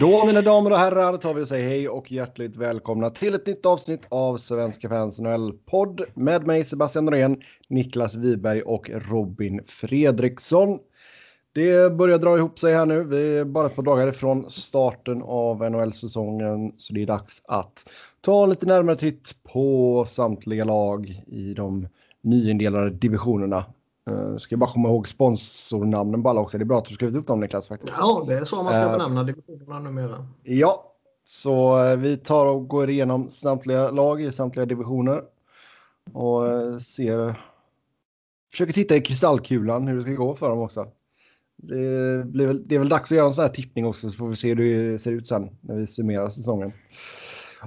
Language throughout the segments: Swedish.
Då mina damer och herrar tar vi och säger hej och hjärtligt välkomna till ett nytt avsnitt av Svenska fans NHL-podd med mig Sebastian Norén, Niklas Wiberg och Robin Fredriksson. Det börjar dra ihop sig här nu. Vi är bara ett par dagar ifrån starten av NHL-säsongen så det är dags att ta en lite närmare titt på samtliga lag i de nyindelade divisionerna. Uh, ska jag bara komma ihåg sponsornamnen alla också. Det är bra att du skrivit upp dem Niklas. Faktiskt. Ja, det är så man ska uh, benämna divisionerna numera. Ja, så uh, vi tar och går igenom samtliga lag i samtliga divisioner. Och ser... Försöker titta i kristallkulan hur det ska gå för dem också. Det, blir väl, det är väl dags att göra en sån här tippning också så får vi se hur det ser ut sen när vi summerar säsongen.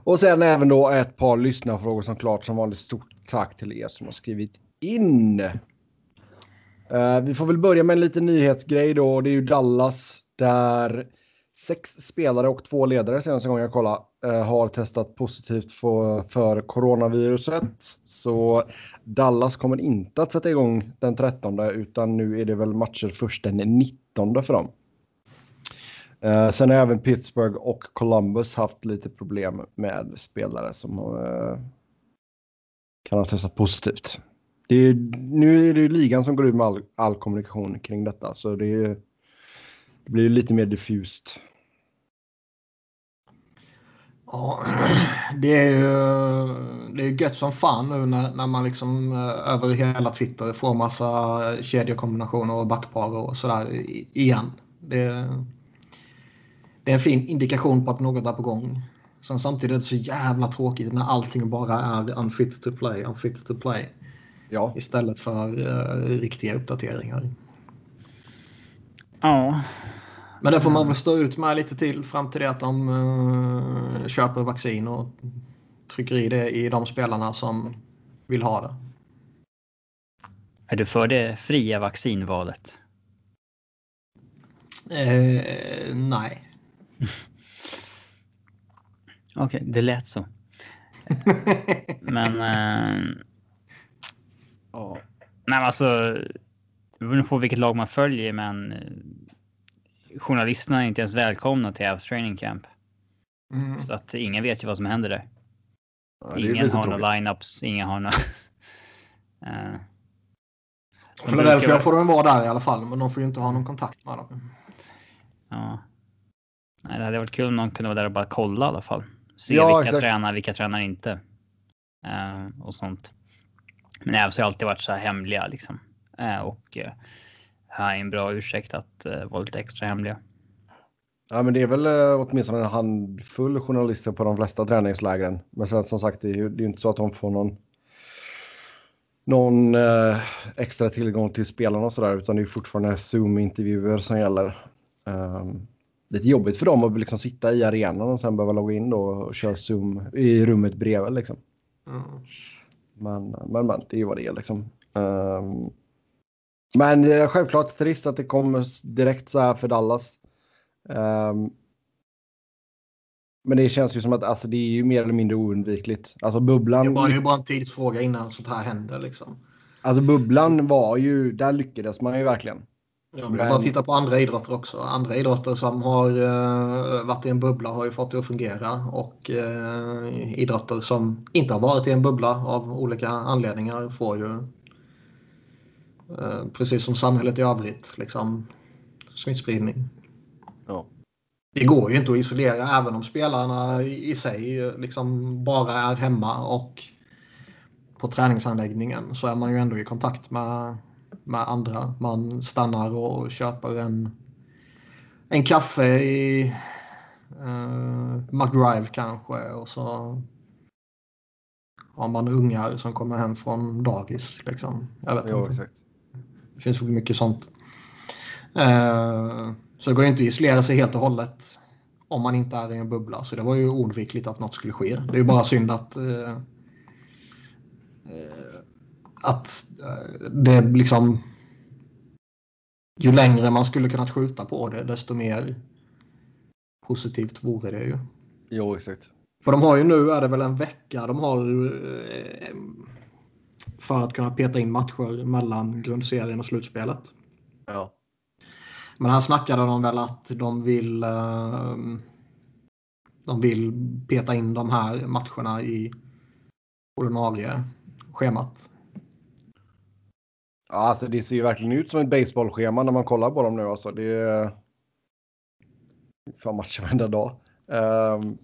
Och sen även då ett par lyssnarfrågor som klart som vanligt. Stort tack till er som har skrivit in. Eh, vi får väl börja med en liten nyhetsgrej då. Det är ju Dallas där sex spelare och två ledare senaste gången jag kollade eh, har testat positivt för, för coronaviruset. Så Dallas kommer inte att sätta igång den 13 utan nu är det väl matcher först den 19 för dem. Eh, sen har även Pittsburgh och Columbus haft lite problem med spelare som kan ha testat positivt. Det är, nu är det ligan som går ut med all, all kommunikation kring detta så det, är, det blir lite mer diffust. Ja, det är ju det är gött som fan nu när, när man liksom eh, över hela Twitter får massa eh, kedjekombinationer och backpar och sådär igen. Det, det är en fin indikation på att något är på gång. Sen samtidigt är det så jävla tråkigt när allting bara är unfit to play, unfit to play. Ja. Istället för uh, riktiga uppdateringar. Ja. Men det får man väl stå ut med lite till fram till det att de uh, köper vaccin och trycker i det i de spelarna som vill ha det. Är du för det fria vaccinvalet? Eh, nej. Okej, okay, det lät så. Men... Eh, oh. Nej, men alltså. Det beror på vilket lag man följer, men eh, journalisterna är inte ens välkomna till Avs training camp. Mm. Så att ingen vet ju vad som händer där. Ja, ingen har några lineups, ingen har några... uh, Philadelphia brukar... får de vara där i alla fall, men de får ju inte ha någon kontakt med dem. Ja. Nej, det hade varit kul om någon kunde vara där och bara kolla i alla fall. Se ja, vilka exakt. tränar, vilka tränar inte. Uh, och sånt. Men Ävs har alltid varit så här hemliga liksom. Uh, och uh, här är en bra ursäkt att uh, vara lite extra hemliga. Ja, men det är väl åtminstone en handfull journalister på de flesta träningslägren. Men sen som sagt, det är ju det är inte så att de får någon någon extra tillgång till spelarna och sådär, utan det är fortfarande Zoom-intervjuer som gäller. Um, lite jobbigt för dem att liksom sitta i arenan och sen behöva logga in då och köra Zoom i rummet bredvid liksom. Mm. Men, men, men, det är ju vad det är liksom. Um, men är självklart trist att det kommer direkt så här för Dallas. Um, men det känns ju som att alltså, det är ju mer eller mindre oundvikligt. Alltså bubblan. Det är bara, det är bara en tidsfråga innan sånt här händer liksom. Alltså bubblan var ju, där lyckades man ju verkligen. Ja, men bara titta på andra idrotter också. Andra idrotter som har uh, varit i en bubbla har ju fått det att fungera och uh, idrotter som inte har varit i en bubbla av olika anledningar får ju uh, precis som samhället i övrigt liksom smittspridning. Ja. Det går ju inte att isolera även om spelarna i sig liksom bara är hemma och på träningsanläggningen så är man ju ändå i kontakt med med andra. Man stannar och köper en, en kaffe i uh, McDrive kanske och så har man ungar som kommer hem från dagis. Liksom. Jag vet jo, inte. Exakt. Det finns mycket sånt. Uh, så det går inte att isolera sig helt och hållet om man inte är i en bubbla. Så det var ju oundvikligt att något skulle ske. Det är ju bara synd att uh, att eh, det liksom... Ju längre man skulle kunnat skjuta på det, desto mer positivt vore det ju. Jo, exakt. För de har ju nu, är det väl en vecka, de har eh, för att kunna peta in matcher mellan grundserien och slutspelet. Ja. Men här snackade de väl att de vill uh, de vill peta in de här matcherna i ordinarie schemat. Ja, alltså det ser ju verkligen ut som ett baseballschema när man kollar på dem nu. Alltså. Det är fan matcher varenda dag. Um,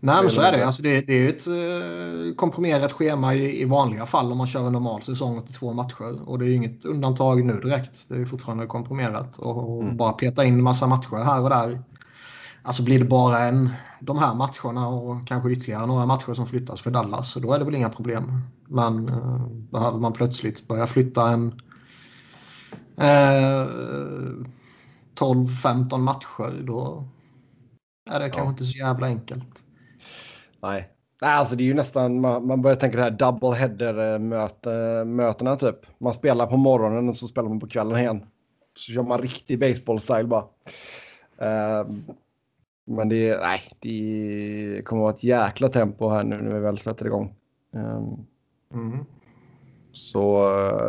Nej, men så är det. Alltså det, det är ett eh, komprimerat schema i, i, vanliga fall om man kör en normal säsong till två matcher. Och det är inget undantag nu direkt. Det är fortfarande komprimerat. Och mm. bara peta in massa matcher här och där. Alltså blir det bara en, de här matcherna och kanske ytterligare några matcher som flyttas för Dallas. Så då är det väl inga problem. Men eh, behöver man plötsligt börja flytta en eh, 12-15 matcher då är det ja. kanske inte så jävla enkelt. Nej. Alltså det är ju nästan, man, man börjar tänka det här double header möte, mötena typ. Man spelar på morgonen och så spelar man på kvällen igen. Så kör man riktig baseball-style bara. Uh, men det, nej, det kommer att vara ett jäkla tempo här nu när vi väl sätter igång. Um, mm. Så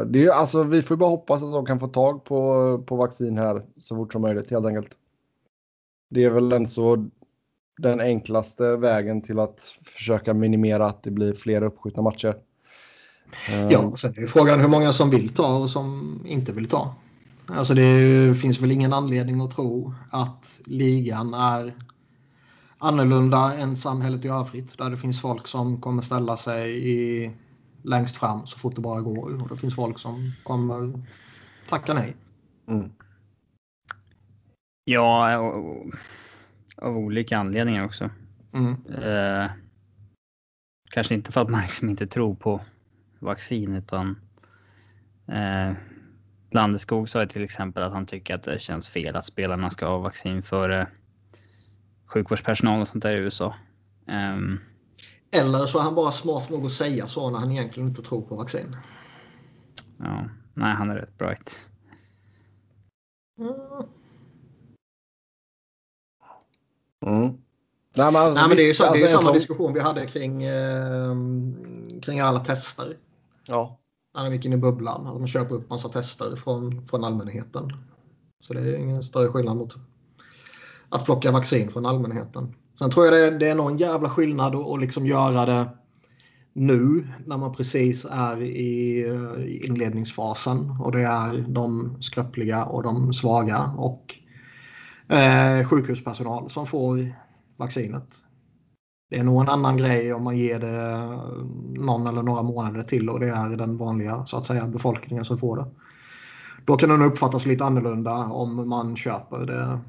det är alltså, vi får bara hoppas att de kan få tag på, på vaccin här så fort som möjligt helt enkelt. Det är väl en så den enklaste vägen till att försöka minimera att det blir fler uppskjutna matcher. Ja, ehm. sen är det frågan hur många som vill ta och som inte vill ta. Alltså det finns väl ingen anledning att tro att ligan är annorlunda än samhället i övrigt. Där det finns folk som kommer ställa sig i, längst fram så fort det bara går. Och det finns folk som kommer tacka nej. Mm. Ja, av olika anledningar också. Mm. Eh, kanske inte för att man liksom inte tror på vaccin utan eh, Landeskog sa till exempel att han tycker att det känns fel att spelarna ska ha vaccin före sjukvårdspersonal och sånt där i USA. Um, Eller så är han bara smart nog att säga så när han egentligen inte tror på vaccin. Ja, nej, han är rätt bright. Mm. Mm. Nej, men, alltså, Nej, men det är ju så, alltså, det är samma som... diskussion vi hade kring, eh, kring alla tester. Ja. När de gick in i bubblan. Att man köper upp massa tester från, från allmänheten. Så det är ingen större skillnad mot att plocka vaccin från allmänheten. Sen tror jag det, det är någon jävla skillnad att, att liksom göra det nu när man precis är i, eh, i inledningsfasen och det är de skröpliga och de svaga och eh, sjukhuspersonal som får vaccinet. Det är nog en annan grej om man ger det eh, någon eller några månader till och det är den vanliga så att säga befolkningen som får det. Då kan det nog uppfattas lite annorlunda om man köper det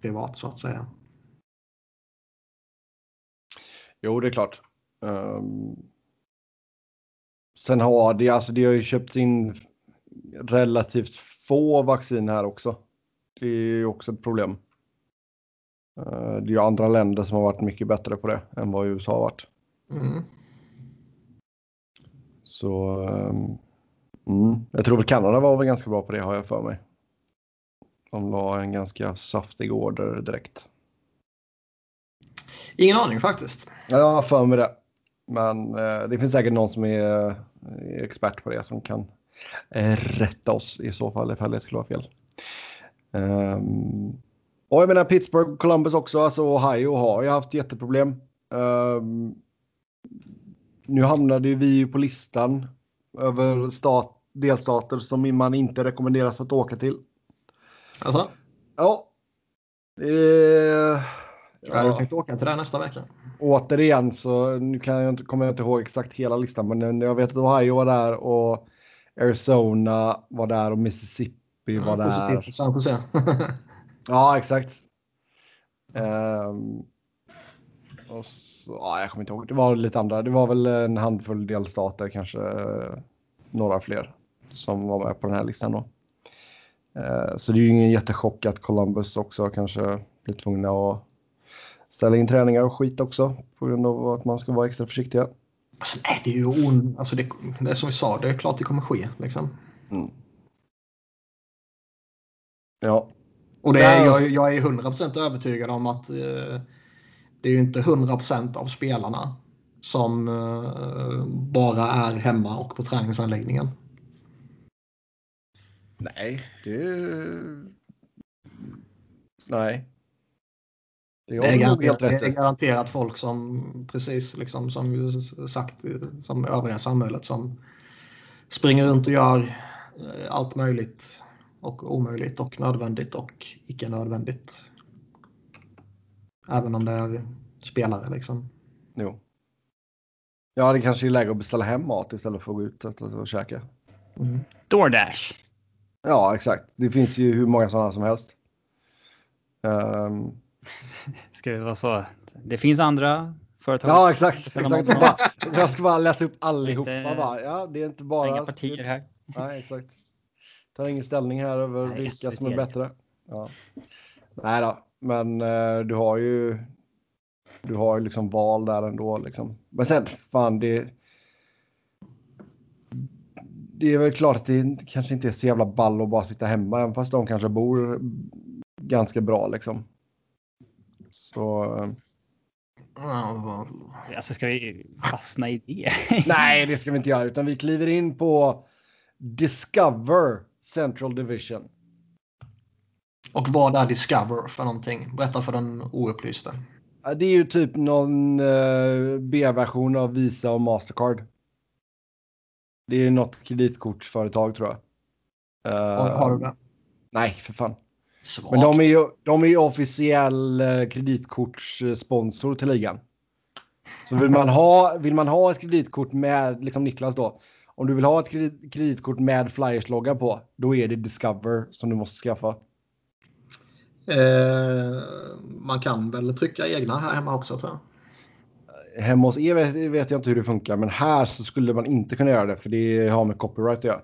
privat så att säga. Jo, det är klart. Um... Sen har det, alltså det har ju köpts in relativt få vaccin här också. Det är ju också ett problem. Eh, det är ju andra länder som har varit mycket bättre på det än vad USA har varit. Mm. Så ehm, mm. jag tror väl Kanada var väl ganska bra på det har jag för mig. De la en ganska saftig order direkt. Ingen aning faktiskt. Har för mig det. Men eh, det finns säkert någon som är, är expert på det som kan eh, rätta oss i så fall ifall det skulle vara fel. Um, och jag menar Pittsburgh, Columbus också, alltså Ohio har ju haft jätteproblem. Um, nu hamnade ju vi på listan över stat, delstater som man inte rekommenderas att åka till. Alltså? Ja. Eh, ja. Har du tänkt åka till det nästa vecka? Återigen så nu kan jag inte, kommer jag inte ihåg exakt hela listan men jag vet att Ohio var där och Arizona var där och Mississippi var ja, där. Positivt för San Jose. ja, exakt. Um, och så, ja, jag kommer inte ihåg. Det var lite andra. Det var väl en handfull delstater, kanske uh, några fler som var med på den här listan då. Uh, så det är ju ingen jättechock att Columbus också kanske blir tvungna att ställa in träningar och skit också på grund av att man ska vara extra försiktiga. Alltså, nej, det är ju on... alltså, det, det är som vi sa, det är klart det kommer ske. Liksom. Mm. Ja. Och det är, jag, jag är 100% övertygad om att eh, det är ju inte 100% av spelarna som eh, bara är hemma och på träningsanläggningen. Nej, det... Nej. Det Det är, garanterat, helt det är garanterat folk som, precis liksom, som sagt, som övriga samhället som springer runt och gör eh, allt möjligt och omöjligt och nödvändigt och icke nödvändigt. Även om det är spelare liksom. Jo. Ja, det kanske är läge att beställa hem mat istället för att gå ut och, käka. DoorDash. Ja, exakt. Det finns ju hur många sådana som helst. Ehm, Ska det vara så? Det finns andra företag. ja, exakt. Exakt. Bara, jag ska bara läsa upp allihopa. Inte- Bara. Ja, det är inte Inga bara... partier här. Nej, exakt. Tar ingen ställning här över Nej, vilka som är bättre. Ja. Nej då, men eh, du har ju. Du har ju liksom val där ändå liksom. Men sen fan det. Det är väl klart att det kanske inte är så jävla ball att bara sitta hemma, även fast de kanske bor ganska bra liksom. Så eh, Alltså ska vi fastna i det? nej, det ska vi inte göra, utan vi kliver in på Discover Central Division. Och vad är Discover för någonting? Berätta för den oupplyste. Det är ju typ någon eh, B-version av Visa och Mastercard. Det är något kreditkortsföretag tror jag. Eh, Har, har du det? Nej, för fan. Svagt. Men de är ju, de är ju officiell eh, kreditkortssponsor till ligan. Så vill man, ha, vill man ha ett kreditkort med, liksom Niklas då, om du vill ha ett kredit, kreditkort med Flyers-logga på, då är det Discover som du måste skaffa. Eh, man kan väl trycka egna här hemma också tror jag. Hemma hos er vet, vet jag inte hur det funkar, men här så skulle man inte kunna göra det, för det har med copyright att göra.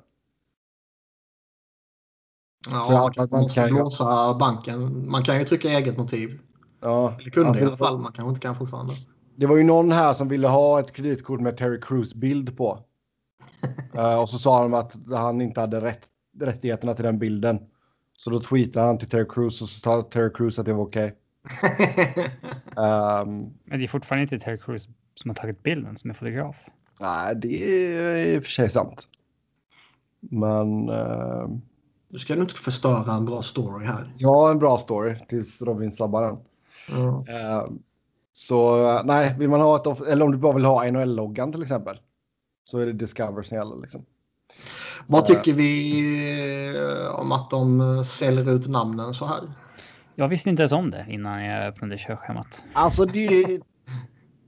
Ja, kan, att man kan- blåsa banken. Man kan ju trycka eget motiv. Ja, Eller kunde alltså, i alla fall. Man kanske inte kan fortfarande. Det var ju någon här som ville ha ett kreditkort med Terry Crews bild på. Eh, och så sa de att han inte hade rätt, rättigheterna till den bilden. Så då tweetade han till Terry Crews och så sa Terry Crews att det var okej. Ehm, Men det är fortfarande inte Terry Crews som har tagit bilden som är fotograf. nej, det är i och för sig sant. Men ehm, Du ska nu inte förstöra en bra story här. ja, en bra story tills Robin sabbar den. Ja. Ehm, så eh, nej, vill man ha ett, off- eller om du bara vill ha NHL-loggan till exempel. Så är det Discover som gäller liksom. Vad tycker vi eh, om att de eh, säljer ut namnen så här? Jag visste inte ens om det innan jag öppnade körschemat. Alltså det,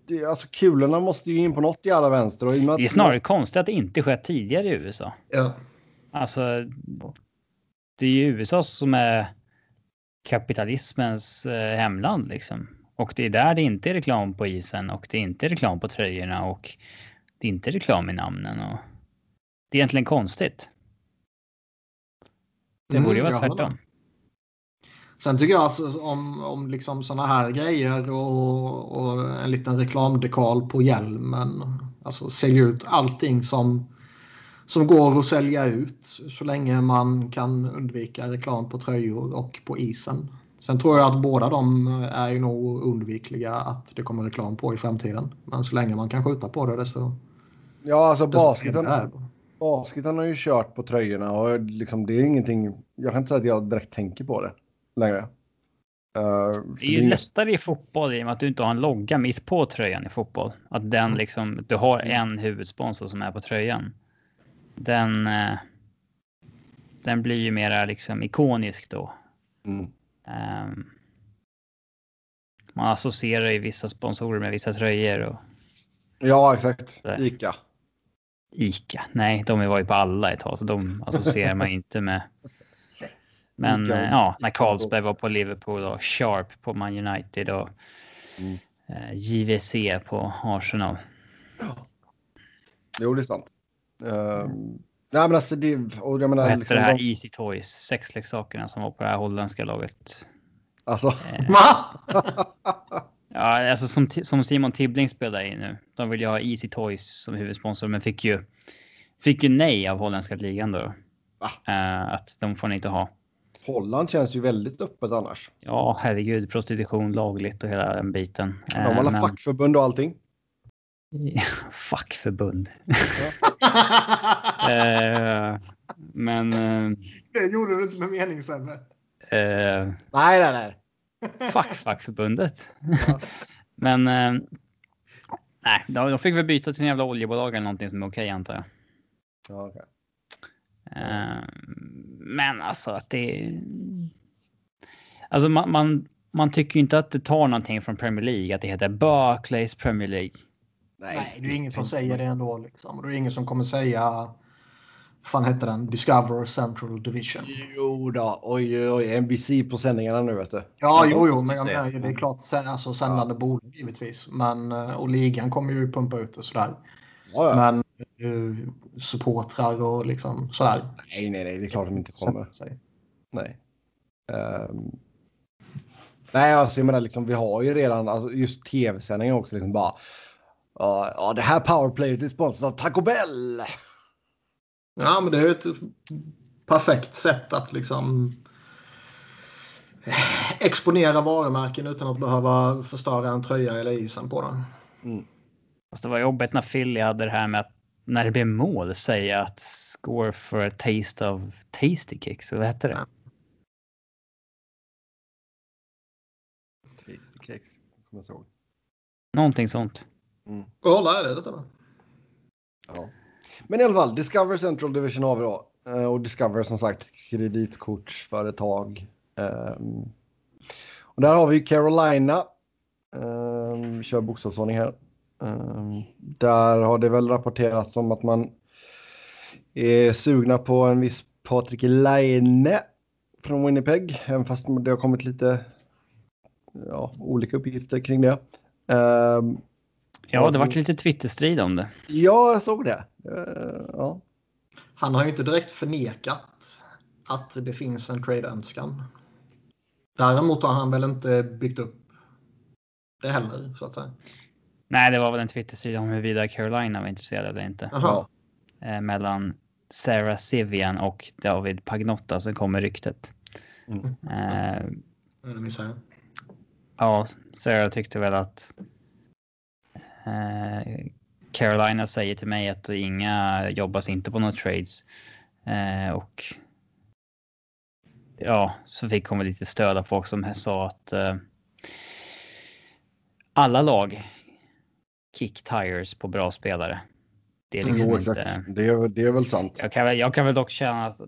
det alltså kulorna måste ju in på något i alla vänster. Och i och med att- Det är snarare konstigt att det inte skett tidigare i USA. Ja. Alltså, det är ju USA som är kapitalismens eh, hemland liksom. Och det är där det inte är reklam på isen och det är inte reklam på tröjorna och det är inte reklam i namnen. Och det är egentligen konstigt. Det Mm, borde ju vara tvärtom. Sen tycker jag alltså om, om liksom sådana här grejer och, och en liten reklamdekal på hjälmen. Alltså sälja ut allting som, som går att sälja ut så länge man kan undvika reklam på tröjor och på isen. Sen tror jag att båda de är ju nog undvikliga att det kommer reklam på i framtiden. Men så länge man kan skjuta på det desto... Ja, alltså desto basketen, det. basketen har ju kört på tröjorna och liksom det är ingenting. Jag kan inte säga att jag direkt tänker på det längre. Eh, för Det är ju inget- lättare i fotboll i och med att du inte har en logga mitt på tröjan i fotboll. Att den liksom, du har en huvudsponsor som är på tröjan. Den, eh, den blir ju mera liksom ikonisk då. Mm. Ehm, man associerar ju vissa sponsorer med vissa tröjor och Ja, exakt. Ica. Ica. Nej, de var ju på alla ett tag, så de associerar man inte med. Men Ica. eh, ja, när Carlsberg var på Liverpool och Sharp på Man United och Mm. eh, JVC på Arsenal. Jo, det är sant. Ehm, nej, men alltså det, och jag menar, Vad liksom, det här de, Easy Toys, sexleksakerna som var på det här holländska laget? alltså, Va? Ja, alltså som, som Simon Tibbling spelar i nu. De vill ju ha Easy Toys som huvudsponsor, men fick ju, fick ju nej av holländska ligan då. Va? Eh, att de får ni inte ha. Holland känns ju väldigt öppet annars. Ja, herregud, prostitution lagligt och hela den biten. De har alla men- fackförbund och allting. Fackförbund. Eh, men... eh, det gjorde du inte med mening Sebbe. eh, Nej, nej, nej. Fuck fackförbundet. Ja. Men eh, nej, de, de fick väl byta till en jävla oljebolag eller någonting som är okej antar jag. Ja, okej. Eh, men alltså att det... Alltså man, man, man tycker ju inte att det tar någonting från Premier League, att det heter Barclays Premier League. Nej, det är ingen som säger det ändå. Liksom. Det är ingen som kommer säga... fan hette den? Discover Central Division. Jo då, oj oj NBC på sändningarna nu vet du. Ja, Ja, jo, jo, men jag menar, det är klart sä- alltså, sändande bolag givetvis. Men, eh, och ligan kommer ju pumpa ut och sådär. Ja, ja. Men uh, supportrar och liksom sådär. Nej, nej, nej, det är klart de inte kommer. sig. Nej. Ehm. nej, alltså jag menar liksom vi har ju redan, alltså just tv-sändningar också liksom bara. Ja, ja, det här powerplayet är sponsrat av Taco Bell. Ja, men det är ju ett perfekt sätt att liksom eh, exponera varumärken utan att behöva förstöra en tröja eller isen på den. Fast det var jobbigt när Philly hade det här med att när det blev mål säga att score for a taste of tasty kicks. Vad hette det? Ja. Tasty cakes. Kommer jag ihåg. Någonting sånt. Ja, nej, det stämmer. Ja. Men i alla fall, Discover Central Division har vi då. Eh, Och Discover som sagt kreditkortsföretag. Ehm, och där har vi Carolina. Um, kör bokstavsordning här. Ehm, där har det väl rapporterats om att man är sugna på en viss Patrik Laine från Winnipeg. Även fast det har kommit lite ja, olika uppgifter kring det. Ehm, Ja, det vart lite Twitterstrid om det. Ja, jag såg det. Eh, ja. Han har ju inte direkt förnekat att det finns en trade-önskan. Däremot har han väl inte byggt upp det heller, så att säga. Nej, det var väl en Twitterstrid om huruvida Carolina var intresserade eller inte. Jaha. Eh, mellan Sarah Sivian och David Pagnotta så kommer ryktet. Mm. Eh, jag. ja, Sarah tyckte väl att Carolina säger till mig att inga jobbas inte på några trades. Eh, och ja, så fick hon väl lite stöd av folk som sa att eh, alla lag kick tires på bra spelare. Det är liksom Jo, inte... exakt. Det, är- det är väl sant. Jag kan, väl, jag kan väl dock känna att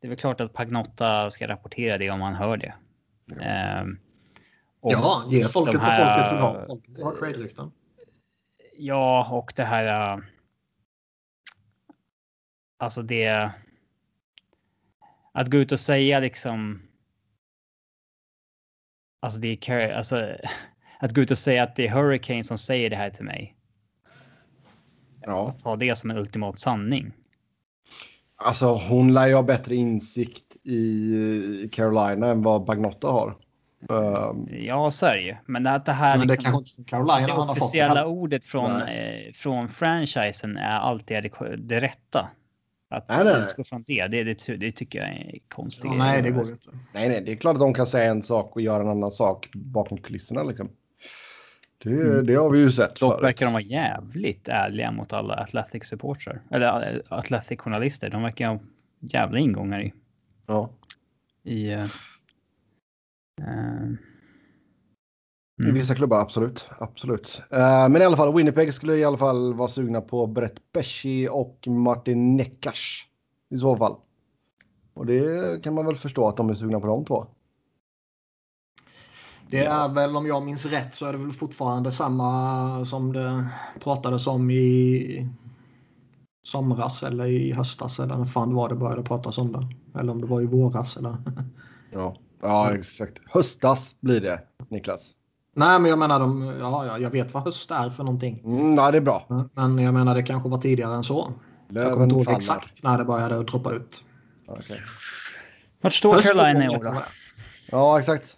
det är väl klart att Pagnotta ska rapportera det om man hör det. Ehm, och Ja, ge folket de här, folket vill ha. Folket har trade-rykten. Ja, och det här. äh, Alltså det. Att gå ut och säga liksom. Alltså det är alltså att gå ut och säga att det är Hurricane som säger det här till mig. Ja. Ta det som en ultimat sanning. Alltså, hon lär ju ha bättre insikt i Carolina än vad Bagnotta har. Um, Ja, så är det ju. Men att det här Men det liksom, kanske Carolina det fått officiella heller. ordet från, eh, från franchisen är alltid det, det rätta. Att Nej, nej, nej. utgå från det, det, det, det tycker jag är konstigt. Ja, nej, det går inte. nej, nej, det är klart att de kan säga en sak och göra en annan sak bakom kulisserna. Liksom. Det, Mm. det har vi ju sett Dock förut. verkar de vara jävligt ärliga mot alla Athletic supportrar. Eller eh, Athletic journalister. De verkar ha jävla ingångar i. Ja. i eh, eh, I Mm. vissa klubbar, absolut. absolut. Eh, men i alla fall, Winnipeg skulle i alla fall vara sugna på Brett Pesci och Martin Neckas. I så fall. Och det kan man väl förstå att de är sugna på de två. Det är väl om jag minns rätt så är det väl fortfarande samma som det pratades om i somras eller i höstas eller när fan det var det började pratas om det. Eller om det var i våras eller. Ja, ja exakt. Höstas blir det, Niklas. Nej, men jag menar de, ja, ja, jag vet vad höst är för någonting. Mm, nej, det är bra. Men jag menar det kanske var tidigare än så. Jag kommer inte ihåg exakt när det började att droppa ut. Okej. Vart står Höst Carolina i år då? Ja, exakt.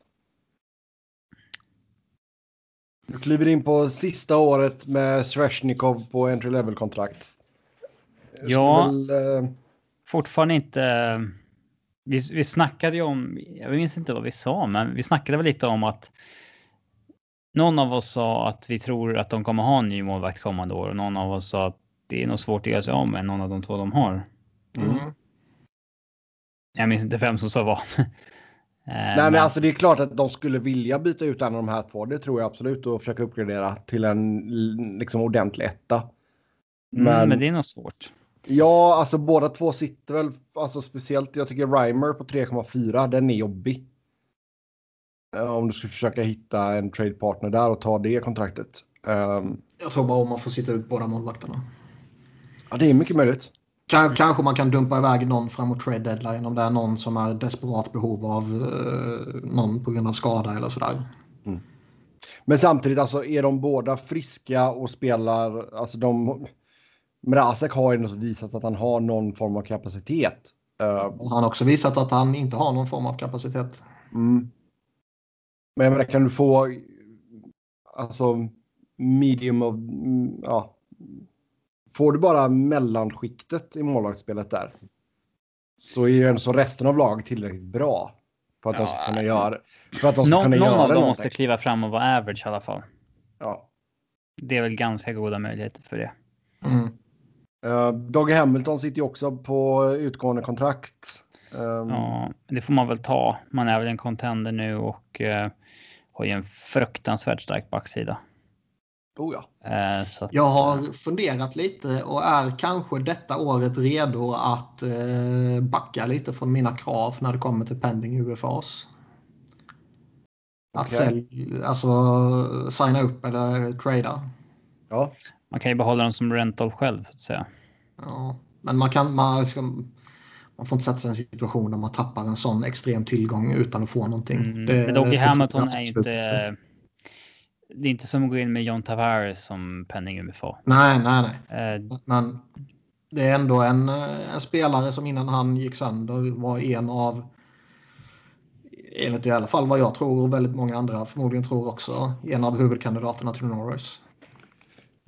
Du kliver in på sista året med Sveshnikov på entry level-kontrakt. Jag Ja. Väl, eh, Fortfarande inte. Vi, vi snackade ju om, jag minns inte vad vi sa, men vi snackade väl lite om att någon av oss sa att vi tror att de kommer ha en ny målvakt kommande år och någon av oss sa att det är nog svårt att göra sig av med någon av de två de har. Mm. Jag minns inte vem som sa vad. Nej, men alltså det är klart att de skulle vilja byta ut en av de här två. Det tror jag absolut och försöka uppgradera till en liksom ordentlig etta. Men, mm, men det är nog svårt. Ja, alltså båda två sitter väl, alltså speciellt jag tycker Reimer på 3,4, den är jobbig. Om du skulle försöka hitta en trade partner där och ta det kontraktet. Um, jag tror bara om man får sitta ut båda målvakterna. Ja, det är mycket möjligt. Kanske man kan dumpa iväg någon framåt trade deadline om det är någon som är desperat behov av uh, någon på grund av skada eller sådär. Mm. Men samtidigt, alltså är de båda friska och spelar, alltså de... Mrazek har ju visat att han har någon form av kapacitet. Uh, han har också visat att han inte har någon form av kapacitet. Mm. Men jag menar, kan du få alltså medium of, ja. Får du bara mellanskiktet i målvaktsspelet där så är ju så resten av laget tillräckligt bra för att ja, de ska kunna göra. För att de ska någon, kunna någon göra av dem måste kliva fram och vara average i alla fall. Ja. Det är väl ganska goda möjligheter för det. Mm. Uh, Dogge Hamilton sitter ju också på utgående kontrakt. Um... Ja, det får man väl ta. Man är väl en contender nu och uh, har ju en fruktansvärt stark backsida. Oh ja. Uh, att, jag har funderat lite och är kanske detta året redo att uh, backa lite från mina krav när det kommer till pending UFAs. Att okay. sälj, alltså signa upp eller trada. Ja. Man kan ju behålla dem som rental själv så att säga. Ja, men man kan, man, ska, man får inte sätta sig i en situation där man tappar en sån extrem tillgång utan att få någonting. Mm. Det, Doggy Hamilton är inte... Det är inte som att gå in med John Tavares som penning UFA. Nej, nej, nej. Uh, Men det är ändå en, en, spelare som innan han gick sönder var en av enligt i alla fall vad jag tror och väldigt många andra förmodligen tror också en av huvudkandidaterna till Norris.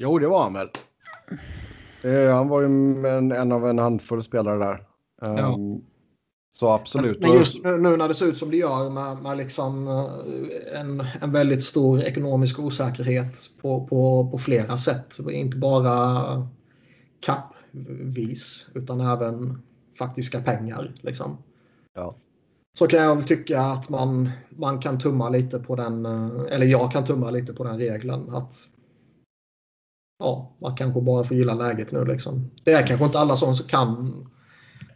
Jo, det var han väl. Eh, han var ju en, en av en handfull spelare där. Um, ja. Så absolut. Men, just nu, nu, när det ser ut som det gör med, med liksom eh, en, en väldigt stor ekonomisk osäkerhet på, på, på flera sätt. Inte bara kappvis utan även faktiska pengar. Liksom. Ja. Så kan jag väl tycka att man, man kan tumma lite på den, eh, eller jag kan tumma lite på den regeln. att ja, Man kanske bara får gilla läget nu. Liksom. Det är kanske inte alla som kan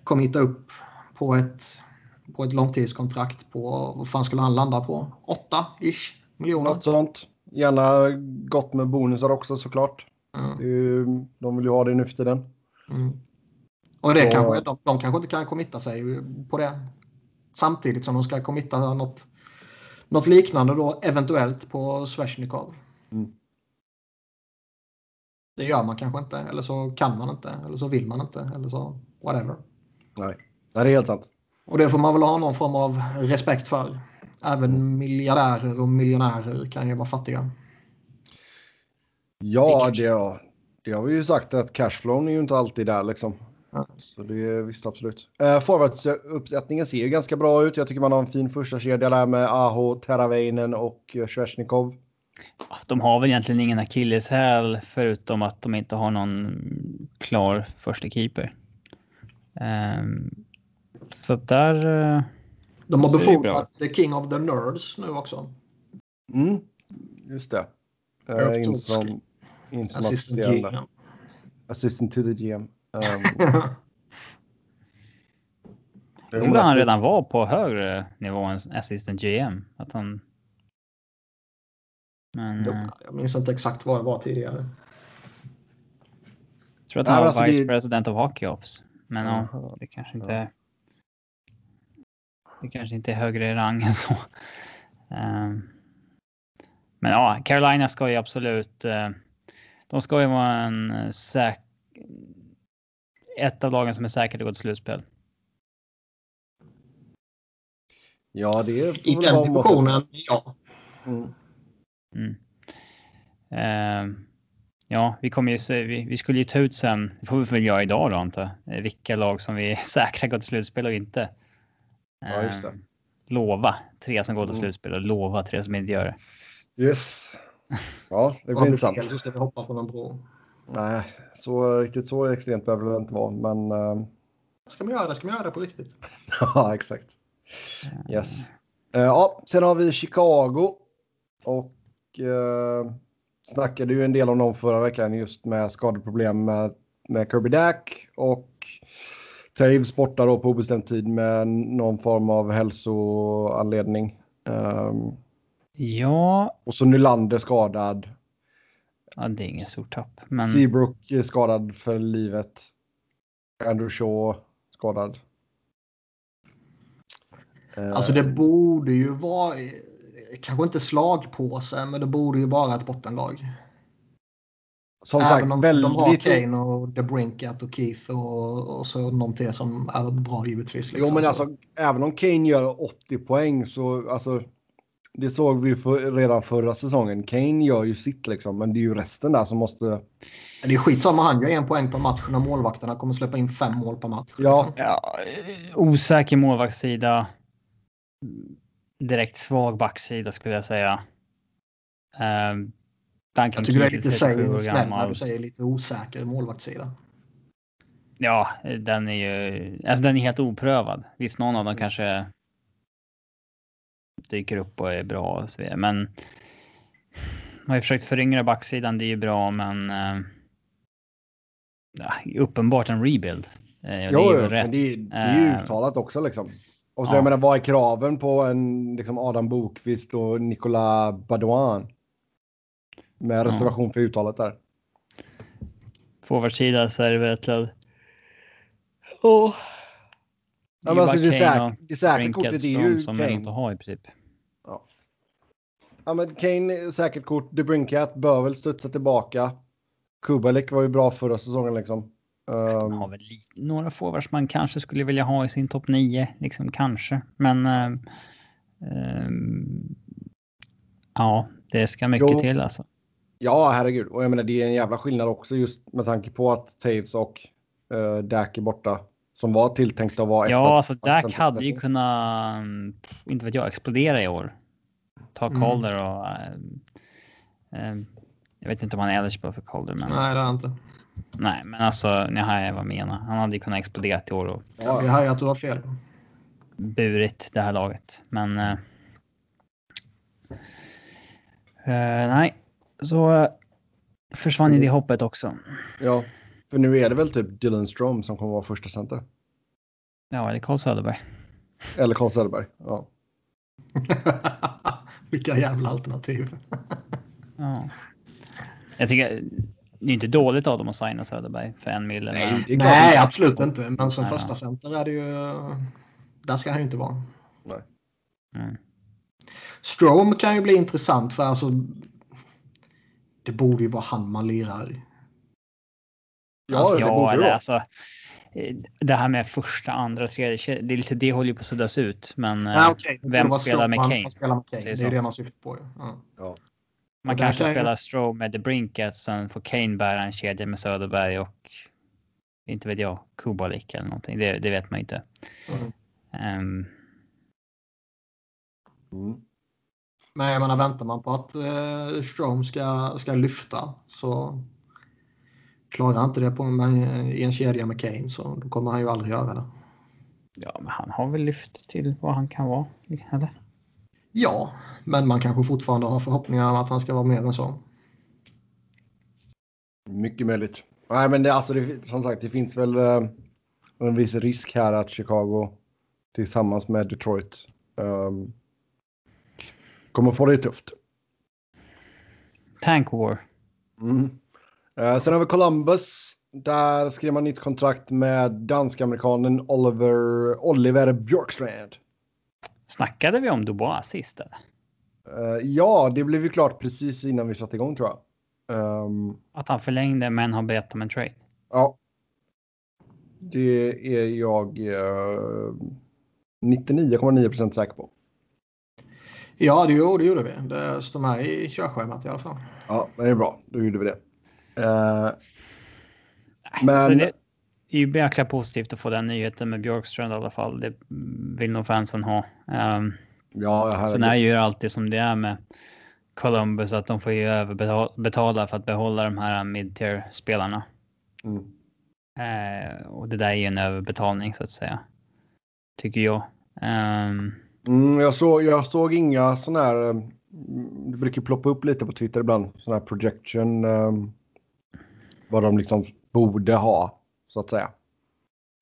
kommitta upp på ett, på ett långtidskontrakt på, vad fan skulle han landa på? 8-ish miljoner? Något sånt. Gärna gott med bonusar också såklart. Mm. De vill ju ha det nu för tiden. Mm. Och det Så... kanske, de, de kanske inte kan committa sig på det. Samtidigt som de ska committa något, något liknande då eventuellt på Svesjnikov. Mm. Det gör man kanske inte, eller så kan man inte, eller så vill man inte, eller så whatever. Nej, det är helt sant. Och det får man väl ha någon form av respekt för. Även miljardärer och miljonärer kan ju vara fattiga. Ja, det, har, det har vi ju sagt att cashflown är ju inte alltid där liksom. Ja. Så det är visst absolut. Uh, Forwardsuppsättningen ser ju ganska bra ut. Jag tycker man har en fin första kedja där med Aho, Teravainen och Svesjnikov. De har väl egentligen ingen akilleshäl förutom att de inte har någon klar första keeper. Um, så där... Uh, de har befordrat The King of the Nerds nu också. Mm, just det. Uh, in som, in som assisterande. Assistant to the GM. Um, jag trodde han redan var på högre nivå än assistant GM. Att han... Men, eh, jag minns inte exakt vad det var tidigare. Jag tror att han var alltså vice det... president of hockey ops. Men ja, det kanske inte är. Det kanske inte är högre rang än så. Um, men ja, Carolina ska ju absolut. Uh, de ska ju vara en säk. Ett av lagen som är säkert att gå till slutspel. Ja, det är. I den divisionen, ja. Mm. Mm. Uh, Ja, vi, kommer ju, vi, vi, skulle ju ta ut sen, det får vi väl göra idag då inte, vilka lag som vi säkra går till slutspel och inte. Ja, just det. Eh, lova tre som går till mm. slutspel och lova tre som inte gör det. Yes. Ja, det blir intressant. Så ska vi hoppa från en bro. Nej, så riktigt så extremt behöver det inte vara, men. Uh... Ska man göra det? Ska man göra det på riktigt? ja, exakt. Yes. Eh, ja, sen har vi Chicago. Och uh, snackade ju en del om dem förra veckan just med skadeproblem med, med Kirby Dack och Taves borta då på obestämd tid med någon form av hälsoanledning. Um, ja. Och så Nylander skadad. Ja, det är ingen stor tapp. Men... Seabrook är skadad för livet. Andrew Shaw skadad. Alltså det borde ju vara, kanske inte slagpåse, men det borde ju vara ett bottenlag. Som Även sagt, om väldigt... de har Kane och DeBrincat och Keith och, och så någonting som är bra givetvis. Liksom. Jo, men alltså även om Kane gör 80 poäng så alltså. Det såg vi för, redan förra säsongen. Kane gör ju sitt liksom, men det är ju resten där som måste. Det är skitsamma, han gör en poäng på match när målvakterna kommer släppa in fem mål per match. Ja. Liksom. ja osäker målvaktssida. Direkt svag backsida skulle jag säga. Um, Duncan jag tycker det är lite snällt när du säger lite osäker målvaktssida. Ja, den är ju alltså den är helt oprövad. Visst, någon av dem kanske dyker upp och är bra och så vidare, men man har ju försökt föryngra backsidan. Det är ju bra, men. Ja, uppenbart en rebuild. Äh, jo, det är, men det, det är ju uttalat också liksom. Och så ja. jag menar, vad är kraven på en liksom Adam Bokvist och Nicolas Badouin? Med reservation ja. för uttalet där. Forwardsida så är det till... Oh. Ja, men alltså, det, säk det säkra kortet är ju som Kane. Som ha i princip. Ja. ja, men Kane säkert kort. The Brinkat bör väl studsa tillbaka. Kubalik var ju bra förra säsongen liksom. Um, har väl lite, några forwards man kanske skulle vilja ha i sin topp 9, liksom kanske. Men uh, ja, det ska mycket jo. till alltså. Ja, herregud. Och jag menar, det är en jävla skillnad också just med tanke på att Taves och uh, Dak är borta. Som var tilltänkt att vara Ja, alltså Dak hade ju kunnat, mm, inte vet jag, explodera i år. Ta mm. Calder och... Uh, uh, jag vet inte om han är eligible för Calder, men... Nej, det är han inte. Nej, men alltså, ni har vad jag menar. Han hade ju kunnat explodera i år och... Ja, vi har ju att du har fel. Burit det här laget, men... Uh, nej, så uh, försvann ju det hoppet också. Ja, för nu är det väl typ Dylan Strom som kommer vara första center. Ja, eller Carl Söderberg. Eller Carl Söderberg, ja. Vilka jävla alternativ. ja. Jag tycker det är inte dåligt av dem att signa Söderberg för en mille. Nej, Nej absolut inte. Men som Nej, första center är det ju... Där ska han ju inte vara. Nej. Mm. Strom kan ju bli intressant för alltså... Det borde ju vara han man lirar. Ja, alltså, ja eller alltså. Eh, det här med första, andra, tredje. Det är lite det håller ju på att suddas ut. Men Nej, okay. vem spelar med Kane? Spelar med Kane. Det är det man syftar på. Ja. ja. Man kanske kan spelar jag... Stroh med The Brinket, sen får Kane bära en kedja med Söderberg och inte vet jag, Kubalik eller någonting. Det, det vet man inte. Mm. Um... Mm. Men jag menar, väntar man på att eh, Strom ska, ska lyfta så klarar han inte det på med, i en kedja med Kane så då kommer han ju aldrig göra det. Ja, men han har väl lyft till vad han kan vara, eller? Ja, men man kanske fortfarande har förhoppningar om att han ska vara mer än så. Mycket möjligt. Nej, men det, alltså, det, som sagt, det finns väl uh, en viss risk här att Chicago tillsammans med Detroit um, kommer få det tufft. Tank War. Mm. Uh, sen har vi Columbus. Där skrev man nytt kontrakt med dansk-amerikanen Oliver, Oliver Björkstrand. Snackade vi om Dubois sist? Eller? Uh, ja, det blev ju klart precis innan vi satte igång tror jag. Um, att han förlängde men har bett om en trade? Ja. Det är jag uh, eh, 99,9% säker på. Ja, det, det gjorde vi. Det står med i körschemat i alla fall. Ja, det är bra. Då gjorde vi det. Uh, men... det är ju jäkla positivt att få den nyheten med Björkstrand i alla fall. Det vill nog fansen ha. Um, Ja, Sen är ju alltid som det är med Columbus att de får ju överbetala för att behålla de här mid-tier spelarna. Mm. Eh, och det där är ju en överbetalning så att säga. Tycker jag. Um, Mm, jag, såg, jag såg inga sådana här... mm, Det brukar ploppa upp lite på Twitter ibland. Sådana här projection. Um, vad de liksom borde ha, så att säga.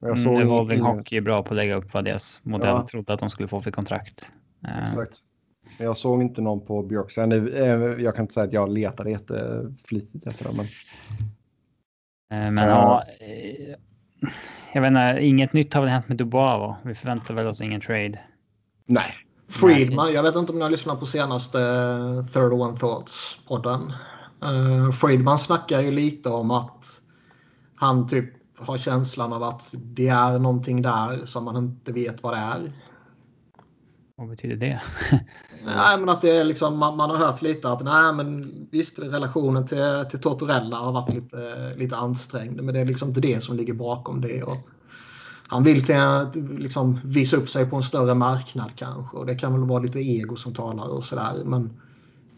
Jag Mm, Evolving ingen- Hockey är bra på att lägga upp vad deras modell Ja. trodde att de skulle få för kontrakt. Eh, Exakt. Men jag såg inte någon på Björkstrand. Eh, Jag kan inte säga att jag letade jätteflitigt efter det. Men... eh, Men Ja. ja, eh, jag vet inte, inget nytt har väl hänt med Dubois va? Vi förväntar väl oss ingen trade. Nej. Friedman, jag vet inte om ni har lyssnat på senaste Third One Thoughts-podden. Uh, Friedman snackar ju lite om att han typ har känslan av att det är någonting där som man inte vet vad det är. Vad betyder det? Nej, men att det är liksom, man, man har hört lite att nej, men visst, relationen till, till Tortorella har varit lite, lite ansträngd, men det är liksom inte det som ligger bakom det. Och han vill till, liksom, visa upp sig på en större marknad kanske och det kan väl vara lite ego som talar och sådär, men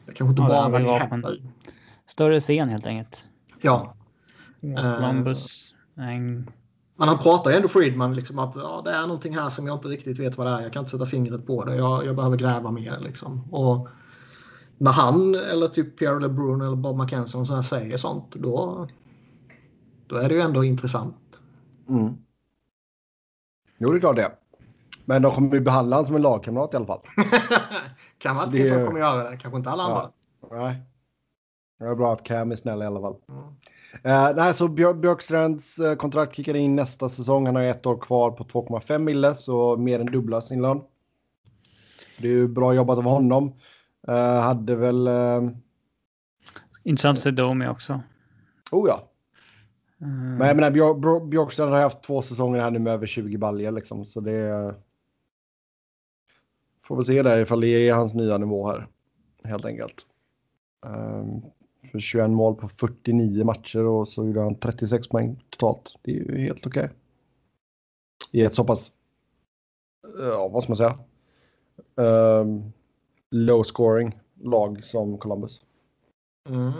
det kanske inte Ja, bara vill det vara heller. Större scen helt enkelt. Ja, Columbus. En, men han pratar ju ändå Friedman liksom att ja, det är någonting här som jag inte riktigt vet vad det är. Jag kan inte sätta fingret på det. Jag, jag behöver gräva mer liksom. Och när han eller typ Pierre LeBrun eller Bob McKenzie sådär säger sånt då, då är det ju ändå intressant. Mm. Jo, det är klart det. Men de kommer ju behandla honom som en lagkamrat i alla fall. kan Så vara det det... som kommer göra det. Kanske inte alla andra. Ja. Nej. Det är bra att Cam är snäll i alla fall. Mm. Eh, nej, så Björ Björkstrands eh, kontrakt kickar in nästa säsong. Han har ett år kvar på 2,5 mille, så mer än dubbla sin lön. Det är ju bra jobbat av honom. Eh, hade väl... Eh, intressant att se Domi också. oh ja. Mm. Men jag menar, Björ, Björ- Björkstrand har haft två säsonger här nu med över 20 baljor liksom. Så det... Får vi se där ifall det är hans nya nivå här. Helt enkelt. Um, för 21 mål på 49 matcher och så gjorde han 36 poäng totalt. Det är ju helt okej. I ett så pass, ja vad ska man säga, Ehm, low scoring lag som Columbus. Mm.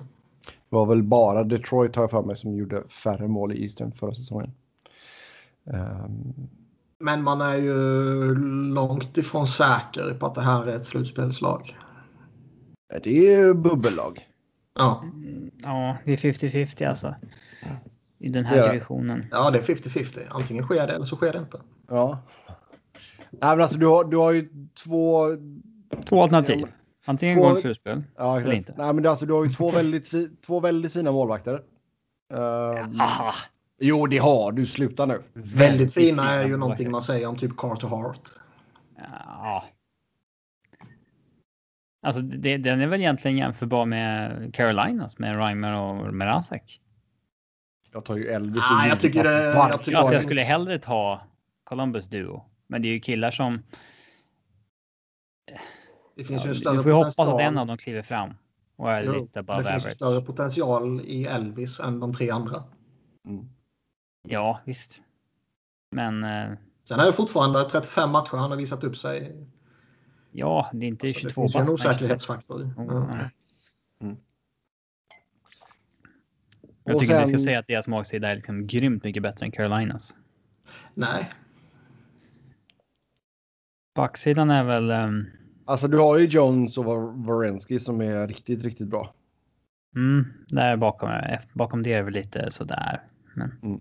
Det var väl bara Detroit har jag för mig som gjorde färre mål i Eastern förra säsongen. Ehm, Men man är ju långt ifrån säker på att det här är ett slutspelslag. det är bubbellag. Ja, Ja, det är 50-50 alltså. I den här det. divisionen. ja det är 50-50. Antingen sker det eller så sker det inte. Ja. Nej, men alltså du har, du har ju två... Två alternativ. Antingen Två- går det slutspel. Ja, Eller inte. Nej, men alltså, du har ju två väldigt, fi, två väldigt fina målvakter. Ehm, Haha. jo, det har du. Sluta nu. Väldigt fina är ju någonting man säger om typ Carter Hart. Ja. Alltså, det, den är väl egentligen jämförbar med Carolinas med Reimer och Mrazek. Jag tar ju Elvis Ah, och jag tycker Djurgården. det- jag tycker-. Alltså, jag skulle hellre ta Columbus Duo. Men det är ju killar som... Det finns Ja, ju en vi större får ju hoppas att en av dem kliver fram. Och är Jo, lite above det finns average. större potential i Elvis än de tre andra. Mm. Ja, visst. Men eh, Sen är det fortfarande 35 matcher han har visat upp sig. Ja, det är inte Alltså, 22 det finns en bast, nej, 26. osäkerhetsfaktor. Ja. ja. Mm. Jag Och tycker inte vi sen- ska säga att deras magsida är liksom grymt mycket bättre än Carolinas. Nej, Backsidan är väl... ehm, Alltså du har ju Jones och Varensky som är riktigt, riktigt bra. mm, där bakom, bakom det är väl lite sådär. Men... Mm.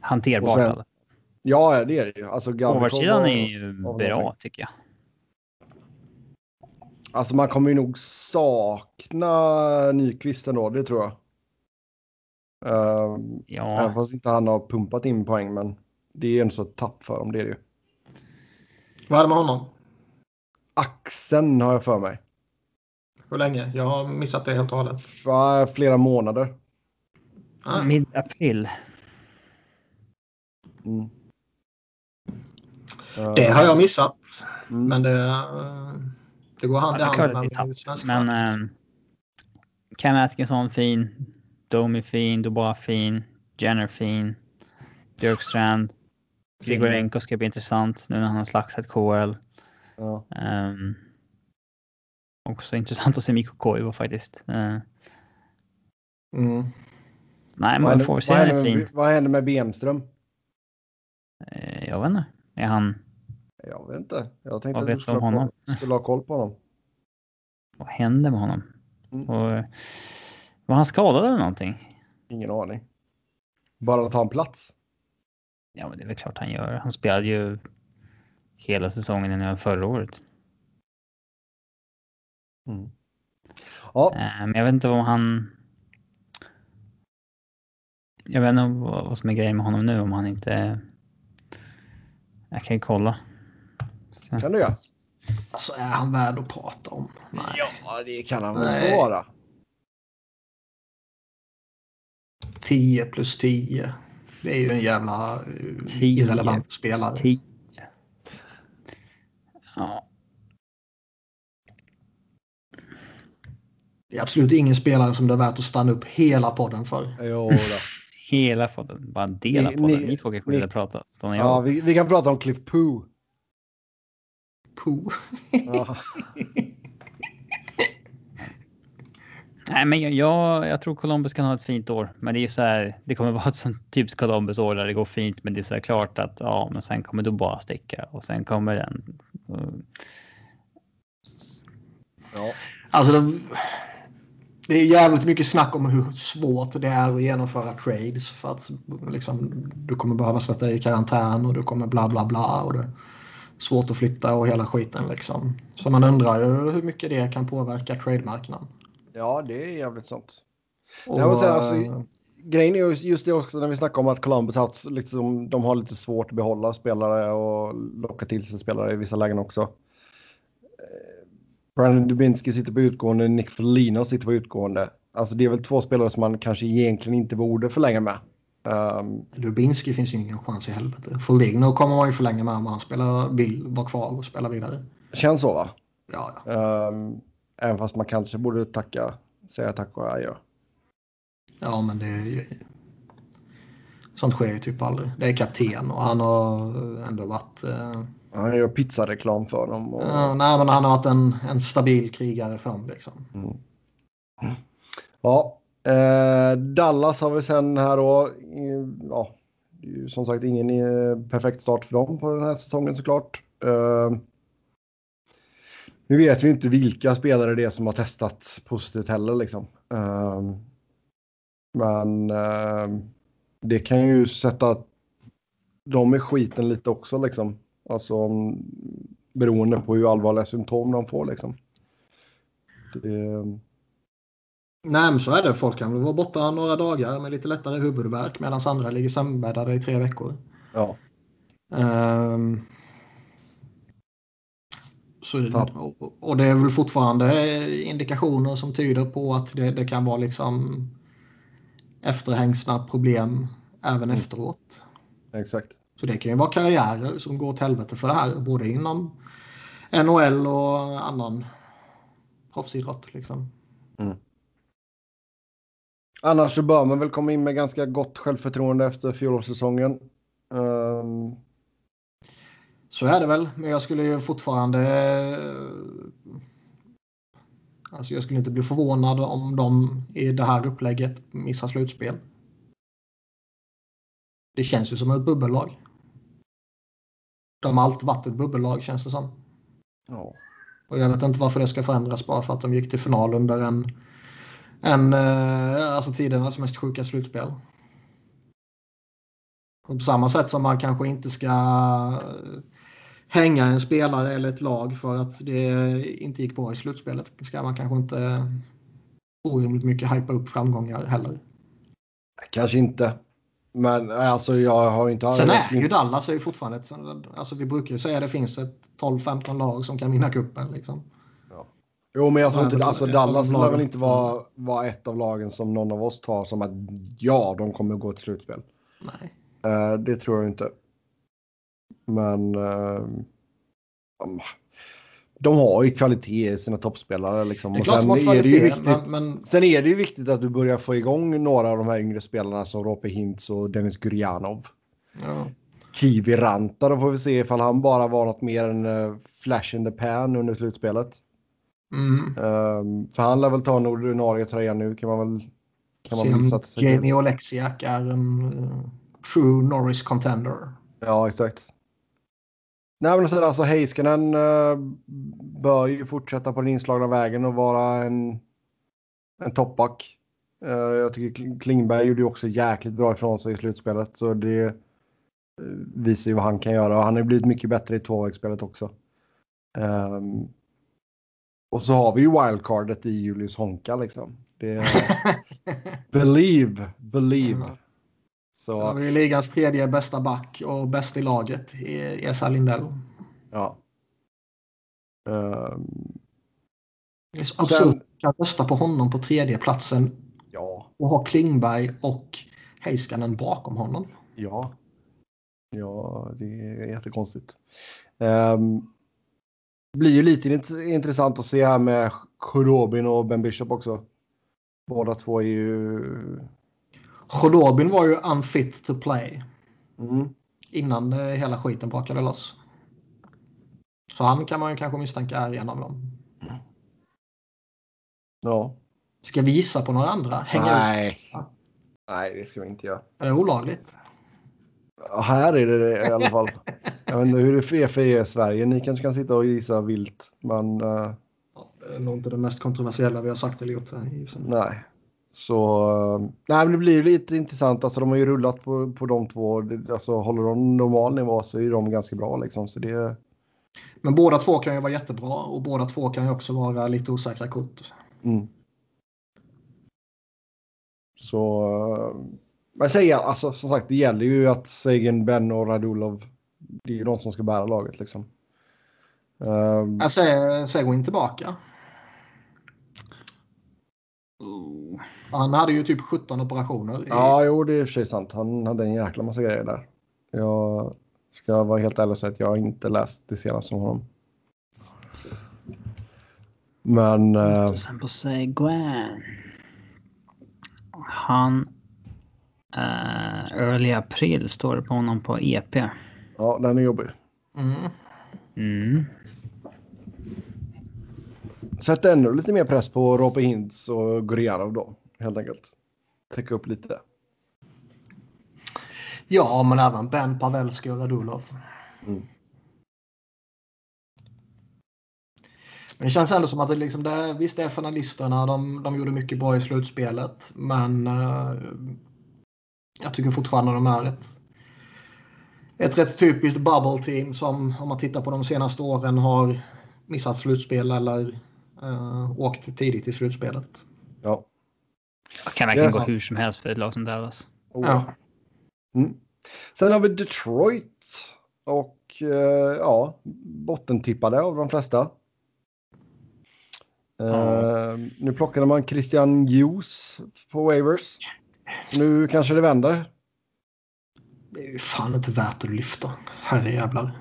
Hanterbart. Och sen-. Ja, det är det ju. Alltså Forwardsidan är ju bra någonting. tycker jag. Alltså man kommer ju nog sakna Nyqvist ändå, det tror jag. Ehm, Ja, Även fast inte han har pumpat in poäng, men det är en så tapp för dem, det är det ju. vad är det med honom? Axeln har jag för mig. Hur länge? Jag har missat det helt och hållet. För flera månader. Ah, mid-april. Mm. Det har jag missat. Mm. Men det, eh, det går hand i hand med svensk Men eh, Cam Atkinson fin. Domi fin. Dubois fin. Jenner fin. Björkstrand. Grigorenko ska bli intressant nu när han har slaktat KL. Ja. Um, också intressant att se Mikko Koivu faktiskt. Uh, Mm. nej, Vad man händer, får vad, se är händer fin. med, vad händer med Bemström? Eh, jag vet inte. Är han... Jag vet inte. Jag tänkte Vad att du skulle om ha, honom? koll, skulle ha koll på honom. Vad hände med honom? Mm. Och, eh, var han skadad eller någonting? Ingen aning. Bara att ta en plats. Ja, men det är väl klart han gör. Han spelade ju hela säsongen innan förra året. Mm. Ja, Eh, Men jag vet inte om han... Jag vet inte vad vad som är grejen med honom nu, om han inte... Jag kan ju kolla. Så. kan du göra. Alltså är han värd att prata om? Nej. Ja, det kan han väl vara. 10 plus 10. Det är ju en jävla eh, 10 irrelevant spelare. Tio. Ja, Det är absolut ingen spelare som det är värt att stanna upp hela podden för. Jo, då. hela podden. Bara en del av Ni- podden. ni- Ni två kanske ni- vill prata. Ja, vi, vi kan prata om Cliff Poo. Ja. Nej, men jag, jag, jag tror Columbus kan ha ett fint år. Men det är ju så här. Det kommer vara ett sånt typiskt Columbus år där det går fint. Men det är så här klart att ja, men sen kommer du bara sticka och sen kommer den. Ja. Alltså det, det är jävligt mycket snack om hur svårt det är att genomföra trades. För att liksom, du kommer behöva sätta dig i karantän och du kommer bla bla bla. Och det svårt att flytta och hela skiten liksom. Så man undrar ju hur mycket det kan påverka trademarknaden. ja, det är jävligt sant. Och, Jag vill säga, alltså, eh, Grejen är ju just det också när vi snackar om att Columbus har haft, liksom, de har lite svårt att behålla spelare och locka till sig spelare i vissa lägen också. Eh, Brandon Dubinsky sitter på utgående, Nick Foligno sitter på utgående. Alltså det är väl två spelare som man kanske egentligen inte borde förlänga med. Um, Lubinski finns ju ingen chans i helvete. Foligno kommer man ju förlänga med om han spelar, vill vara kvar och spela vidare. känns så va? Ja, ja. Um, även fast man kanske borde tacka, säga tack och adjö. ja men det är ju... Sånt sker ju typ aldrig. Det är kapten och han har ändå varit... Eh, Han gör pizzareklam för dem. Och, ja, nej, men han har varit en, en stabil krigare för dem liksom. Ja, eh, Dallas har vi sen här då. Ja, det är ju som sagt ingen eh, perfekt start för dem på den här säsongen såklart. Eh, nu vet vi inte vilka spelare det är som har testat positivt heller liksom. Eh, men eh, det kan ju sätta dem i skiten lite också liksom. Alltså beroende på hur allvarliga symptom de får liksom. Det, Nej, men så är det. Folk kan vara borta några dagar med lite lättare huvudvärk medan andra ligger sömnbäddade i tre veckor. ja. Ehm, så, och, det är väl fortfarande indikationer som tyder på att det, det kan vara liksom efterhängsna problem även efteråt. Exakt. Så det kan ju vara karriärer som går åt helvete för det här, både inom NHL och annan proffsidrott. Liksom. Annars så bör man väl komma in med ganska gott självförtroende efter fjolårssäsongen. Um, Så är det väl, men jag skulle ju fortfarande... Alltså jag skulle inte bli förvånad om de i det här upplägget missar slutspel. Det känns ju som ett bubbellag. De har alltid varit ett bubbellag känns det som. ja. Och jag vet inte varför det ska förändras bara för att de gick till final under en, en eh, alltså tidernas mest sjuka slutspel. Och på samma sätt som man kanske inte ska eh, hänga en spelare eller ett lag för att det inte gick bra i slutspelet ska man kanske inte orimligt mycket hypa upp framgångar heller. Kanske inte. Men alltså jag har inte... Sen är ju Dallas är ju fortfarande ett, alltså vi brukar ju säga att det finns ett 12-15 lag som kan vinna cupen liksom. Jo, men jag tror inte... Alltså Dallas de lär väl inte vara, vara ett av lagen som någon av oss tar som att ja, de kommer gå till slutspel. Nej. Eh, det tror jag inte. Men... um, de har ju kvalitet i sina toppspelare liksom. Det är klart de sen har är det ju viktigt. men, men Sen är det ju viktigt att du börjar få igång några av de här yngre spelarna som Rope Hintz och Dennis Gurjanov. ja. Kiwi Ranta, då får vi se ifall han bara var något mer än uh, flash in the pan under slutspelet. Mm. Um, för han lär väl ta en ordinarie tröja nu kan man väl kan man gissa Jamie Oleksiak är en eh, true Norris contender. Ja, exakt. Nej, men alltså Heiskanen uh, bör ju fortsätta på den inslagna vägen och vara en, en toppback. Uh, jag tycker Klingberg gjorde ju också jäkligt bra ifrån sig i slutspelet. Så det uh, visar ju vad han kan göra. Och han har blivit mycket bättre i tvåvägsspelet också. Um, och så har vi ju wildcardet i Julius Honka liksom. Det believe, believe. Mm. Så. Sen har vi ligans tredje bästa back och bäst i laget i Esa Lindell. Ja. Um, det är så absurt att rösta på honom på tredje platsen ja. och ha Klingberg och Heiskanen bakom honom. Ja. Ja, det är jättekonstigt. Um, blir ju lite intressant att se här med Korobin och Ben Bishop också. Båda två är ju Chodobin var ju unfit to play. Mm. Innan eh, hela skiten brakade loss. Så han kan man ju kanske misstänka är en av dem. Ja. Ska vi gissa på några andra? Hänga Nej. Ja. Nej, det ska vi inte göra. Är det olagligt? Här är det i alla fall. Jag vet inte hur det är för er i Sverige. Ni kanske kan sitta och gissa vilt, men... Uh... Ja, det är nog inte det mest kontroversiella vi har sagt eller gjort. Nej. Så nej, men det blir lite intressant. Alltså, de har ju rullat på, på de två. Alltså, håller de normal nivå så är de ganska bra. Liksom. Så det... Men båda två kan ju vara jättebra och båda två kan ju också vara lite osäkra kort. Mm. Så... Men säger alltså som sagt, det gäller ju att Sagan, Ben och Radulov, det är ju de som ska bära laget liksom. Um... Jag säger Seguin tillbaka. Oh. Han hade ju typ 17 operationer. I... Ja, jo, det är i och för sig sant. Han hade en jäkla massa grejer där. Jag ska vara helt ärlig och säga att jag har inte läst det senaste om honom. Men... Uh... Sen på Seguin. Han... Uh, early april står det på honom på EP. Ja, den är jobbig. Mm. Mm. Sätta ännu lite mer press på Rope Hintz och Gurianov då, helt enkelt. Täcka upp lite. Ja, men även Ben Pavelski och Radulov. Mm. Men det känns ändå som att det liksom, det, visst det är finalisterna, de, de gjorde mycket bra i slutspelet. Men uh, jag tycker fortfarande de är ett, ett rätt typiskt bubble team som om man tittar på de senaste åren har missat slutspel eller Uh, åkt tidigt i slutspelet. Ja. Det kan verkligen yes. gå hur som helst för ett lag som Dallas. Oh. Ja. Mm. Sen har vi Detroit. Och uh, ja, bottentippade av de flesta. Uh, Nu plockade man Christian Hughes på waivers. Nu kanske det vänder. Det är ju fan inte värt att lyfta. Herrejävlar.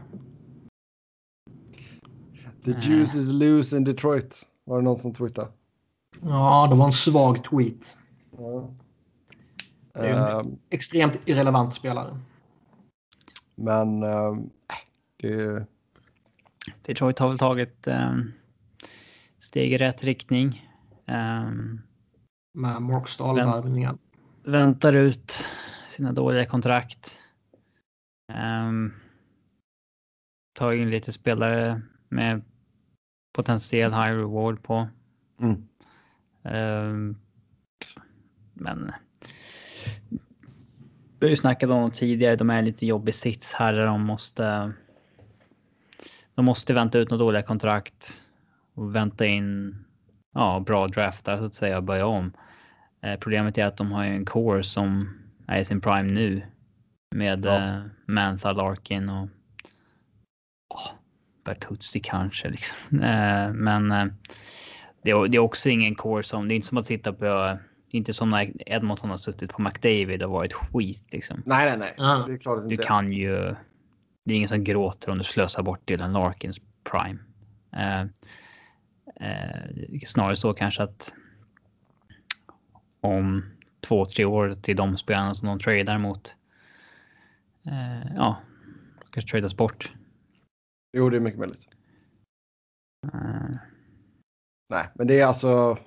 The juice is loose in Detroit. Var det någon som twittrade? Ja, det var en svag tweet. Ja. Det är en uh, extremt irrelevant spelare. Men uh, det... Detroit har väl tagit um, steg i rätt riktning. Um, Med Morkstall-värvningen. Väntar ut sina dåliga kontrakt. Um, tar in lite spelare med potentiell high reward på. Mm. Um, men. Vi har ju snackat om dem tidigare. De är lite jobbig sits här där de måste. De måste vänta ut några dåliga kontrakt och vänta in. Ja, bra draftar så att säga och börja om. Eh, problemet är att de har ju en core som är i sin prime nu med ja. eh, Mantha Larkin och Bertuzzi kanske. Liksom. Eh, men det är, också ingen core som, det är inte som att sitta på, inte som när Edmonton har suttit på McDavid och varit skit liksom. Nej, nej, nej. Det är klart inte. Du kan ju, det är ingen som gråter om du slösar bort Dylan Larkins prime. Eh, eh, snarare så kanske att om två, tre år till de spelarna som de tradar mot. Eh, ja, kanske tradas bort. Jo, det är mycket möjligt. Mm. Nej, men det är alltså...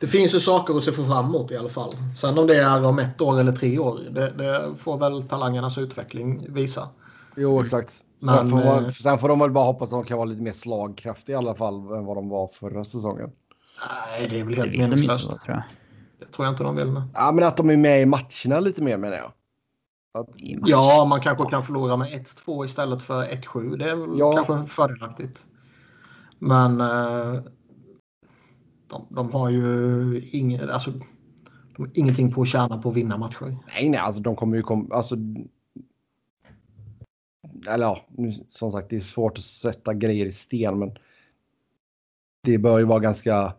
Det finns ju saker att se fram emot i alla fall. Sen om det är om ett år eller tre år, det, det får väl talangernas utveckling visa. Jo, exakt. Men, sen, får man, eh, sen får de väl bara hoppas att de kan vara lite mer slagkraftiga i alla fall än vad de var förra säsongen. Nej, det är väl helt meningslöst. Vara, tror jag. Det tror jag inte de vill. Ja, men att de är med i matcherna lite mer menar jag. Match. Ja, man kanske kan förlora med 1-2 istället för 1-7. Det är väl Ja. kanske fördelaktigt. Men eh, de, de har ju ing, alltså, de har ingenting på att tjäna på att vinna matcher. Nej, nej, alltså de kommer ju komma... Alltså, eller ja, nu, som sagt, det är svårt att sätta grejer i sten, men det bör ju vara ganska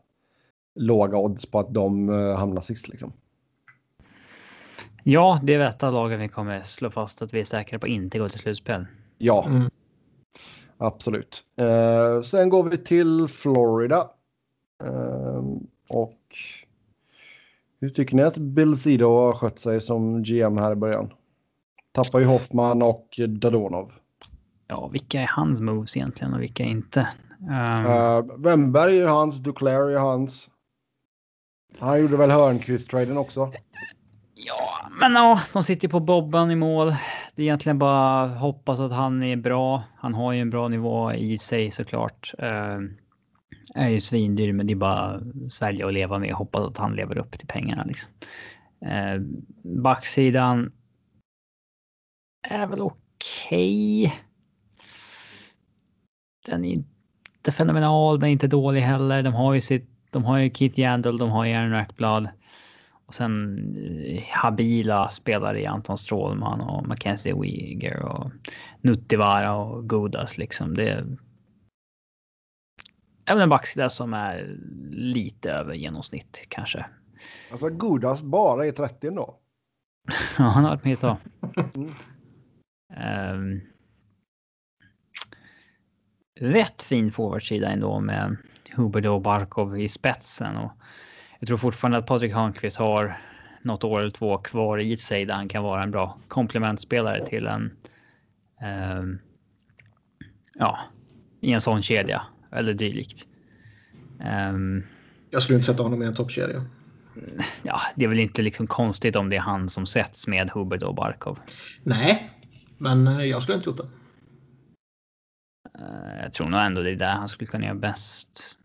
låga odds på att de uh, hamnar sist liksom. Ja, det är ett av lagen vi kommer slå fast att vi är säkra på att inte gå till slutspel. Ja, Mm. absolut. Eh, sen går vi till Florida. Ehm, och hur tycker ni att Bill Sido har skött sig som GM här i början? Tappar ju Hoffman och Dadonov. Ja, vilka är hans moves egentligen och vilka är inte? Um, Uh, Wemberg är ju hans, Duclair är hans. Han gjorde väl Hörnqvist-traden också. Ja, men ja, de sitter på Bobban i mål. Det är egentligen bara hoppas att han är bra. Han har ju en bra nivå i sig såklart. Uh, är ju svindyr, men det är bara svälja och leva med och hoppas att han lever upp till pengarna liksom. Uh, backsidan. Är väl okej. Den är inte fenomenal, men inte dålig heller. De har ju sitt. De har ju Keith Yandel, de har Aaron Rackblad. Och sen eh, habila spelare i Anton Strålman och Mackenzie Weger och Nuttivara och Godas liksom. Det är även en backsida som är lite över genomsnitt kanske. Alltså Godas bara är 30 då. Ja, han har varit med ett tag. Mm. Ehm, rätt fin forwardsida ändå med Hubert och Barkov i spetsen. Och jag tror fortfarande att Patrik Hörnqvist har något år eller två kvar i sig där han kan vara en bra komplementspelare till en. ehm, ja, i en sån kedja eller dylikt. Ehm, Jag skulle inte sätta honom i en toppkedja. ja, det är väl inte liksom konstigt om det är han som sätts med Hubert och Barkov. Nej, men eh, jag skulle inte gjort det. Eh, Jag tror nog ändå det är där han skulle kunna göra bäst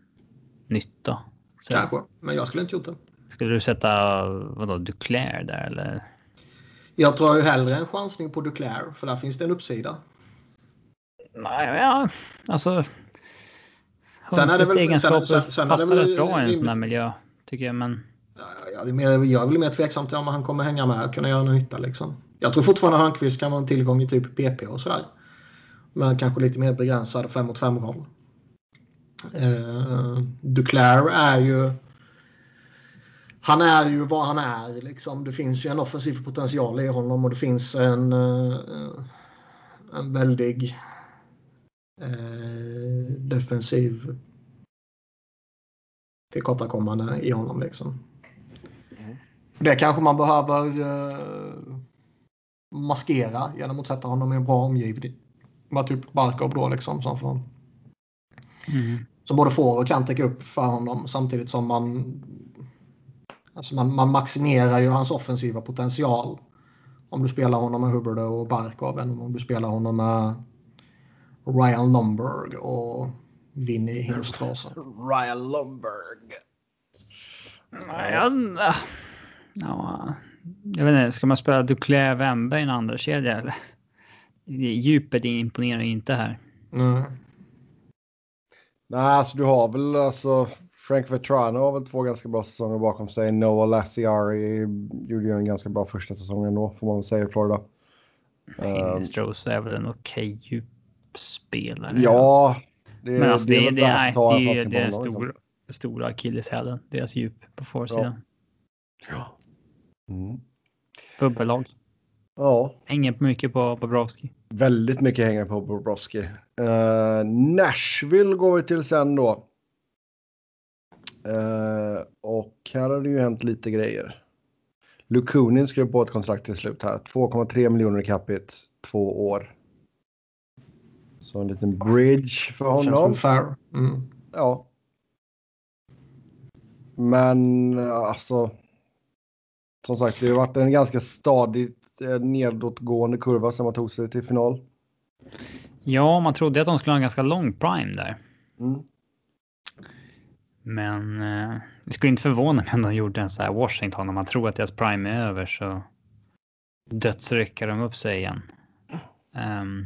nytta. Så Kanske, men jag skulle inte gjort det. skulle du sätta vadå, Duclair där eller? Jag tror ju hellre en chansning på Duclair, för där finns det en uppsida. Nej, ja, alltså. Sen är det väl- egenskaper sen- sen- sen passar rätt bra i en sån här miljö tycker jag, men Ja, Jag är, mer, jag är väl mer tveksam till om han kommer hänga med och kunna göra någon nytta. Liksom. Jag tror fortfarande att Hörnqvist kan vara en tillgång i typ PP och sådär. Men kanske lite mer begränsad 5 mot 5 roll. Uh, Duclair är ju... Han är ju vad han är. Liksom. Det finns ju en offensiv potential i honom och det finns en, eh, en väldig eh, defensiv tillkortakommande i honom. Liksom. Det kanske man behöver eh, maskera genom att sätta honom i en bra omgivning. Med typ Barkov då liksom. Som, får, mm. Som både får och kan täcka upp för honom samtidigt som man Alltså man, man maximerar ju hans offensiva potential. Om du spelar honom med Hubbard och Barkov än om du spelar honom med Ryan Lomberg och Vinny Hillstrasa. Ryan Lomberg. Nej, ja, jag vet inte, ska man spela Duclair Wemberg i en andra kedja eller? Djupet imponerar ju inte här. Mm. Nej, alltså du har väl alltså Frank Vetrano har väl två ganska bra säsonger bakom sig. Noah Lassiari gjorde ju en ganska bra första säsong ändå får man väl säga i Florida. Um, Hillström är väl en okej djupspelare. ja, det, Men alltså det, det, väl det, är, det en är honom, liksom. stora, akilleshälen. Deras djup på försidan. Ja. Mm. Bubbellag. Ja, Hänger mycket på Bobrovski. väldigt mycket hänger på Bobrovski. Uh, Nashville går vi till sen då. Eh, och här har det ju hänt lite grejer. Lukunin skrev på ett kontrakt till slut här. 2,3 miljoner i capita, två år. Så en liten bridge för honom. fair. Mm. Ja. Men alltså. Som sagt, det har varit en ganska stadigt eh, nedåtgående kurva som man tog sig till final. Ja, man trodde att de skulle ha en ganska lång prime där. Mm. Men eh, det skulle inte förvåna mig om de gjorde en så här Washington om man tror att deras prime är över så dödsrycker de upp sig igen. Um,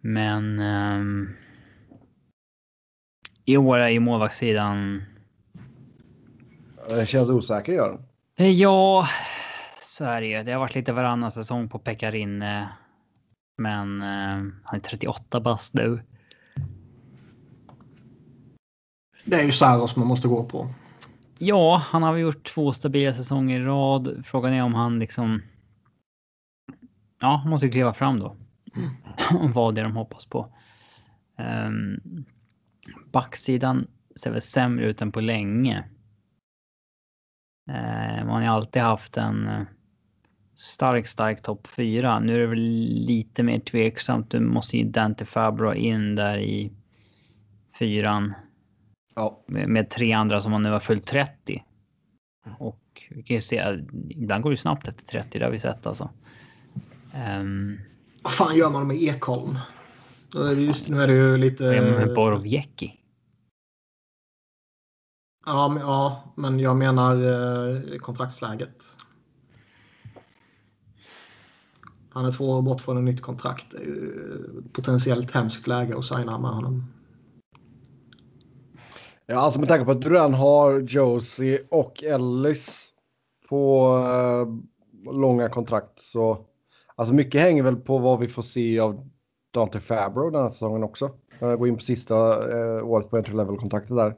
men um, i år är ju målvaktssidan. Det känns osäker gör. Eh, ja, så är det ju. Det har varit lite varannan säsong på Pekarinne. Men uh, han är 38 bast nu. Det är ju Saros man måste gå på. Ja, han har gjort två stabila säsonger i rad. Frågan är om han liksom. Ja, han måste kliva fram då. Mm. Vad det är de hoppas på. Um, backsidan ser väl sämre ut än på länge. Uh, man har ju alltid haft en uh, stark, stark topp fyra. Nu är det väl lite mer tveksamt. Du måste ju Dante Fabro in där i fyran. Ja. Med, med, tre andra som man nu har fyllt 30. Och vi kan ju se, ibland går det snabbt efter 30, det har vi sett alltså. Um, Vad fan gör man med Ekholm? Just nu är det ju lite... Med Borovjecki. Ja, men, ja, men jag menar eh, kontraktsläget. Han är två år bort från ett nytt kontrakt. Det är ju potentiellt hemskt läge att signa med honom. Ja, alltså med tanke på att du redan har Josie och Ellis på eh, långa kontrakt så alltså mycket hänger väl på vad vi får se av Dante Fabro den här säsongen också. Jag går in på sista eh, året på entry level kontraktet där.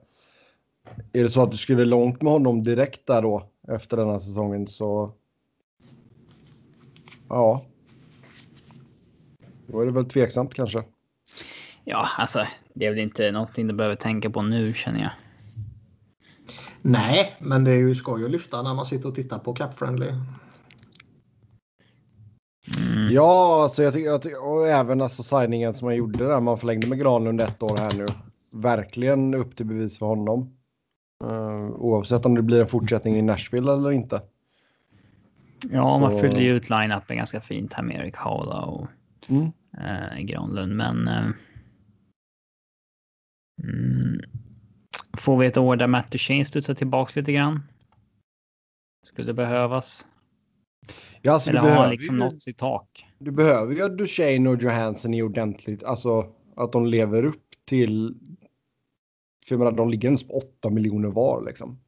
Är det så att du skriver långt med honom direkt där då efter den här säsongen så. Ja. Då är det väl tveksamt kanske. Ja, alltså det är väl inte någonting du behöver tänka på nu känner jag. Nej, men det är ju skoj att lyfta när man sitter och tittar på Cap Friendly. Mm. Ja, alltså jag tycker och även alltså signingen som man gjorde där man förlängde med Granlund ett år här nu. Verkligen upp till bevis för honom. Uh, oavsett om det blir en fortsättning i Nashville eller inte. Ja, Så... man fyllde ju ut line-upen ganska fint här med Erik Haula och mm. Uh, Granlund, men uh, Mm. Får vi ett år där Matt Duchene studsar tillbaka lite grann? Skulle det behövas? Ja, alltså Eller har han liksom nått sitt tak? Du behöver ju Duchene och Johansson i ordentligt, alltså att de lever upp till. För jag menar, de ligger ens på 8 miljoner var liksom.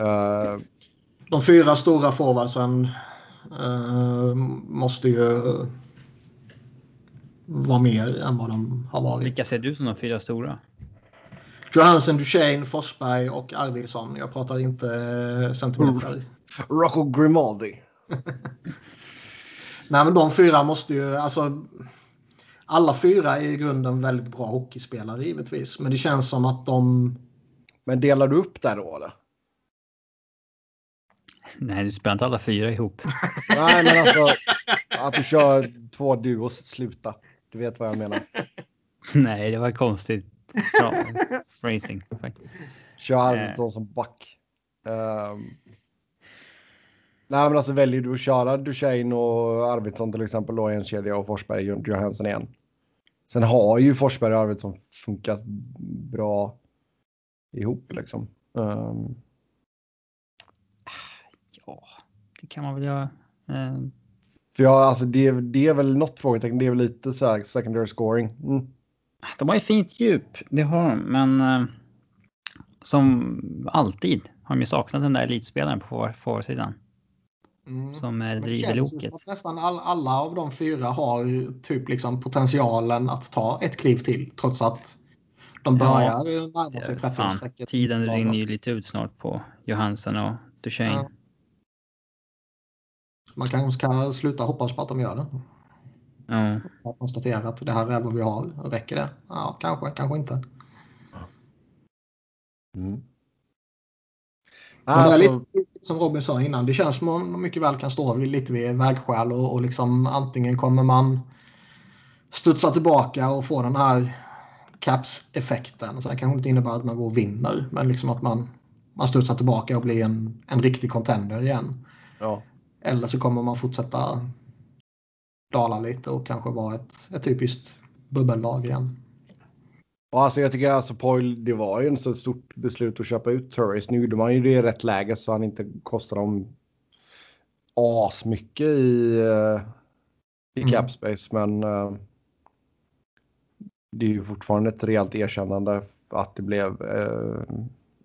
Uh, de fyra stora forwardsen uh, måste ju vara mer än vad de har varit. Vilka ser du som de fyra stora? Johansen, Duchene, Forsberg och Arvidsson. Jag pratar inte eh, centimeter. Rocco Grimaldi. Nej, men de fyra måste ju... Alltså, alla fyra är i grunden väldigt bra hockeyspelare givetvis. Men det känns som att de... Men delar du upp där då eller? Nej, du spelar inte alla fyra ihop. Nej, men alltså att du kör två duos, sluta. Du vet vad jag menar. Nej, det var konstigt. Bra phrasing. Kör Arvidsson som back. Um, nej, men alltså väljer du att köra Duchene och Arvidsson till exempel då i en kedja och Forsberg och Johansson igen. Sen har ju Forsberg och Arvidsson funkat bra ihop liksom. Um, ja, det kan man väl göra. Um, för ja, alltså det, det är väl något frågetecken. Det är väl lite så här secondary scoring. Mm. De har ju fint djup, det har de, men uh, som alltid har de ju saknat den där elitspelaren på forwardsidan. Mm. Som uh, driver loket. Nästan all, alla av de fyra har typ liksom potentialen att ta ett kliv till trots att de börjar ja, närma sig 30 Tiden rinner ju lite ut snart på Johansen och Duchene. Ja. Man kanske ska sluta hoppas på att de gör det. Mm. Att konstatera att det här är vad vi har. Räcker det? Ja, kanske, kanske inte. Mm. Alltså... Det är lite som Robin sa innan. Det känns som att man mycket väl kan stå lite vid vägskäl och, och liksom antingen kommer man studsa tillbaka och få den här caps-effekten. Sen kanske inte innebär att man går och vinner, men liksom att man, man studsar tillbaka och blir en, en riktig contender igen. Ja. Eller så kommer man fortsätta dala lite och kanske vara ett, ett typiskt bubbellag igen. Och alltså jag tycker alltså Poil, det var ju en så stort beslut att köpa ut Turris. Nu gjorde man ju det i rätt läge så han inte kostar dem as mycket i, uh, i Mm. cap space. Men uh, det är ju fortfarande ett rejält erkännande att det blev uh,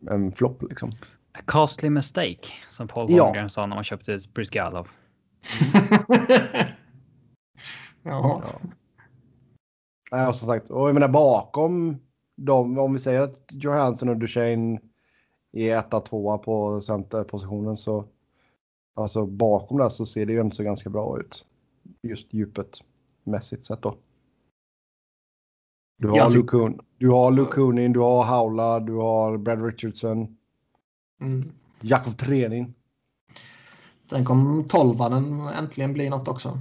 en flopp liksom. A costly mistake, som Paul Ja. Holmgren sa när man köpte ut Brizgalov. ja. Ja. Nej, och som sagt, och jag menar bakom dem, om vi säger att Johansson och Duchene är etta, tvåa på centerpositionen så alltså bakom där så ser det ju inte så ganska bra ut. Just djupet mässigt sett då. Du har, Lukun, du har Lukunin, du har Haula, du har Brad Richardson, Mm. Jakov Trenin. Tänk om tolvanen äntligen blir något också.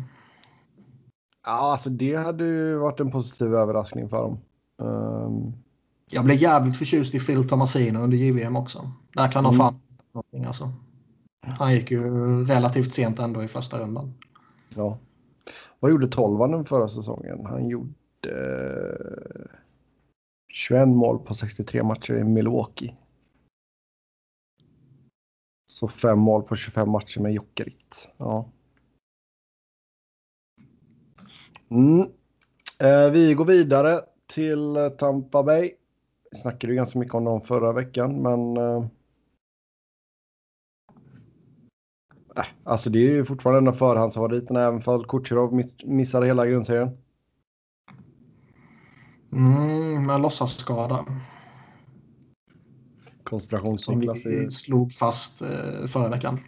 Ja, alltså det hade ju varit en positiv överraskning för dem. Ehm, Jag blev jävligt förtjust i Phil Tomasino under JVM också. Där kan de Mm. fan någonting alltså. Han gick ju relativt sent ändå i första rundan. Ja. Vad gjorde tolvanen förra säsongen? Han gjorde eh, 21 mål på 63 matcher i Milwaukee. Så fem mål på 25 matcher med Jokerit. Ja. Mm. Eh, vi går vidare till eh, Tampa Bay. Vi snackade ju ganska mycket om dem förra veckan, men... Eh, äh, alltså det är ju fortfarande en av förhandsfavoriterna, även fall Kucherov miss- missade hela grundserien. Mm, med låtsasskada. Som Konspirationsniklas är vi slog fast eh, förra veckan.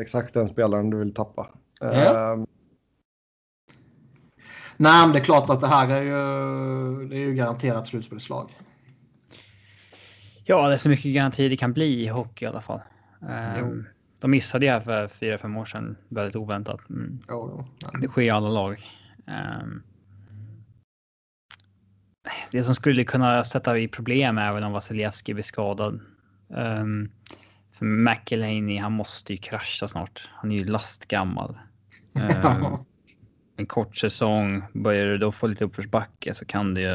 exakt den spelaren du vill tappa. Ja. Eh, Nej, men det är klart att det här är ju, det är ju garanterat slutspelslag. Ja, det är så mycket garanti det kan bli i hockey i alla fall. Ehm, de missade här för fyra, fem år sedan väldigt oväntat. Mm. Jo, jo. Det sker i alla lag. Ehm, det som skulle kunna sätta i problem är även om Vasilevski blir skadad. Um, för McElhaney, han måste ju krascha snart. Han är ju lastgammal. Ehm, en kort säsong, börjar du då få lite uppförsbacke så kan det ju...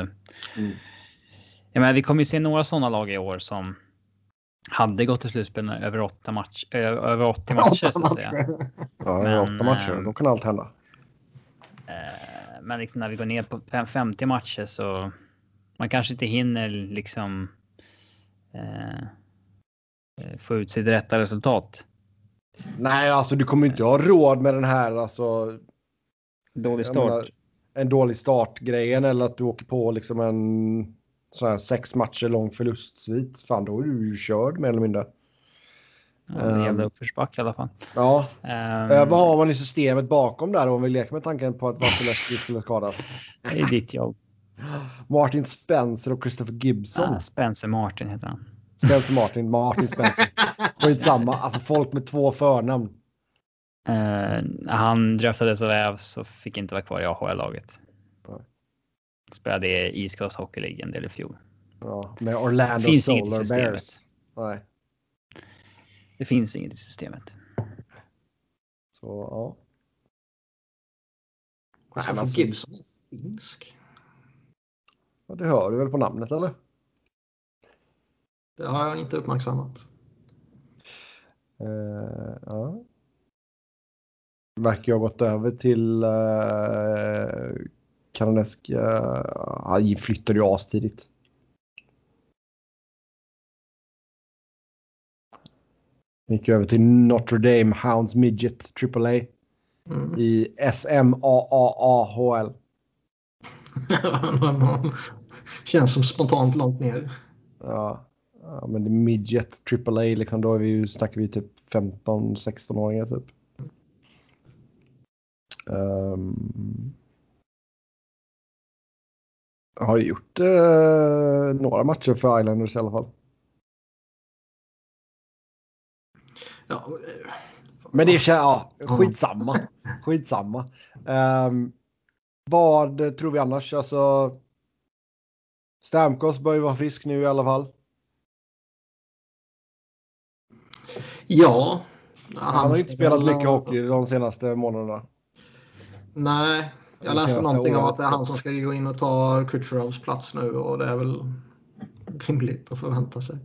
Mm. Jag menar, vi kommer ju se några sådana lag i år som hade gått till slutspel över, åtta match, över 80 matcher. Så att säga. ja, Men, åtta matcher, ehm, då kan allt hända. Eh, Men liksom när vi går ner på fem- 50 matcher så man kanske inte hinner liksom eh, eh, få ut sitt rätta resultat. Nej, alltså du kommer inte ha råd med den här alltså, Dålig Jag menar, start. en dålig startgrejen eller att du åker på liksom en sån här sex matcher lång förlustsvit. Fan, då är du ju körd mer eller mindre. Ja, det gäller ehm, uppförsbacke i alla fall. Ja, eh, vad har man i systemet bakom där om vi leker med tanken på att Vasilevski skulle skadas? Det är ditt jobb. Martin Spencer och Christopher Gibson. Ah, Spencer Martin heter han. Spencer Martin, Martin Spencer. Skitsamma, alltså folk med två förnamn. När han draftades av Avs och fick inte vara kvar i AHL-laget. Nej. Spelade i East Coast Hockey League en del i fjol. Ja, med Orlando Finns inget i Solar systemet. Bears. Nej, Det finns inget i systemet. så ja. Christopher men alltså- Gibson är finsk. Ja. Det hör du väl på namnet eller? Det har jag inte uppmärksammat. Eh, ja. Verkar ha gått över till uh, kanadensiska... Han flyttade ju astidigt. Gick över till Notre Dame Hounds Midget AAA Mm. i SMAAAHL. Känns som spontant långt ner. Ja. ja, men det är Midget AAA liksom. Då är vi ju, snackar vi typ 15-16-åringar typ. Um, jag har gjort eh, några matcher för Islanders i alla fall. Ja, eh, Men det känns, ja, skitsamma. Skitsamma. Um, vad tror vi annars? Alltså, Stamkos bör ju vara frisk nu i alla fall. ja. Han har ju inte spelat mycket hockey de senaste månaderna. Nej, jag läste någonting om att det är han som ska gå in och ta Kutjerovs plats nu och det är väl rimligt att förvänta sig.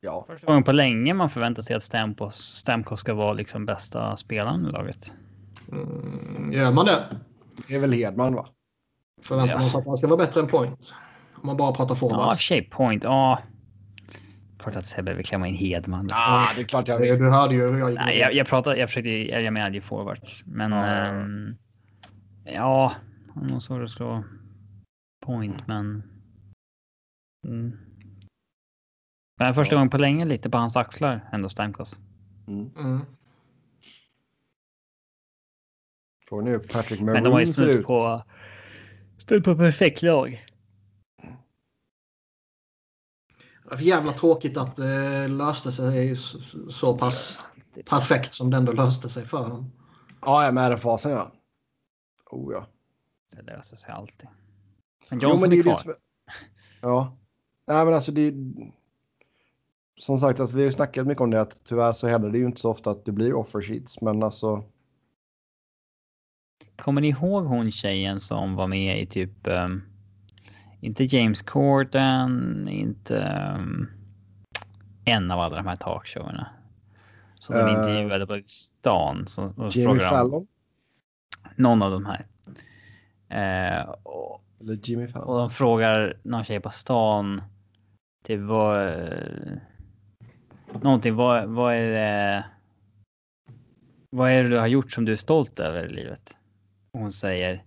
Ja. Första gången på länge man förväntar sig att Stamkos, Stamkos ska vara liksom bästa spelaren i laget. Mm, gör man det? Det är väl Hedman va? Förväntar man sig att han ska vara bättre än Point? Om man bara pratar Ja, i och forwards. för sig Point. Ja. Klart att Sebbe vill klämma in Hedman. Ja, det är klart jag vill. Du hörde ju hur jag gick. Nej, jag, jag pratade, jag försökte, jag menade ju forwards. Men Ja. ehm, ja, han har nog svårt att slå point, men. Mm. Men första Ja. gången på länge lite på hans axlar ändå Stamkos. Mm. Mm. Frågan är hur Patrick Men de har ju Maroon snudd på. Snudd på perfekt lag. Det är för jävla tråkigt att det löste sig så, pass perfekt som det ändå löste sig för dem. Ja, jag med RF-fasen ja. Oh ja. Det löser sig alltid. Men Jo, Johnson men det är kvar. som- Ja. Nej, men alltså det... Som sagt, alltså, vi har ju snackat mycket om det att tyvärr så händer det ju inte så ofta att det blir offer sheets, men alltså. Kommer ni ihåg hon tjejen som var med i typ, ehm, inte James Corden, inte ehm, en av alla de här talkshowerna. Som de Eh, intervjuade på stan. Som, Jimmy frågade Fallon. någon av de här. Eh, och, Eller Jimmy Fallon. och de frågar någon tjej på stan. Typ vad... eh, Någonting, vad, vad är det... Vad är det du har gjort som du är stolt över i livet? Och hon säger.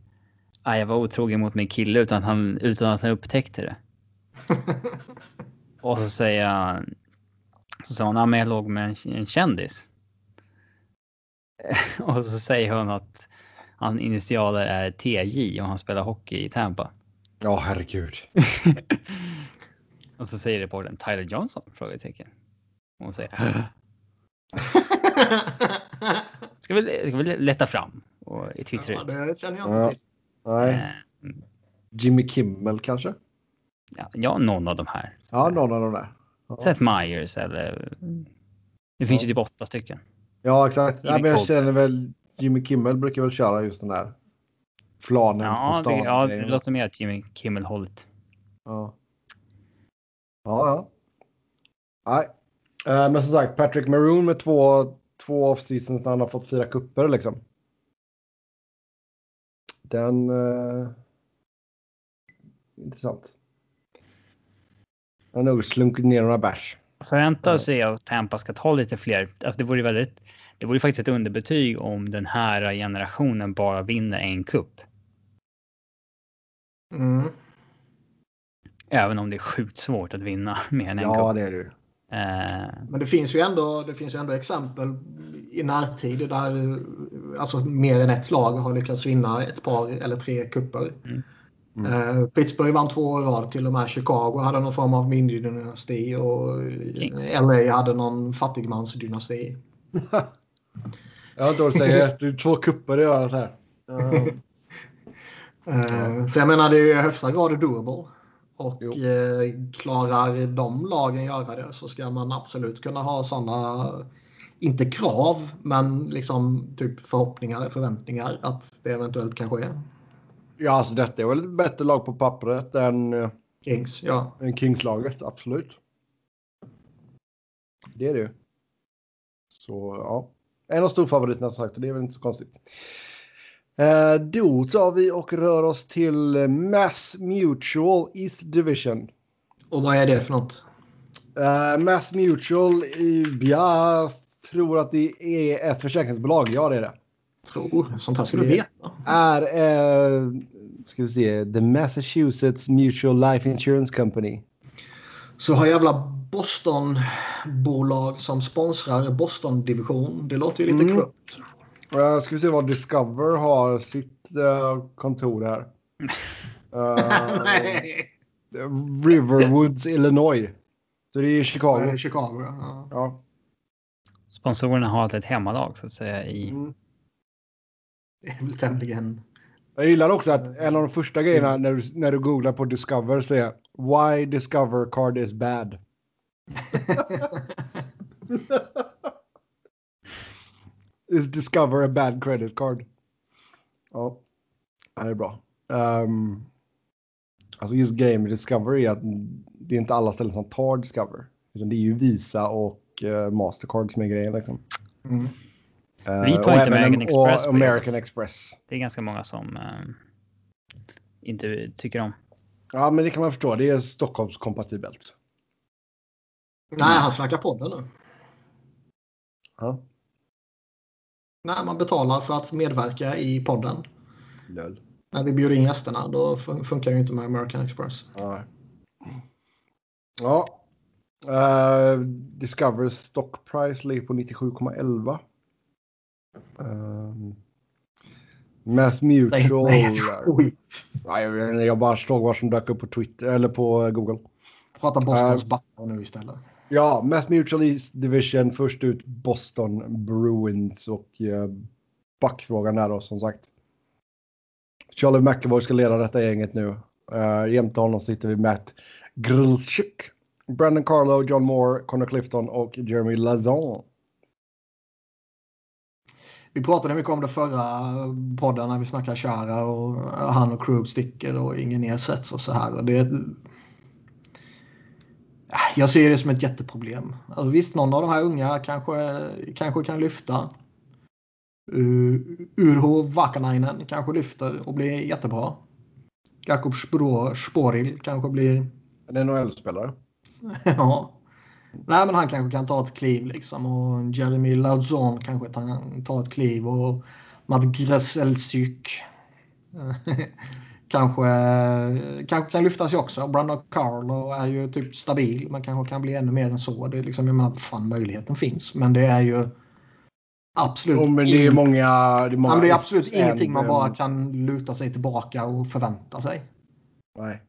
"Ah, jag var otrogen mot min kille utan, han, utan att han upptäckte det. Och så säger han. Så sa hon, ah, men jag låg med en, en kändis. och så säger hon att han initialer är TJ och han spelar hockey i Tampa. Ja, herregud. och så säger reportern Tyler Johnson? Frågetecken. Och hon säger. Ska vi, ska vi lätta fram och i Twitter ja, ut. det känner jag Ja. inte till. Nej, Eh, Jimmy Kimmel kanske? ja, ja, någon av de här. Ja, säga. någon av de där. Ja, Seth Meyers eller. Det finns Ja. ju typ åtta stycken. ja exakt. Nej, men jag känner väl Jimmy Kimmel brukar väl köra just den där flanen på Ja, det, stan. ja, det låter mer att Jimmy Kimmel hållit. Ja. Ja, ja. Nej. Eh, men som sagt, Patrick Maroon med två, två off-seasons när han har fått fyra kupper liksom. Den... Eh, intressant. Han har nog slunkit ner några bärs. Förvänta Ja. sig att Tampa ska ta lite fler. Alltså det vore väldigt. Det vore faktiskt ett underbetyg om den här generationen bara vinner en kupp. Mm. Även om det är sjukt svårt att vinna mer än en Ja, kupp. det är det ju. Eh, Men det finns ju ändå, det finns ju ändå exempel i närtid där alltså, mer än ett lag har lyckats vinna ett par eller tre kupper. Mm. Mm. Eh, Pittsburgh vann två år rad till och med. Chicago hade någon form av mini-dynasti och Kings. LA hade någon fattigmansdynasti. Att säga. Det är två kupper i örat här. Ja. Eh, Så jag menar det är i högsta grad doable. Och eh, klarar de lagen göra det så ska man absolut kunna ha sådana, inte krav, men liksom typ förhoppningar, förväntningar att det eventuellt kan ske. ja, alltså detta är väl ett bättre lag på pappret än, eh, Kings, ja. än Kings-laget. Absolut. Det är det ju. Så ja. En av storfavoriterna som sagt, och det är väl inte så konstigt. Eh, då tar vi och rör oss till Mass Mutual East Division. Och vad är det för något? Eh, Mass Mutual, i, jag tror att det är ett försäkringsbolag. Ja, det är det. Tror, sånt här ska du veta. Är, eh, ska vi se, The Massachusetts Mutual Life Insurance Company. Så har jävla Boston-bolag som sponsrar Boston-division. Det låter ju lite Mm. korrupt. Uh, ska vi se var Discover har sitt eh, kontor här. Nej, Riverwoods, Illinois. Så det är Chicago. det är Chicago. Ja. Ja. Sponsorerna har alltid ett hemmalag så att säga i. Mm. Det är väl tämligen... Jag gillar också att en av de första grejerna när du, när du googlar på Discover så är Why Discover card is bad. Is Discover a bad credit card? Ja, det är bra. Um, alltså just grejen med Discovery är att det är inte alla ställen som tar Discover. Utan det är ju Visa och Mastercard som är grejen. Liksom. Mm. Uh, Vi tar inte American Express. Och American Express. Det är ganska många som uh, inte tycker om. Ja, men det kan man förstå. Det är Stockholmskompatibelt. Nej, han snackar podden nu. Ja. Nej, man betalar för att medverka i podden. Lol. När vi bjuder in gästerna, då funkar det inte med American Express. Ja. Ja. Uh, Discover stock price ligger på 97,11. Uh, Mass Mutual. Nej, jag, jag bara såg vad som dök upp på Twitter eller på Google. Prata Bostons uh, backar nu istället. Ja, Mass Mutual East Division. Först ut Boston Bruins och uh, backfrågan är då som sagt. Charlie McAvoy ska leda detta gänget nu. Uh, jämte honom sitter vi Matt Grillchuk, Brandon Carlo, John Moore, Connor Clifton och Jeremy Lazon. Vi pratade mycket om det förra podden när vi snackade Chara och han och Krug sticker och ingen ersätts och så här. Och det, jag ser det som ett jätteproblem. Alltså visst, någon av de här unga kanske, kanske kan lyfta. Uh, Urho Vakanainen kanske lyfter och blir jättebra. Jakob Sporil kanske blir... En NHL-spelare. ja. Nej, men han kanske kan ta ett kliv liksom. Och Jeremy Lauzon kanske tar ett kliv. Och Matt Greselsyk kanske, kanske kan lyfta sig också. Brandon Carlo är ju typ stabil. Man kanske kan bli ännu mer än så. Det är liksom, jag menar, fan möjligheten finns. Men det är ju absolut... Oh, men det är många... Det är, många det är absolut ingenting man bara kan luta sig tillbaka och förvänta sig. Nej,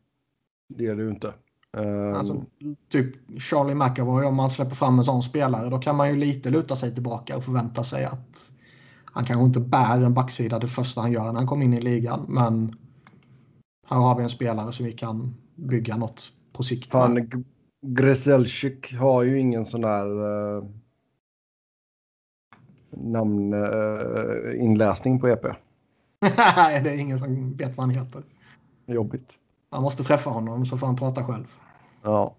det är det ju inte. Um... Alltså, typ Charlie McAvoy, om man släpper fram en sån spelare, då kan man ju lite luta sig tillbaka och förvänta sig att han kanske inte bär en backsida det första han gör när han kommer in i ligan, men här har vi en spelare som vi kan bygga något på sikt. Fan, Greselczyk har ju ingen sån där uh, namninläsning uh, på EP. Nej, det är ingen som vet vad han heter. Jobbigt. Man måste träffa honom så får han prata själv. Ja.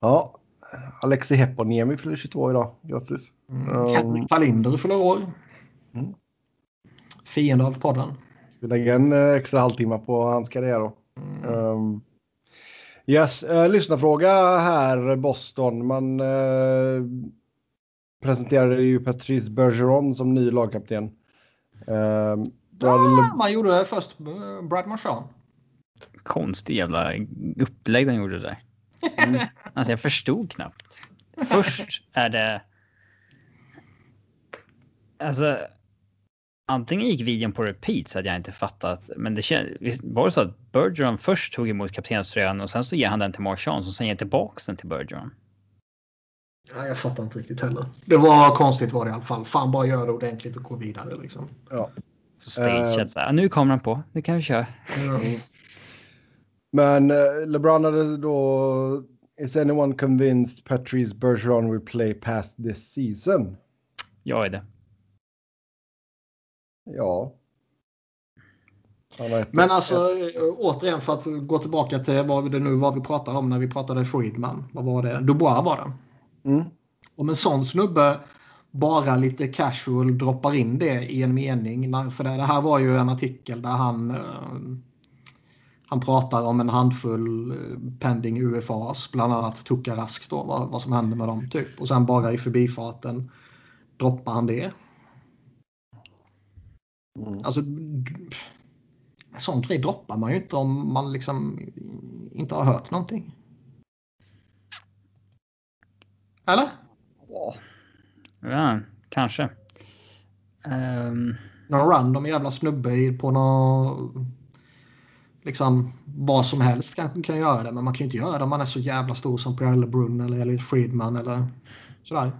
Ja. Alexi Heponiemi fyller 22 idag. Grattis. Mm. Henrik Tallinder fyller år. Mm. Fiende av podden. Vi lägga en eh, extra halvtimme på hans karriär då? Mm. Um, yes, uh, lyssnarfråga här Boston. Man uh, presenterade ju Patrice Bergeron som ny lagkapten. Uh, ah, man gjorde det först Brad Marchand konstig jävla upplägg den gjorde där. Mm. Alltså jag förstod knappt. Först är det... Alltså... Antingen gick videon på repeat så hade jag inte fattat. Men det känns, var det så att Bergeron först tog emot kaptenströjan och sen så ger han den till Marchand och sen ger tillbaka den till Bergeron? Ja, jag fattar inte riktigt heller. Det var konstigt var det i alla fall. Fan bara gör det ordentligt och gå vidare liksom. Ja. Så stageat uh, så här, nu kommer han på, nu kan vi köra. Mm. Men uh, LeBron hade då... Is anyone convinced Patrice Bergeron will play past this season? Jag är det. Ja. Men alltså ett. återigen för att gå tillbaka till vad det nu var vi pratade om när vi pratade Friedman. Vad var det? Dubois var det. Mm. Om en sån snubbe bara lite casual droppar in det i en mening. För det här var ju en artikel där han eh, han pratar om en handfull eh, pending UFAs, bland annat Tukarask då, vad, vad som händer med dem typ. Och sen bara i förbifarten droppar han det. Mm. Alltså, en sån grej droppar man ju inte om man liksom inte har hört någonting. Eller? Ja, kanske. Um... Någon random jävla snubbe på någon liksom vad som helst kanske kan göra det. Men man kan ju inte göra det om man är så jävla stor som Pirella Brunn eller Elliot Friedman eller sådär.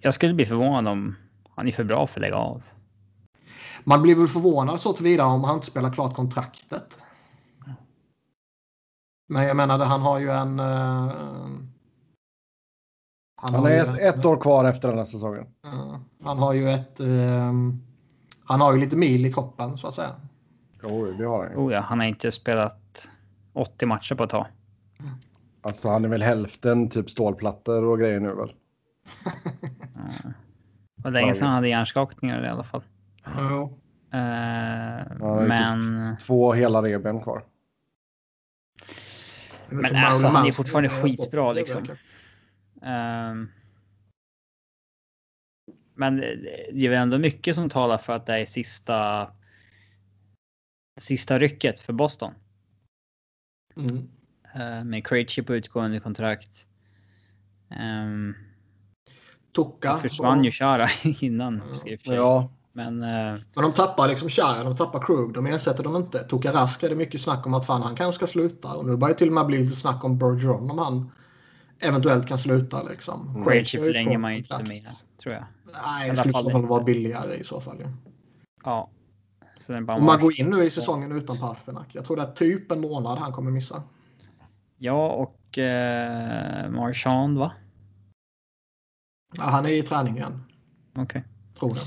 Jag skulle bli förvånad om han är för bra för att lägga av. Man blir väl förvånad så tillvida om han inte spelar klart kontraktet. Men jag menar, han har ju en... Uh, han, han har ett, ett år kvar efter den här säsongen. Uh, han har ju ett... Uh, Han har ju lite mil i kroppen så att säga. Jo, det har han ju. Oh ja, han har inte spelat 80 matcher på ett tag. Alltså han är väl hälften typ stålplattor och grejer nu väl? Ja. Det var länge sedan han hade hjärnskakningar i alla fall. Ja. Ju men Två hela revben kvar. Men alltså, han är fortfarande skitbra, liksom. Ehm, men det är väl ändå mycket som talar för att det är sista. Sista rycket för Boston Mm. uh, med Krejci på utgående kontrakt. Um, Tucka. försvann ju Chara innan. och sig. Ja, Men uh, Men de tappar liksom Shire, de tappar Krug, de ersätter dem inte. Tuka Rask är det mycket snack om att fan han kanske ska sluta. Och nu börjar det till och med bli lite snack om Bergeron om han eventuellt kan sluta liksom. Krejci har ju förlänger man ju inte med, tror jag. Nej, det skulle i så fall vara billigare i så fall. Ja. Ja. Bara Om man går in nu i säsongen utan Pasternak. Jag tror det är typ en månad han kommer missa. Ja, och uh, Marchand va? Ja, han är i träning igen, Okej. tror jag.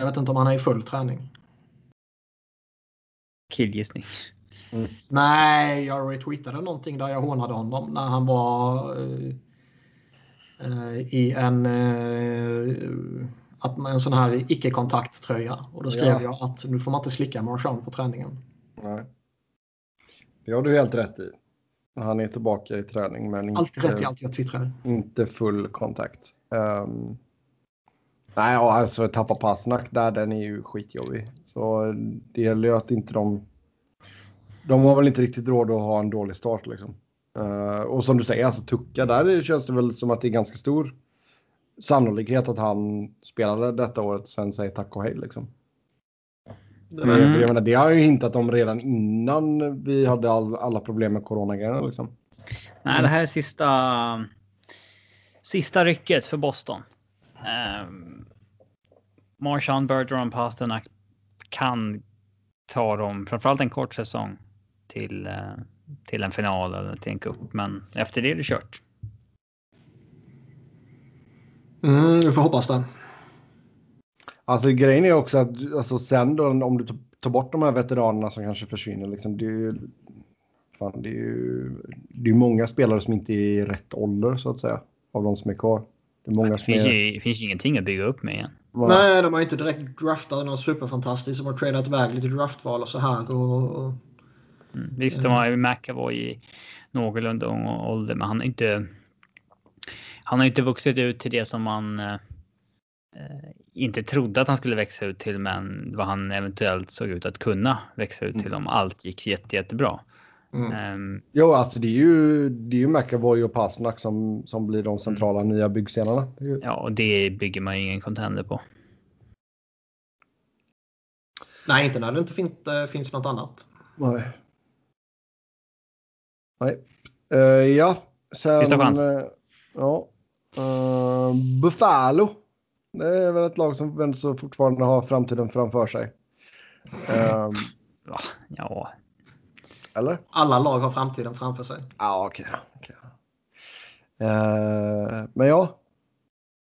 Jag vet inte om han är i full träning. Killgissning. Nej, jag retweetade någonting där jag hånade honom när han var eh, eh, i en, eh, att, en sån här icke-kontakttröja. Och då skrev Ja. jag att nu får man inte slicka Marchand på träningen. nej. Det har du helt rätt i. Han är tillbaka i träning men inte, rätt i allt jag twittrar. inte full kontakt. Um, nej, alltså tappa passnack där, den är ju skitjobbig. Så det gäller ju att inte de... De har väl inte riktigt råd att ha en dålig start liksom. Eh, och som du säger, alltså Tucka, där känns det väl som att det är ganska stor sannolikhet att han spelade detta året sen säger tack och hej liksom. Mm. Jag menar, det har jag ju hintat om redan innan vi hade all, alla problem med coronagrejerna liksom. Nej, det här är sista. Sista rycket för Boston. Um, Marchand, Bergeron, Pasternak kan ta dem, framförallt en kort säsong till eh, till en final eller till en cup. Men efter det är det kört. Mm, vi får hoppas det. Alltså grejen är också att alltså, sen då om du tar bort de här veteranerna som kanske försvinner liksom det är ju fan, det är ju det är många spelare som inte är i rätt ålder så att säga av de som är kvar. Det är många Det som finns är... ju, finns ju ingenting att bygga upp med igen. Nej, de har inte direkt draftat något superfantastiskt. De har tradat iväg lite draftval och så här. Och, och, Mm. Visst, de har ju McAvoy i någorlunda ung ålder, men han har inte. Han har inte vuxit ut till det som man eh, eh, inte trodde att han skulle växa ut till, men vad han eventuellt såg ut att kunna växa ut till om allt gick jätte, jättebra. mm. Ehm, Jo, alltså det är ju, det är ju McAvoy och Pasnak som, som blir de centrala nya byggstenarna. Ju- ja, och det bygger man ju ingen contender på. Nej, inte när det inte finns, äh, finns något annat. Nej. Nej. Eh, ja, sen... Sista chans. eh, ja. Uh, Buffalo. Det är väl ett lag som så fortfarande har framtiden framför sig. Va? Ja, eller? Alla lag har framtiden framför sig. Ja, okej. okej. Eh, men ja.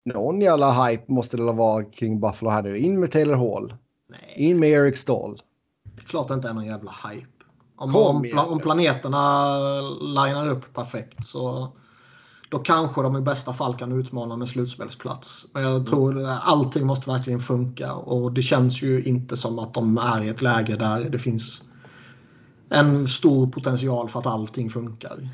Någon jävla hype måste det vara kring Buffalo här nu. In med Taylor Hall. Nej, In med Eric Stahl. det är klart det inte är någon jävla hype. Om, Kom om, om planeterna linar upp perfekt så då kanske de i bästa fall kan utmana med slutspelsplats. Men Mm. jag tror att allting måste verkligen funka och det känns ju inte som att de är i ett läge där det finns en stor potential för att allting funkar.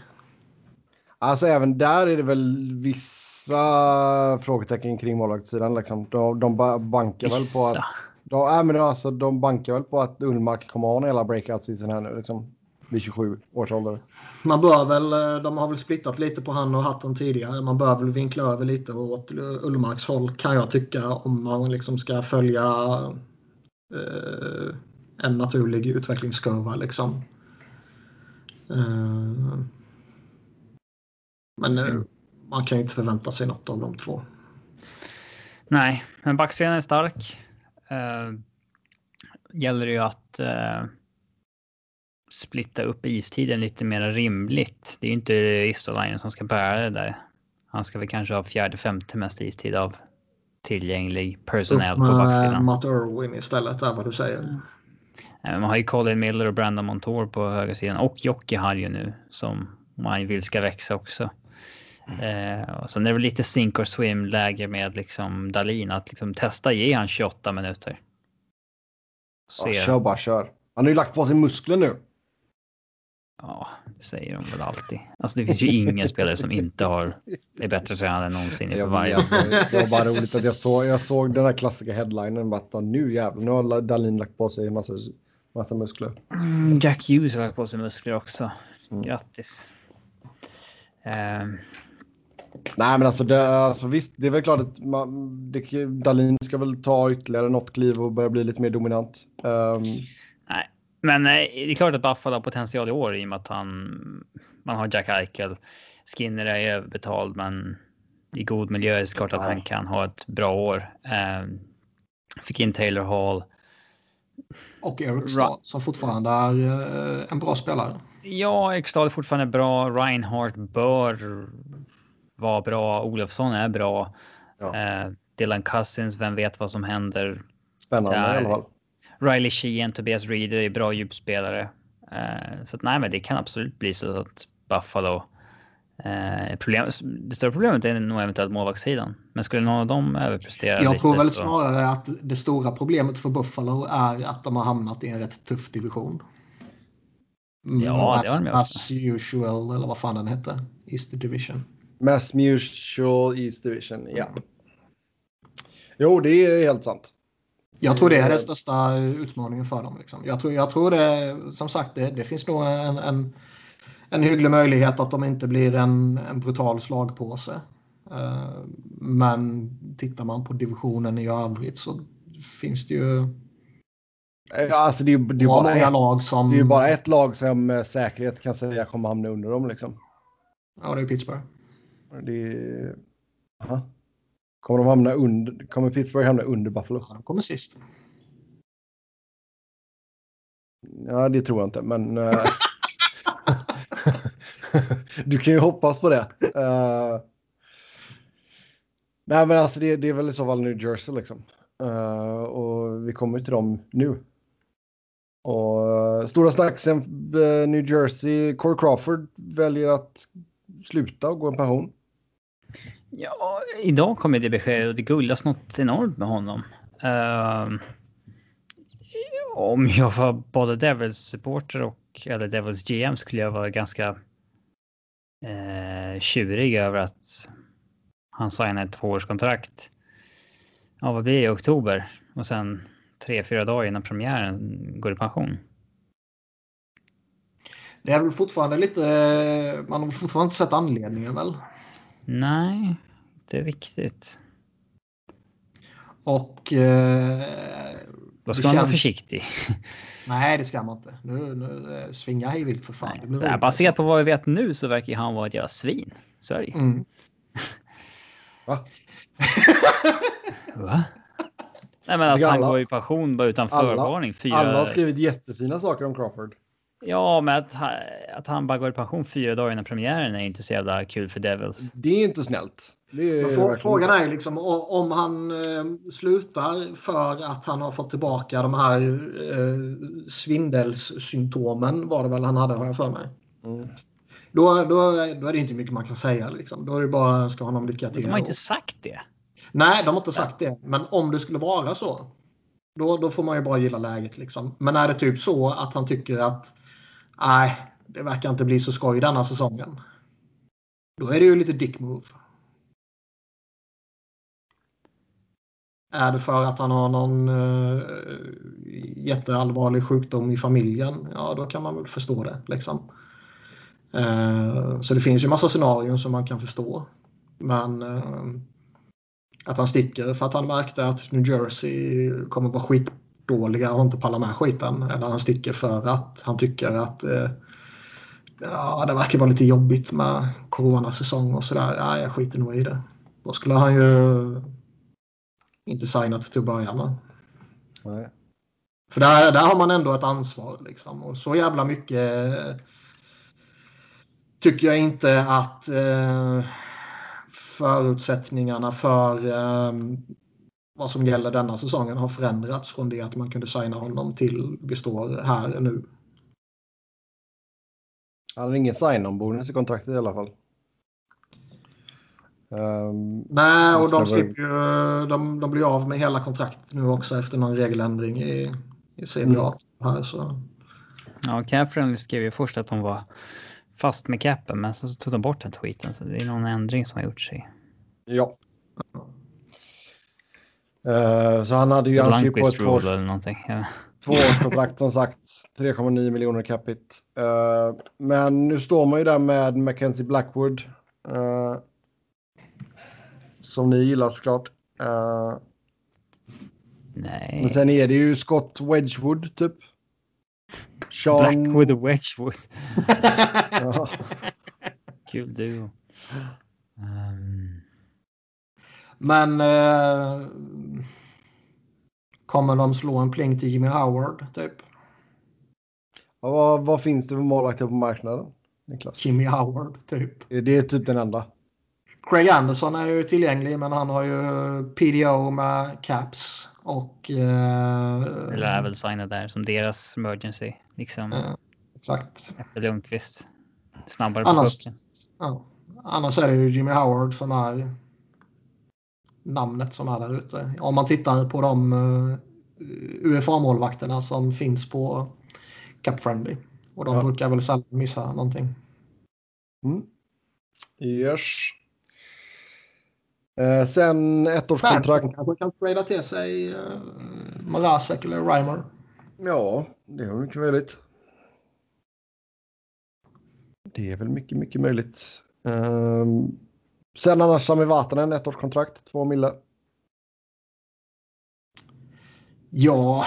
Alltså även där är det väl vissa frågetecken kring målvaktssidan. Liksom. De, de ba- bankar väl på att... vissa. De, nej, men alltså, de bankar väl på att Ullmark kommer ha en hela breakout season här nu. Liksom, vid 27 års ålder. Man bör väl, eh, de har väl splittat lite på han och hatten tidigare. Man bör väl vinkla över lite åt Ullmarks håll kan jag tycka om man liksom ska följa eh, en naturlig utvecklingskurva liksom. Eh, men eh, man kan ju inte förvänta sig något av de två. Nej, men backsidan är stark. Uh, gäller det ju att uh, splitta upp istiden lite mer rimligt. Det är ju inte Ristolainen som ska bära det där. Han ska väl kanske ha fjärde, femte mest istid av tillgänglig personell på backsidan. Matt Irwin istället, är vad du säger. Man har ju Colin Miller och Brandon Montour på högersidan och Jocke har ju nu som man vill ska växa också. Eh, och sen är det väl lite sink or swim läge med liksom Dalin att liksom testa ge han 28 minuter. Se. Ja, kör bara kör. Han har ju lagt på sig muskler nu. Ja, det säger de väl alltid. Alltså det finns ju ingen spelare som inte har är bättre tränad än någonsin inför varje. Alltså, det var bara roligt att jag såg, jag såg den här klassiska headlinen. Bara, nu jävlar, nu har Dalin lagt på sig en massa, massa muskler. Mm, Jack Hughes har lagt på sig muskler också. Mm. Grattis. Um, Nej, men alltså, det, alltså visst, det är väl klart att man, det, Dalin ska väl ta ytterligare något kliv och börja bli lite mer dominant. Um... Men nej, det är klart att Buffalo har potential i år i och med att han, man har Jack Eichel. Skinner är överbetald, men i god miljö är det klart att han kan ha ett bra år. Um, fick in Taylor Hall. Och Eric Stahl som fortfarande är uh, en bra spelare. Ja, Eric Stahl är fortfarande bra. Reinhardt bör var bra. Olofsson är bra. Ja. Eh, Dylan Cousins, vem vet vad som händer. Spännande där. i alla fall. Riley Sheehan, Tobias Reader är bra djupspelare. Eh, så att, nej, men det kan absolut bli så att Buffalo Eh, problem, det större problemet är nog eventuellt målvaktssidan. Men skulle någon av dem överprestera Jag tror väl så... snarare att det stora problemet för Buffalo är att de har hamnat i en rätt tuff division. Ja, as, det har de As usual, eller vad fan den hette. East Division. Mass Mutual East Division, ja. Jo, det är helt sant. Jag tror det är den eh, största utmaningen för dem. Liksom. Jag, tror, jag tror det, som sagt, det, det finns nog en, en, en hygglig möjlighet att de inte blir en, en brutal slagpåse. Uh, men tittar man på divisionen i övrigt så finns det ju Ja, alltså det är, det är bara ett, lag som... Det är bara ett lag som med säkerhet kan säga kommer hamna under dem. Liksom. Ja, det är Pittsburgh. Det Aha. Kommer de hamna under? Kommer Pittsburgh hamna under Buffalo? de kommer sist. Ja, det tror jag inte, men. Eh, du kan ju hoppas på det. Uh... Nej, men alltså det, det, är väl i så fall New Jersey liksom. Uh, och vi kommer till dem nu. Och stora snacksen New Jersey. Corey Crawford väljer att sluta och gå en pension. Ja, idag kom det besked och det gullas något enormt med honom. Uh, om jag var både Devils supporter och eller Devils GM skulle jag vara ganska uh, tjurig över att han signade ett tvåårskontrakt. Ja, vad blir det i oktober? Och sen tre, fyra dagar innan premiären går i pension. Det är väl fortfarande lite, man har fortfarande inte sett anledningen väl? Nej, inte riktigt. Och... Eh, Då ska man känns... vara försiktig. Nej, det ska man inte. Nu, nu eh, svinga hej vilt för fan. Nej. Det baserat på vad vi vet nu så verkar han vara ett jävla svin. Så är det mm. Va? Va? Nej, men att alla, han går i pension bara utan förvarning. Fyra... Alla har skrivit jättefina saker om Crawford. Ja, men att, att han bara går i pension fyra dagar innan premiären är inte så jävla kul för Devils. Det är inte snällt. Är frågan är liksom om han eh, slutar för att han har fått tillbaka de här eh, svindelssymptomen var det väl han hade har jag för mig. Mm. Då, då, då är det inte mycket man kan säga. Liksom. Då är det bara önska honom lycka till. De har inte sagt det. Nej, de har inte sagt det. Men om det skulle vara så. Då, då får man ju bara gilla läget. Liksom. Men är det typ så att han tycker att nej, det verkar inte bli så skoj denna säsongen. Då är det ju lite dick move. Är det för att han har någon uh, jätteallvarlig sjukdom i familjen? Ja, då kan man väl förstå det. Liksom. Uh, så det finns ju massa scenarion som man kan förstå. Men uh, att han sticker för att han märkte att New Jersey kommer vara skit dåliga och inte pallar med skiten. Eller han sticker för att han tycker att eh, ja, det verkar vara lite jobbigt med coronasäsong och sådär. Ja, jag skiter nog i det. Då skulle han ju inte signat till att börja med. Nej. För där, där har man ändå ett ansvar. Liksom. Och så jävla mycket tycker jag inte att eh, förutsättningarna för eh, vad som gäller denna säsongen har förändrats från det att man kunde signa honom till vi står här nu. Han har ingen sign-on-bonus i kontraktet i alla fall. Um, Nej, och de, slipper ju, de, de blir av med hela kontraktet nu också efter någon regeländring i, i CBA. Mm. Här, så. Ja, Capfriendly skrev ju först att de var fast med capen, men så tog de bort den tweeten. Så det är någon ändring som har gjort sig. Ja. Uh, så han hade ju anskrivet på ett två, någonting. Ja. tvåårskontrakt som sagt. 3,9 miljoner capita. Uh, men nu står man ju där med Mackenzie Blackwood. Uh, som ni gillar såklart. Nej. Men sen är det ju Scott Wedgwood typ. Sean... Blackwood Wedgwood. ja. Kul duo. Um... Men uh, kommer de slå en pling till Jimmy Howard typ? Ja, vad, vad finns det för målvakter på marknaden? Niklas? Jimmy Howard typ. Det är typ den enda. Craig Anderson är ju tillgänglig men han har ju PDO med Caps och... Eh, Eller är väl signat där som deras emergency. Liksom. Eh, exakt. Efter Lundqvist. Snabbare på annars, ja, annars är det ju Jimmy Howard som är namnet som är där ute. Om man tittar på de eh, UFA-målvakterna som finns på Cap Friendly. Och de ja. brukar väl sällan missa någonting. Mm. Yes. Eh, sen ettårskontrakt. Man kanske kan trada till sig eh, Marasek eller Reimer. Ja, det är mycket möjligt. Det är väl mycket, mycket möjligt. Um, sen annars Sami Vatanen, ettårskontrakt, två mille. Ja,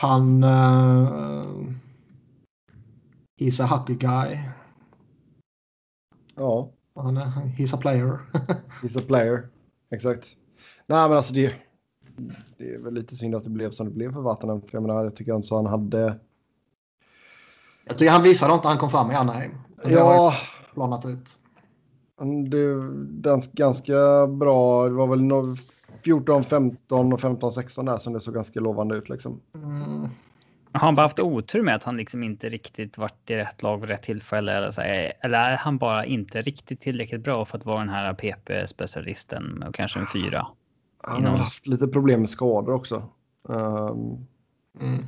han... Uh, he's a hockey guy. Ja. Han är, he's a player. he's a player. Exakt. Nej, men alltså det, det är väl lite synd att det blev som det blev för Vatanen. För jag menar, jag tycker inte så han hade... Jag tycker han visade inte han kom fram i Anaheim. Ja. Planat ut. Det den ganska bra. Det var väl 14, 15 och 15, 16 där som det såg ganska lovande ut liksom. Mm. Har han bara haft otur med att han liksom inte riktigt varit i rätt lag vid rätt tillfälle? Eller, så, eller är han bara inte riktigt tillräckligt bra för att vara den här PP-specialisten och kanske en fyra? Han har haft lite problem med skador också. Um, mm.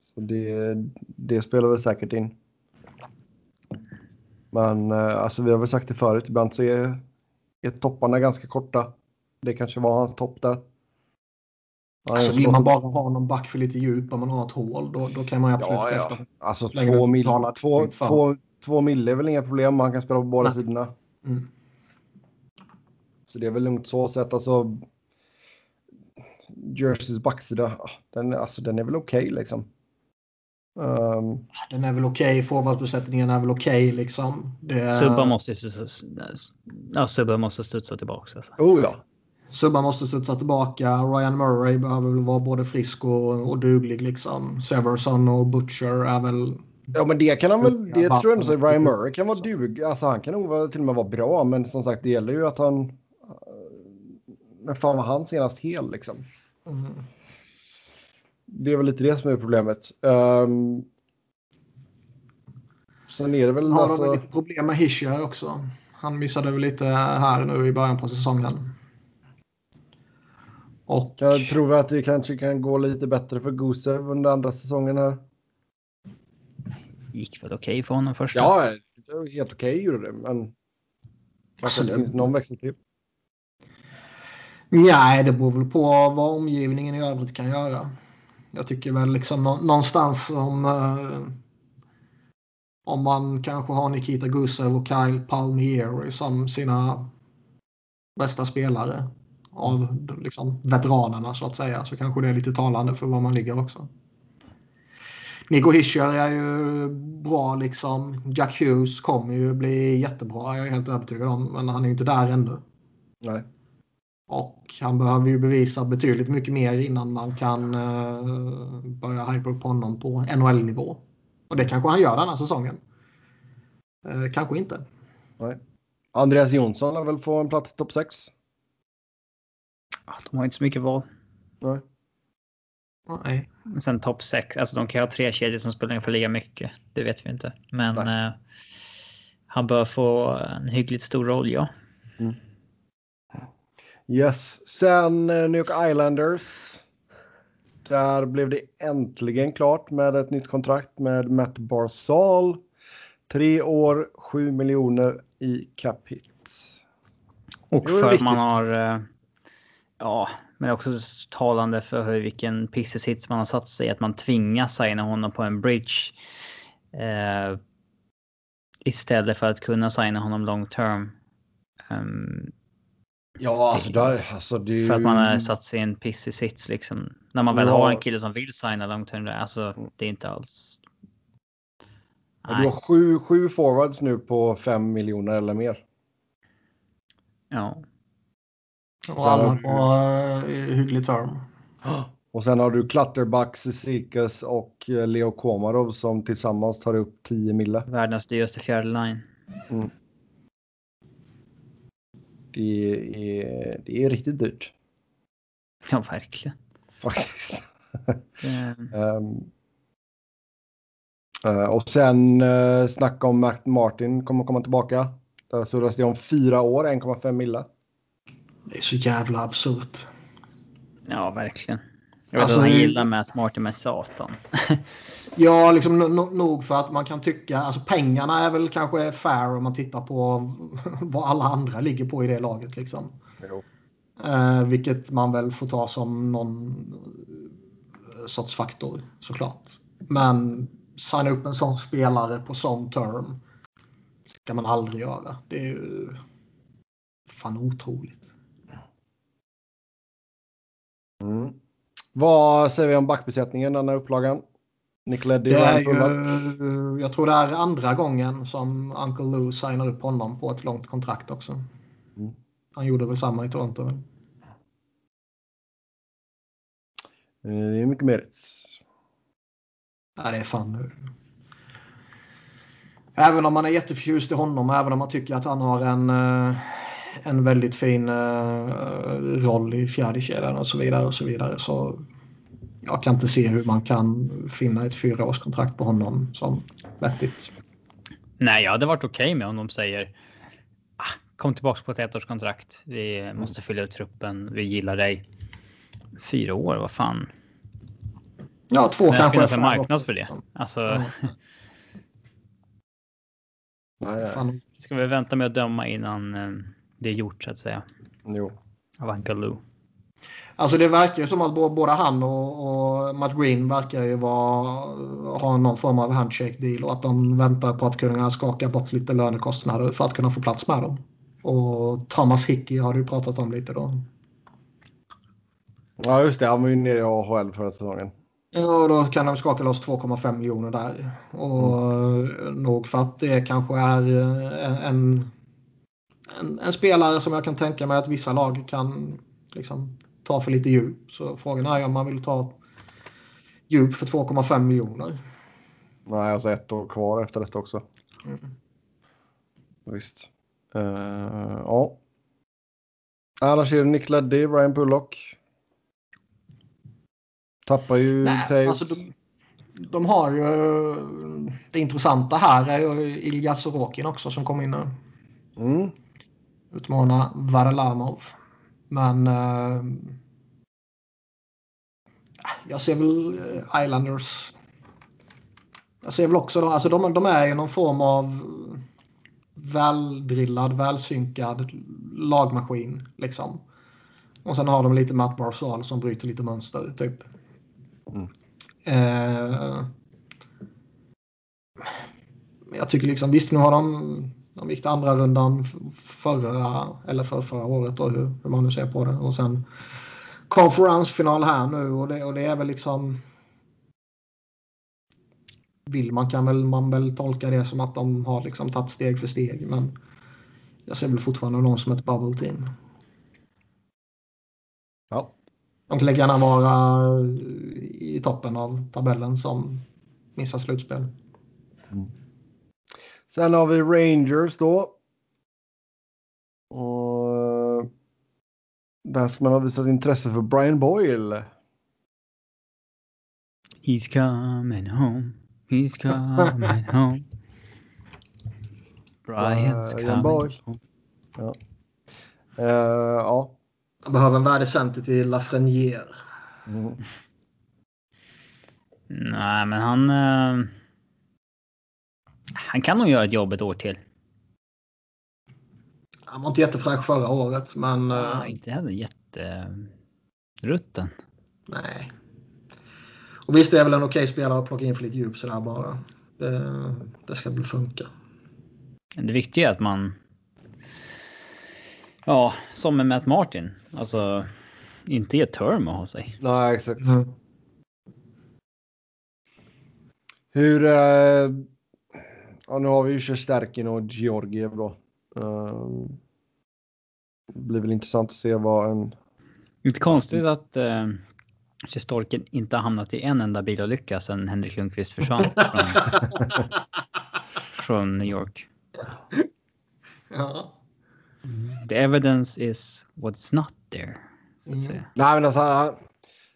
Så det, det spelar väl säkert in. Men uh, alltså vi har väl sagt det förut, ibland så är, är topparna ganska korta. Det kanske var hans topp där. Alltså vill man bara ha någon back för lite djup om man har ett hål då, då kan man absolut ja, ja. Alltså två, mil, två, två, två mil är väl inga problem. Man kan spela på båda Nej. sidorna. Mm. Så det är väl lugnt så sett. Alltså, Jerseys backsida, den, alltså, den är väl okej okay, liksom. Um, den är väl okej, okay. forwardsbesättningen är väl okej okay, liksom. Det... Subban måste, ja, Subban måste studsa tillbaka. Alltså. Oh ja, Subban måste studsa tillbaka. Ryan Murray behöver väl vara både frisk och, och duglig liksom. Severson och Butcher är väl... Ja men det kan han väl, det tror jag ändå Ryan Murray kan vara duglig. Alltså han kan nog till och med vara bra men som sagt det gäller ju att han... Men fan var han senast hel liksom? Mm. Det är väl lite det som är problemet. Um, sen är det väl... Har alltså... de lite problem med Hischier också. Han missade väl lite här nu i början på säsongen. Och... Jag tror att det kanske kan gå lite bättre för Gusev under andra säsongen här. Gick väl okej okay för honom första? Ja, helt okej okay gjorde det, men kanske det finns någon växel till. Nej, det beror väl på vad omgivningen i övrigt kan göra. Jag tycker väl liksom någonstans om eh, om man kanske har Nikita Gusev och Kyle Palmieri som sina bästa spelare av liksom, veteranerna så att säga så kanske det är lite talande för var man ligger också. Nico Hischer är ju bra liksom. Jack Hughes kommer ju bli jättebra, jag är helt övertygad om. Men han är ju inte där ännu. Nej. Och han behöver ju bevisa betydligt mycket mer innan man kan uh, börja hypa upp honom på NHL-nivå. Och det kanske han gör den här säsongen. Uh, kanske inte. Nej. Andreas Jonsson har väl få en plats i topp 6? de har inte så mycket val. Nej. Nej. Men sen topp 6, alltså de kan ju ha tre kedjor som spelar ungefär lika mycket. Det vet vi inte. Men eh, han bör få en hyggligt stor roll, ja. Yes, sen eh, New York Islanders. Där blev det äntligen klart med ett nytt kontrakt med Matt Barzal. Tre år, sju miljoner i cap hit. Och Det för att man har... eh, Ja, men också talande för hur, vilken pissig sits man har satt sig i. Att man tvingas signa honom på en bridge. Eh, istället för att kunna signa honom long term. Ehm, Ja, alltså, där, alltså det är ju... För att man har satt sig i en pissig sits liksom. När man väl Ja. har en kille som vill signa long term. Alltså, det är inte alls... Ja, Du har sju, sju forwards nu på fem miljoner eller mer. Ja. Och alla på uh, hygglig term. Och sen har du Clutterbuck, Sikas och eh, Leo Komarov som tillsammans tar upp 10 mille. Världens dyraste fjärde line. Det är, det är riktigt dyrt Ja, verkligen. faktiskt. Eh, och sen uh, snacka om Matt Martin kommer komma tillbaka. Där surras det om fyra år, 1,5 mille. Det är så jävla absurt. ja, verkligen. Jag vet Alltså, att han gillar Matt Martin med satan. Ja, liksom no- no- nog för att man kan tycka, alltså pengarna är väl kanske fair om man tittar på vad alla andra ligger på i det laget liksom. Jo. Eh, vilket man väl får ta som någon eh, sorts faktor såklart. Men signa upp en sån spelare på sån term ska man aldrig göra. Det är ju fan otroligt. Mm. Vad säger vi om backbesättningen den här upplagan? Nick Leddy, Det är ju, jag tror det är andra gången som Uncle Lou signar upp honom på ett långt kontrakt också. Mm. Han gjorde väl samma i Toronto. väl? Eh, Det är mycket mer. Ja, det är fan nu. Även om man är jätteförtjust i honom, även om man tycker att han har en, eh, en väldigt fin eh, roll i fjärde kedjan och så vidare och så vidare så jag kan inte se hur man kan finna ett fyraårskontrakt på honom som vettigt. Nej, jag hade varit okej med om de säger ah, kom tillbaka på ett ettårskontrakt. Vi måste fylla ut truppen. Vi gillar dig. Fyra år, vad fan. Ja, två Det kanske. finns är en marknad också, för det. liksom. Alltså, Ja. Nej, nej. Fan. ska vi vänta med att döma innan eh, det är gjort så att säga. Jo. Av Uncle Lou. Alltså det verkar ju som att både han och, och Matt Green verkar ju vara, ha någon form av handshake deal och att de väntar på att kunna skaka bort lite lönekostnader för att kunna få plats med dem. Och Thomas Hickey har du pratat om lite då. Ja, just det. Han var ju nere i AHL förra säsongen. Ja, och då kan de skaka loss 2,5 miljoner där. Och nog för att det kanske är eh, en, en, en spelare som jag kan tänka mig att vissa lag kan liksom, ta för lite djup. Så frågan är om man vill ta djup för 2,5 miljoner. Nej, alltså ett år kvar efter detta också. Mm. Visst. Uh, ja. Annars är det Nick Leddy, Ryan Pullock. Tappar ju Nej, Taves. alltså de, de har ju... Det intressanta här är ju Ilja Sorokin också som kom in nu. mm. Utmanar Varlamov. Men... Eh, jag ser väl eh, Islanders... Jag ser väl också de, alltså de, de är ju någon form av väldrillad, välsynkad lagmaskin. Liksom. Och sen har de lite Matt Barzal som bryter lite mönster, typ. Mm. Eh, jag tycker liksom, visst nu har de, de gick till andra rundan förra, eller för förra året då, hur, hur man nu ser på det. Och sen konferensfinal här nu och det, och det är väl liksom vill man kan väl man väl tolka det som att de har liksom tagit steg för steg men jag ser väl fortfarande någon som ett bubble team. Ja. De kan lika gärna vara i toppen av tabellen som missar slutspel. Sen har vi Rangers då. Och Där ska man ha visat intresse för Brian Boyle. He's coming home. He's coming home. Brian's Brian coming Boyle. home. Ja. Jag behöver en värdecenter till Lafreniere. Mm. Nej, men han... eh, han kan nog göra ett jobb ett år till. Han var inte jättefräsch förra året, men Ja, eh, inte heller jätterutten. nej. Och visst, det är väl en okej spelare att plocka in för lite djup sådär bara. Det, det ska väl funka. Det viktiga är att man... Ja, som med Matt Martin. Alltså, inte ge term att ha sig. Nej, exakt. Hur... Eh, ja, nu har vi ju Sjestärkin och Georgiev då. Eh, det blir väl intressant att se vad en... Lite konstigt att eh, Storken inte har hamnat i en enda bilolycka sedan Henrik Lundqvist försvann från, från New York. Ja. The evidence is what's not there. Så att Mm. Nej, men alltså, han-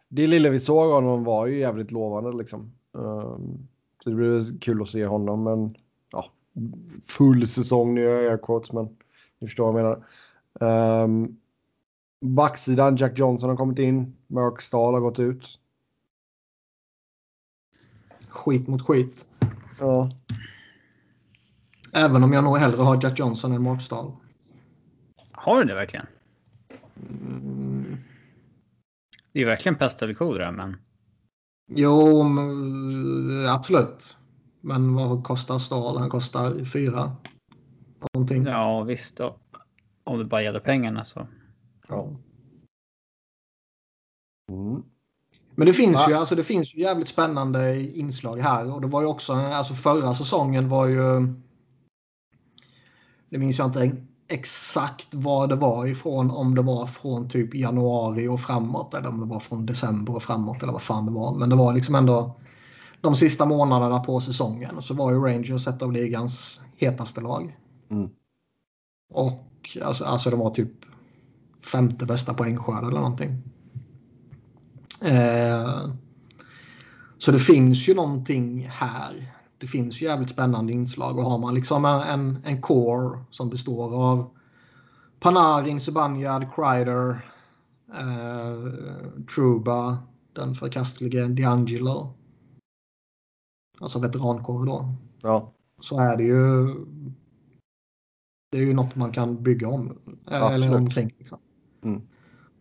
det lilla vi såg av honom var ju jävligt lovande liksom. Um, så det blir kul att se honom, men full säsong nu är jag quotes, men ni förstår vad jag menar. Um, backsidan, Jack Johnson har kommit in, Mark Stahl har gått ut. Skit mot skit. Ja, Även om jag nog hellre har Jack Johnson än Mark Stahl. Har du det verkligen? Mm. Det är verkligen pest eller kolera, men Jo, men, absolut. Men vad kostar Stahl? Han kostar fyra. Någonting. ja visst. Då. Om det bara gäller pengarna så. ja. Mm. Men det finns, Va? ju, alltså, det finns ju jävligt spännande inslag här. Och det var ju också, alltså förra säsongen var ju... Det minns jag inte exakt vad det var ifrån. Om det var från typ januari och framåt. Eller om det var från december och framåt. Eller vad fan det var. Men det var liksom ändå de sista månaderna på säsongen. Så var ju Rangers ett av ligans hetaste lag. Mm. Och alltså, alltså de var typ femte bästa poängskörd eller någonting. Eh, så det finns ju någonting här. Det finns ju jävligt spännande inslag och har man liksom en, en core som består av Panarin, Zibanejad, Kreider, eh, Truba, den förkastlige D'Angelo. Alltså veterankår då. ja. Så är det ju. Det är ju något man kan bygga om. eh, Eller Absolut. omkring. Liksom. Mm.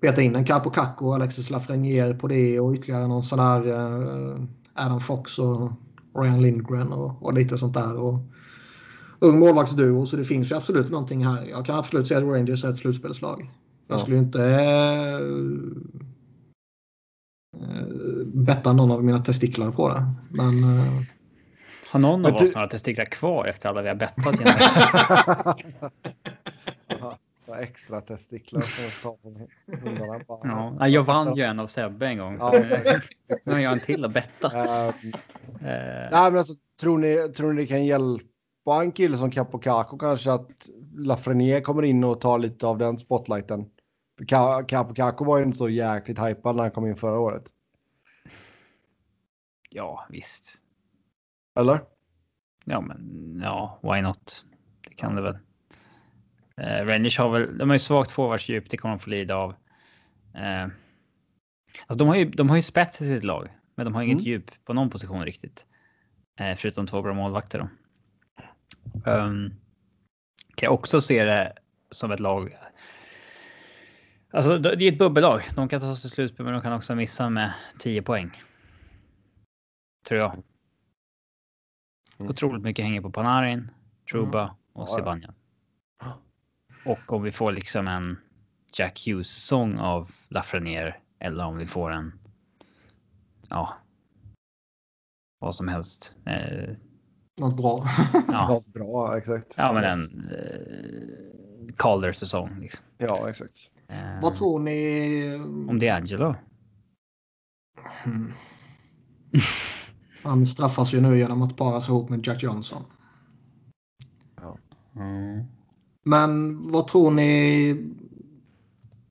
Peta in en Capo Caco, Alexis Lafreniere på det och ytterligare någon sån där eh, Adam Fox och Ryan Lindgren och, och lite sånt där. Och, ung målvaktsduo, så det finns ju absolut någonting här. Jag kan absolut säga att Rangers är ett slutspelslag. Jag Ja. skulle ju inte eh, betta någon av mina testiklar på det. Men eh, Har någon av du- oss några testiklar kvar efter alla vi har bettat extra testiklar som hundarna. Bara- Ja, jag vann ju en av Sebbe en gång. Ja, nu har jag en till att betta. Ehm, Eh, Nej, men alltså, tror, ni, tror ni det kan hjälpa en kille som Capo Caco kanske att Lafreniere kommer in och tar lite av den spotlighten? Caco var ju inte så jäkligt hypad när han kom in förra året. ja, visst. Eller? Ja, men ja, why not? Det kan det väl. Eh, Rangers har väl, de har ju svagt forwardsdjup, det kommer de få lida av. Eh, alltså de har ju, de har ju spets i sitt lag, men de har inget Mm. djup på någon position riktigt. Eh, förutom två bra målvakter då. Um, kan jag också se det som ett lag. Alltså det är ett bubbellag. De kan ta sig till slutspel, men de kan också missa med 10 poäng. Tror jag. Mm. Otroligt mycket hänger på Panarin, Truba och Ja, ja. Zibanejad. Och om vi får liksom en Jack Hughes-säsong av Lafreniere eller om vi får en. Ja. Vad som helst. Eh, något bra. ja, Ja, bra, exakt. ja, men en eh, Calder-säsong. Liksom. Ja, exakt. Eh, Vad tror ni? Om det är Angelo. Mm. Han straffas ju nu genom att paras ihop med Jack Johnson. Mm. Men vad tror ni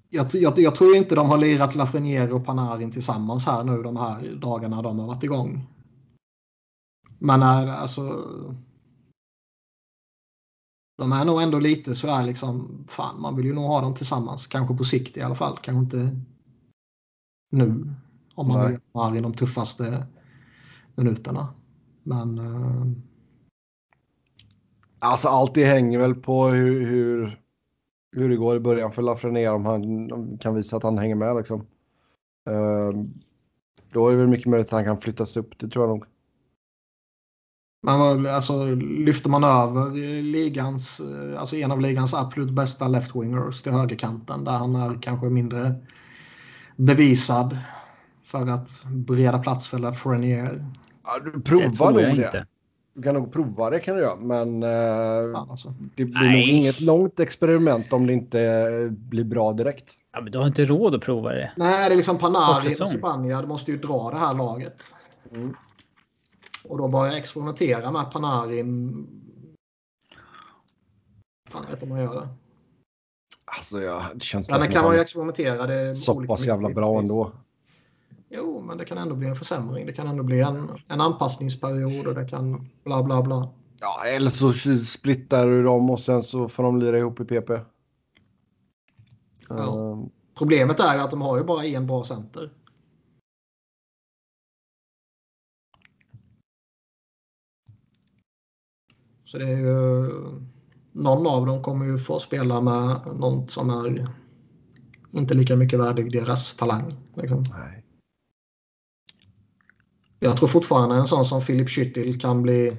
jag, jag, jag, tror inte de har lirat Lafreniere och Panarin tillsammans här nu de här dagarna de har varit igång. Men alltså. De är nog ändå lite sådär liksom. Fan, man vill ju nog ha dem tillsammans. Kanske på sikt i alla fall. Kanske inte nu. Om man vill ha i de tuffaste minuterna. Men. Uh... Alltså allt det hänger väl på hur, hur, hur det går i början för Lafreniere om han kan visa att han hänger med liksom. Uh, då är det väl mycket möjligt att han kan flyttas upp, det tror jag nog. Men alltså, lyfter man över ligans, alltså en av ligans absolut bästa left-wingers till högerkanten där han är kanske mindre bevisad för att bereda plats för Lafreniere. Ja, du provar nog det. Inte. Du kan nog prova det kan du göra, men eh, alltså. det blir Nej. nog inget långt experiment om det inte blir bra direkt. Ja, men du har inte råd att prova det. Nej, det är liksom Panarin och Spanien måste ju dra det här laget. Mm. Och då börjar jag experimentera med Panarin. Fan vet om man gör det. Alltså ja, det känns ja, men kan man ju experimentera. Det så pass jävla bra ändå. Jo, men det kan ändå bli en försämring. Det kan ändå bli en, en anpassningsperiod och det kan bla bla bla. Ja, eller så splittar du dem och sen så får de lira ihop i PP. Ja. Um... Problemet är ju att de har ju bara en bra center. Så det är ju... Någon av dem kommer ju få spela med någon som är inte lika mycket värdig deras talang. Liksom. Nej. Jag tror fortfarande en sån som Philip Schüttil kan bli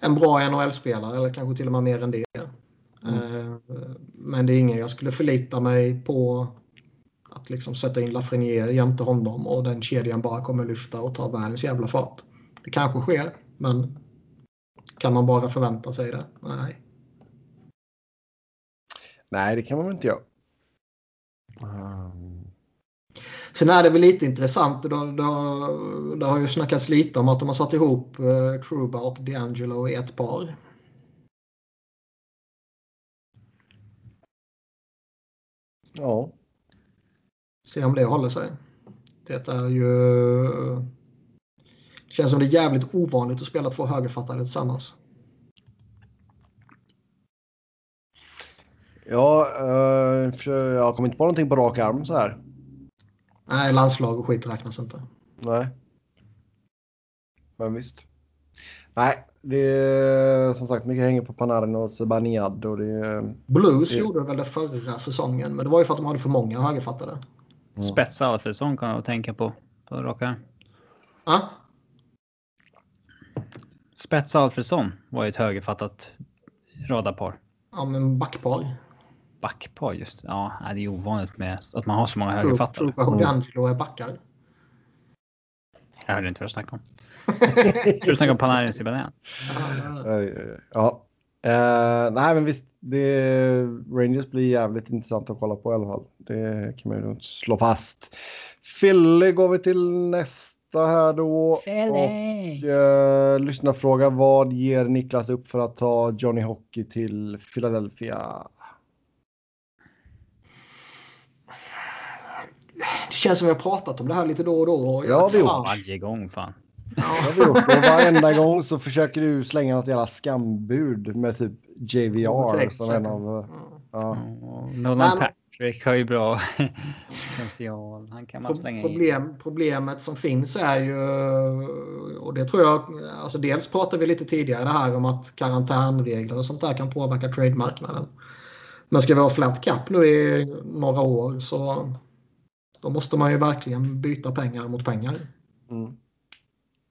en bra NHL-spelare eller kanske till och med mer än det. Mm. Eh, men det är ingen jag skulle förlita mig på att liksom sätta in Lafreniere jämte honom och den kedjan bara kommer lyfta och ta världens jävla fart. Det kanske sker, men kan man bara förvänta sig det? Nej. Nej, det kan man inte göra. Um... Sen är det väl lite intressant. Det, det, det har ju snackats lite om att de har satt ihop eh, Truba och D'Angelo i ett par. Ja. Se om det håller sig. Det är ju... Det känns som det är jävligt ovanligt att spela två högerfattade tillsammans. Ja, uh, jag kommer inte på någonting på rak arm så här. Nej, landslag och skit räknas inte. Nej. Men visst. Nej, det är som sagt mycket hänger på Panarin och Zibanejad. Och det, Blues det... gjorde väl det förra säsongen, men det var ju för att de hade för många högerfattade. Mm. Spets Alfredsson kan jag tänka på. På raka. Ja. Spets Alfredsson var ju ett högerfattat radarpar. Ja, men backpar backpar just. Ja, det är ovanligt med att man har så många högerfattare. Tror du Angelo är backar? Jag hörde inte vad du snackade om. Tror du snackade om Panarin Zibanejad? Ja. Uh, nej, men visst. Det, Rangers blir jävligt intressant att kolla på i alla fall. Det kan man ju slå fast. Philly går vi till nästa här då. Philly. Och uh, lyssnarfråga. Vad ger Niklas upp för att ta Johnny Hockey till Philadelphia? Det känns som vi har pratat om det här lite då och då. Ja, vi har Varje gång fan. Ja. vi gjort. Och varenda gång så försöker du slänga något jävla skambud med typ JVR som en av... Ja. Nolan Patrick har ju bra potential. Han kan man slänga Problem, in. Problemet som finns är ju, och det tror jag, alltså dels pratade vi lite tidigare det här om att karantänregler och sånt där kan påverka trademarknaden. Men ska vi ha flat cap nu i några år så då måste man ju verkligen byta pengar mot pengar. Mm.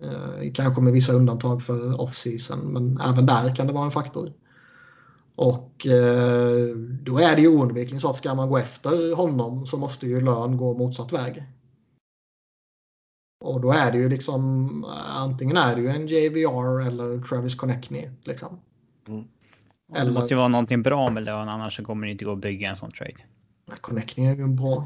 Eh, kanske med vissa undantag för off-season, men även där kan det vara en faktor. Och eh, då är det ju oundvikligen så att ska man gå efter honom så måste ju lön gå motsatt väg. Och då är det ju liksom antingen är det ju en JVR eller Travis Connectney. Liksom. Mm. Eller... Det måste ju vara någonting bra med lön annars så kommer det inte gå att bygga en sån trade. Connectney är ju en bra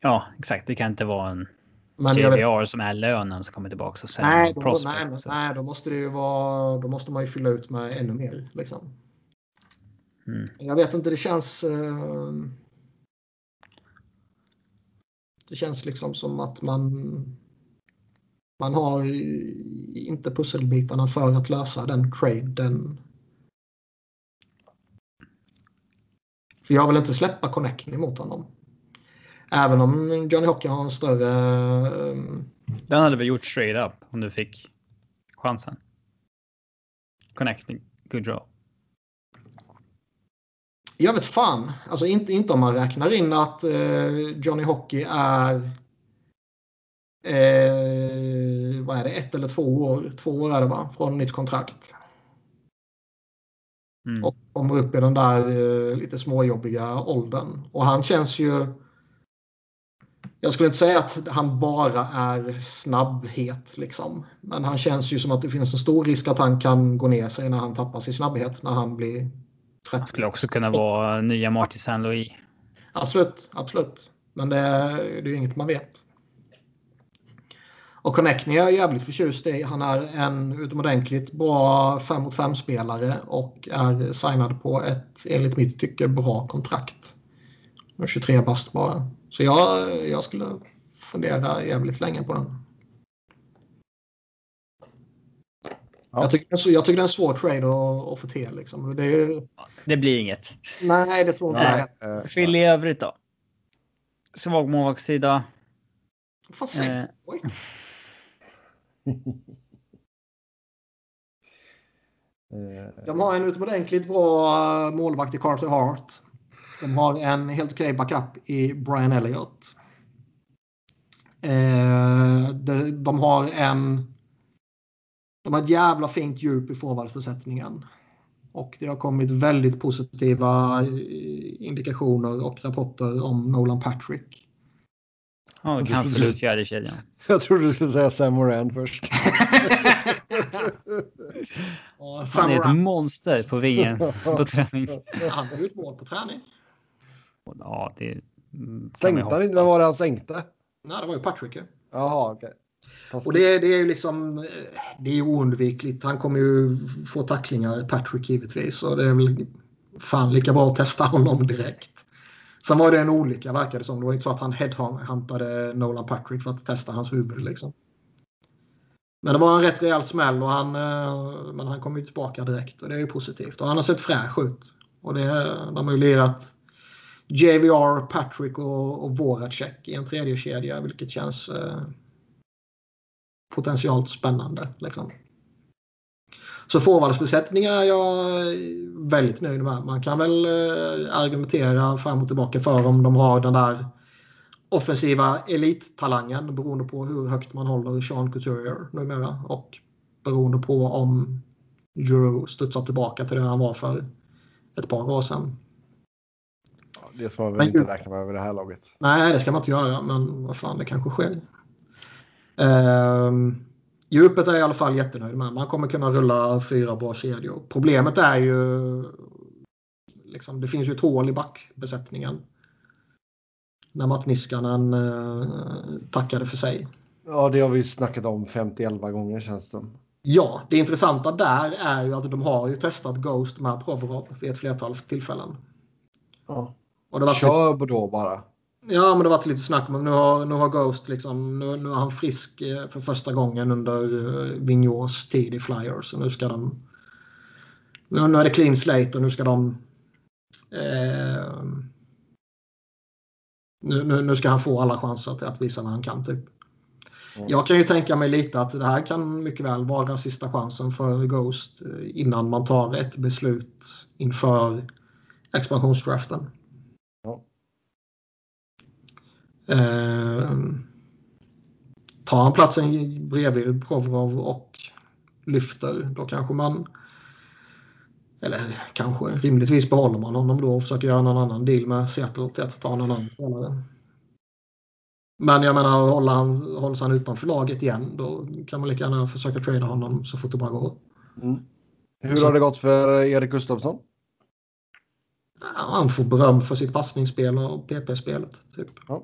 Ja, exakt. Det kan inte vara en men JVR vet... som är lönen som kommer tillbaka och sen nej, då, prospect, nej, nej, då måste det ju vara. Då måste man ju fylla ut med ännu mer liksom. Mm. Jag vet inte, det känns. Uh... Det känns liksom som att man man har inte pusselbitarna för att lösa den traden. För jag vill inte släppa Connecting mot honom. Även om Johnny Hockey har en större... ehm, Den hade vi gjort straight up om du fick chansen. Connecting. Good draw. Jag vet fan. Alltså inte, inte om man räknar in att eh, Johnny Hockey är eh, vad är det, ett eller två år, två år är det va, från nytt kontrakt. Mm. Och kommer upp i den där eh, lite småjobbiga åldern. Och han känns ju... Jag skulle inte säga att han bara är snabbhet liksom. Men han känns ju som att det finns en stor risk att han kan gå ner sig när han tappar sin snabbhet när han blir 30. Han skulle också kunna vara nya Martin Saint Louis. Absolut, absolut. Men det, det är ju inget man vet. Och Connecting är jag jävligt förtjust i. Han är en utomordentligt bra 5 mot 5 spelare och är signad på ett enligt mitt tycke bra kontrakt. Med 23 bast bara. Så jag, jag skulle fundera jävligt länge på den. Ja. Jag, tycker, det är så- jag tycker det är en svår trade att, att få till. Liksom. Det är, Det blir inget. nej, det tror inte jag. Eh, Philly i övrigt då? Svag målvaktssida. Fan, säg. Eh, Oj. eh, De har en utomordentligt bra målvakt i Carter Hart. De har en helt okej backup i Brian Elliott. De, de har en... De har ett jävla fint djup i forwardsbesättningen. Och det har kommit väldigt positiva eh, indikationer och rapporter om Nolan Patrick. Ja, Jag kan fjärde kedjan. Jag trodde du skulle säga Sam Moran först. Han är ett monster på vingen på träning. Han har gjort mål på träning. Ja, det Sänkte han inte? Vem var det han sänkte? Nej, det var ju Patrick. ju. Jaha, okej. Och det, är- det är ju liksom, eh, det är oundvikligt. Han kommer ju få tacklingar, Patrick givetvis. Så det är väl fan lika bra att testa honom direkt. Sen var det en olycka verkar det som. Det var inte så att han headhuntade Nolan Patrick för att testa hans huvud liksom. Men det var en rätt rejäl smäll och han, eh, men han kom ju tillbaka direkt och det är ju positivt. Och han har sett fräsch ut. Och det, de har ju lirat JVR, Patrick och, och Voracek i en tredje kedja vilket känns eh, potentiellt spännande. Liksom. Så forwardsbesättningar är jag väldigt nöjd med. Man kan väl eh, argumentera fram och tillbaka för om de har den där offensiva elittalangen beroende på hur högt man håller Sean Couturier numera och beroende på om Giroux studsar tillbaka till det han var för ett par år sedan. Det ska man väl Men inte räkna med över det här laget. Nej, det ska man inte göra, men vad fan, det kanske sker. Ehm, djupet är jag i alla fall jättenöjd med. Man kommer kunna rulla fyra bra kedjor. Problemet är ju... Liksom, det finns ju ett hål i backbesättningen. När Matt Niskanen eh, tackade för sig. Ja, det har vi snackat om 50-11 gånger känns det. Ja, det intressanta där är ju att de har ju testat Ghost med Provorov vid ett flertal tillfällen. Ja. Och det var Kör då bara. Ja, men det har varit lite snack om nu har, nu har Ghost liksom, nu, nu är han frisk eh, för första gången under Vigneaus tid i Flyers. Och nu ska de... Nu, nu är det clean slate och nu ska de... Eh, nu, nu, nu ska han få alla chanser att, att visa vad han kan typ. Mm. Jag kan ju tänka mig lite att det här kan mycket väl vara sista chansen för Ghost eh, innan man tar ett beslut inför expansionsdraften. Ja. Eh, tar han platsen bredvid Provorov och lyfter, då kanske man eller kanske rimligtvis behåller man honom då och försöker göra någon annan deal med Seattle till att ta någon annan spelare. Men jag menar, håller han, hålls han utanför laget igen då kan man lika gärna försöka trada honom så fort det bara går. Mm. Hur har det gått för Erik Gustafsson? Han får beröm för sitt passningsspel och PP-spelet. Typ. Ja,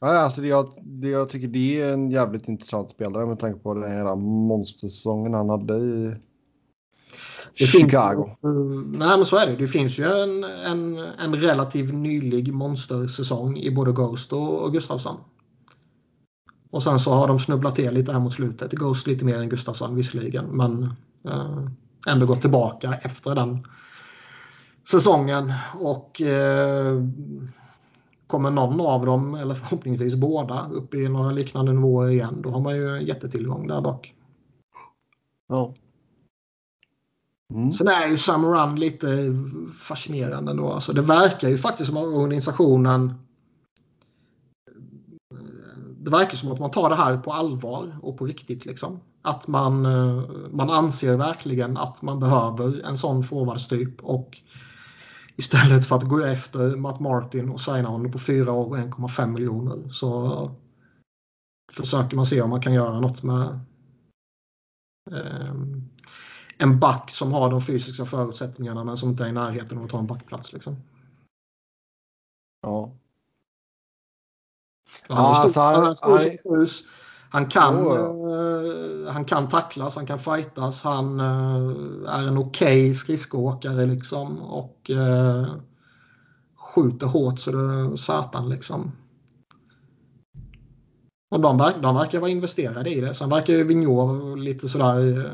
alltså det jag, det jag tycker det är en jävligt intressant spelare med tanke på den här monstersäsongen han hade i, Det finns- Chicago. Mm, nej, men så är det. Det finns ju en, en, en relativt nylig monstersäsong i både Ghost och, och Gustafsson. Och sen så har de snubblat till lite här mot slutet. Ghost lite mer än Gustafsson visserligen, men eh, ändå gått tillbaka efter den säsongen. Och eh, kommer någon av dem, eller förhoppningsvis båda, upp i några liknande nivåer igen, då har man ju en jättetillgång där bak. Ja. Mm. Sen är ju Sam Run lite fascinerande då. Alltså det verkar ju faktiskt som att organisationen det verkar som att man tar det här på allvar och på riktigt. Liksom. Att man, eh, man anser verkligen att man behöver en sån forwardstyp och istället för att gå efter Matt Martin och signa honom på fyra år och 1,5 miljoner så försöker man se om man kan göra något med ehm, en back som har de fysiska förutsättningarna men som inte är i närheten av att ta en backplats. Liksom. Ja. Han, är Ja, stor, alltså han- stor han-. Han kan, Jo, eh, han kan tacklas, han kan fightas, han eh, är en okej skridskoåkare liksom och eh, skjuter hårt så det satan liksom. Och de, verk, de verkar vara investerade i det. Sen verkar ju Vigneault lite sådär...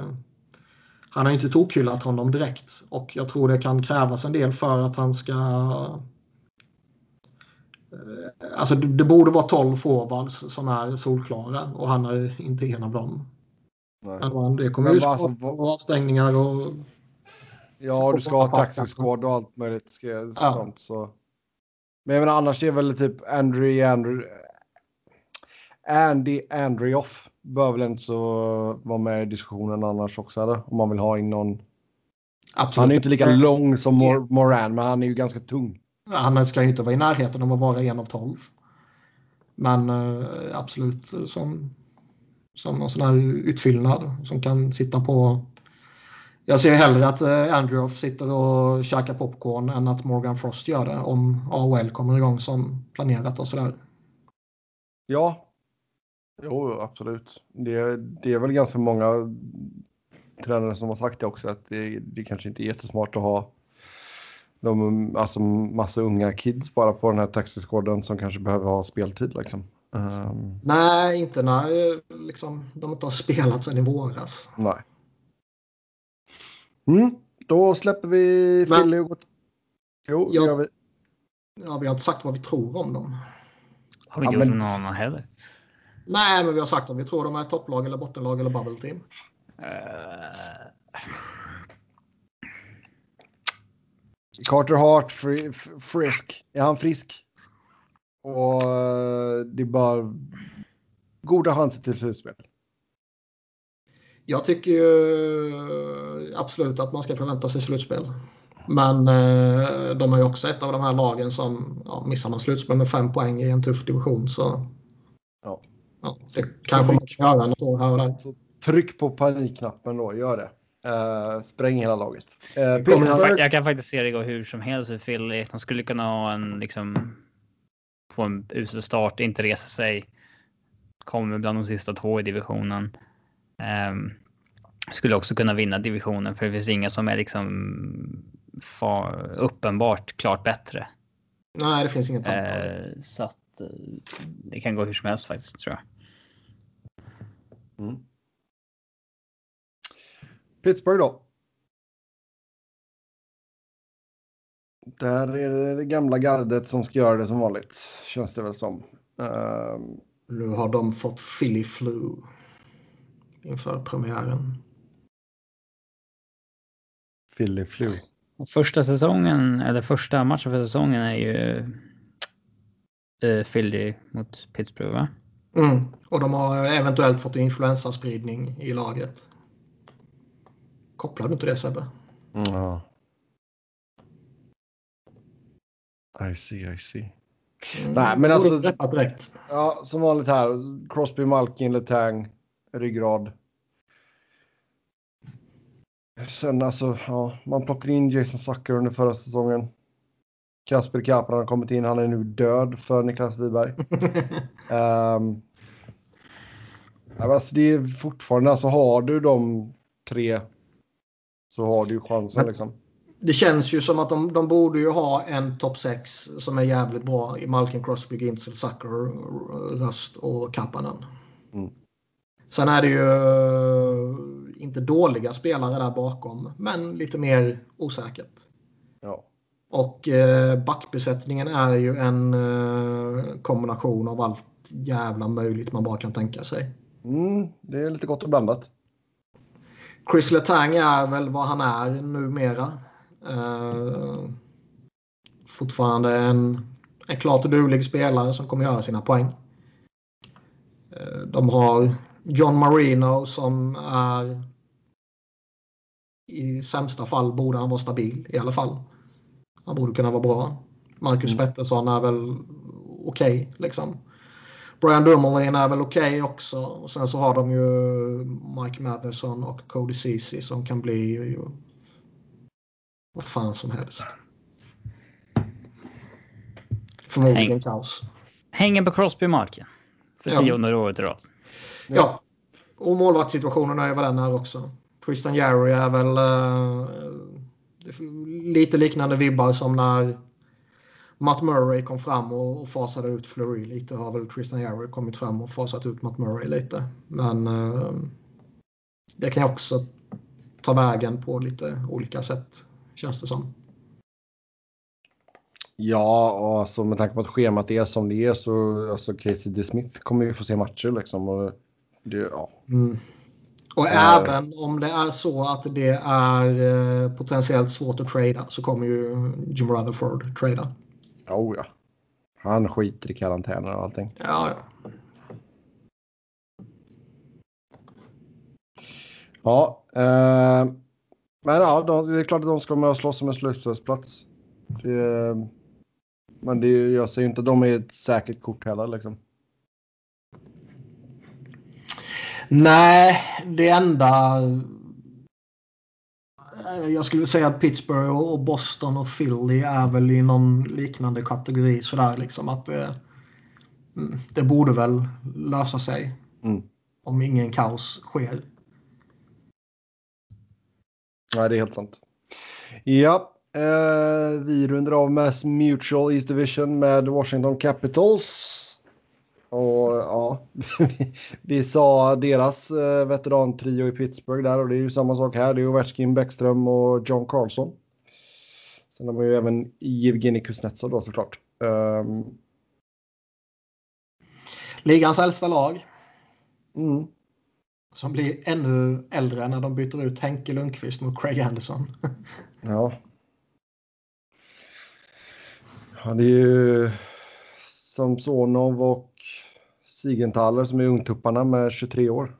Han har ju inte tokhyllat honom direkt och jag tror det kan krävas en del för att han ska Alltså det, borde vara 12 forwards som är solklara och han är inte en av dem. Nej. Det kommer ju alltså, vad- avstängningar och... Ja, du ska ha taxi squad och allt möjligt. Ska, Ja. sånt, så. Men jag menar, annars är väl typ Andrew, Andrew, Andy Andrioff bör väl inte så vara med i diskussionen annars också, eller? Om man vill ha in någon. Absolut. Han är ju inte lika lång som Mor- Moran, men han är ju ganska tung. Han ska ju inte vara i närheten av att vara en av 12. Men eh, absolut som, som någon sån här utfyllnad som kan sitta på... Jag ser hellre att eh, Andrew sitter och käkar popcorn än att Morgan Frost gör det om AOL kommer igång som planerat och sådär. Ja. Jo, absolut. Det, det är väl ganska många tränare som har sagt det också, att det, det kanske inte är jättesmart att ha de, alltså massa unga kids bara på den här taxiskåden som kanske behöver ha speltid liksom. Ehm, Nej, inte när liksom, de inte har spelat sedan i våras. nej. Mm, då släpper vi Men- Philly och går... Jo, det Ja. gör vi. Ja, vi har inte sagt vad vi tror om dem. Har vi Ja, inte gjort men- någon annan heller. Nej, men vi har sagt om vi tror de är topplag eller bottenlag eller bubble team. Eh, Carter Hart, fri, frisk. Är han frisk? Och eh, det är bara goda chanser till slutspel. Jag tycker ju absolut att man ska förvänta sig slutspel. Men eh, de är ju också ett av de här lagen som ja, missar man slutspel med fem poäng i en tuff division så Ja. ja, det kanske man kan göra något år här och där. Så tryck på panikknappen då, gör det. Eh, spräng hela laget. Uh, jag, Pittsburgh, kan, jag kan faktiskt se det gå hur som helst för Philly. De skulle kunna ha en liksom. Få en usel start, inte resa sig. Kommer bland de sista två i divisionen. Ehm, skulle också kunna vinna divisionen för det finns inga som är liksom far, uppenbart klart bättre. Nej, det finns inget. Eh, så att det kan gå hur som helst faktiskt tror jag. Mm. Pittsburgh då. Där är det det gamla gardet som ska göra det som vanligt. Känns det väl som. Ehm, Nu har de fått Philly Flu inför premiären. Philly Flu. Och Första säsongen, eller första matchen för säsongen är ju eh, Philly mot Pittsburgh va? Mm. Och de har eventuellt fått influensaspridning i laget. Kopplar du inte det Sebbe? Ja. I see, I see. Mm. Nej, men alltså- direkt. Ja, som vanligt här. Crosby, Malkin, Letang, ryggrad. Sen alltså, ja, man plockade in Jason Zucker under förra säsongen. Kasper Kaplan har kommit in. Han är nu död för Niklas Wiberg. Um, alltså det är fortfarande, alltså har du de tre så har du ju chansen liksom. Det känns ju som att de, de borde ju ha en topp 6 som är jävligt bra i Malkin, Crosby, Ginzel, Zucker, Rust och Kapanen. Mm. Sen är det ju eh, inte dåliga spelare där bakom, men lite mer osäkert. Ja. Och eh, backbesättningen är ju en eh, kombination av allt jävla möjligt man bara kan tänka sig. Mm, det är lite gott och blandat. Chris Letang är väl vad han är numera. Eh, fortfarande en, en klart duglig spelare som kommer göra sina poäng. Eh, de har John Marino som är i sämsta fall borde han vara stabil i alla fall. Han borde kunna vara bra. Marcus Mm. Pettersson är väl okej liksom. Brian Dumoulin är väl okej också. Och sen så har de ju Mike Matheson och Cody Ceesay som kan bli ju, vad fan som helst. Förmodligen Häng. kaos. Hänger på Crosby-marken. För Ja. tionde året i rad. Ja. Och målvaktssituationen är vad den är också. Tristan Jarry är väl är lite liknande vibbar som när Matt Murray kom fram och, och fasade ut Fleury lite. Har väl Tristan Jarry kommit fram och fasat ut Matt Murray lite. Men eh, det kan ju också ta vägen på lite olika sätt känns det som. Ja, och alltså, med tanke på att schemat är som det är så alltså, Casey DeSmith kommer ju få se matcher liksom. Och det, ja. Mm. Och Eh. även om det är så att det är eh, potentiellt svårt att trada så kommer ju Jim Rutherford trada. Oh, ja. Han skiter i karantäner och allting. Ja, ja. Ja, eh, men ja, de, det är klart att de ska med och slåss om en slutspelsplats. Det, men det, jag säger inte att de är ett säkert kort heller liksom. Nej, det enda... eh, Jag skulle säga att Pittsburgh och Boston och Philly är väl i någon liknande kategori sådär liksom att det, mm, det borde väl lösa sig. Mm. Om ingen kaos sker. Nej, det är helt sant. Ja, eh, vi rundar av Mass Mutual East Division med Washington Capitals. Och ja, vi sa deras eh, veterantrio i Pittsburgh där och det är ju samma sak här. Det är Ovechkin, Bäckström och John Carlson. Sen har man ju även Evgenij Kuznetsov då såklart. Um, Ligans äldsta lag mm, som blir ännu äldre när de byter ut Henke Lundqvist mot Craig Anderson. ja. Det är ju Samsonov och Sigenthaler som är ungtupparna med 23 år.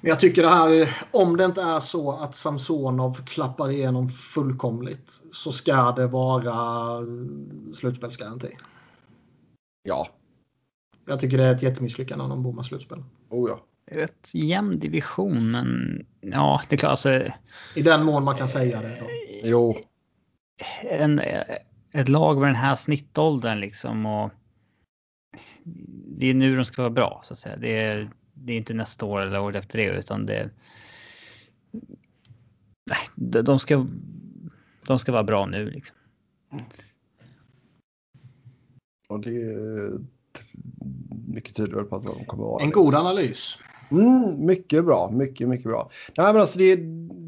Men jag tycker det här, om det inte är så att Samsonov klappar igenom fullkomligt så ska det vara slutspelsgaranti. Ja, Jag tycker det är ett jättemisslyckande om de bommar slutspel. oh ja. Rätt jämn division, men ja, det är klart. Alltså, I den mån man kan säga det. Då. Jo, en, ett lag med den här snittåldern liksom och det är nu de ska vara bra så att säga. Det är, det är inte nästa år eller året efter det utan det. Nej, de ska. De ska vara bra nu liksom. och det är mycket tyder på att de kommer att vara En god analys. Mm, mycket bra, mycket, mycket bra. Nej, men alltså det,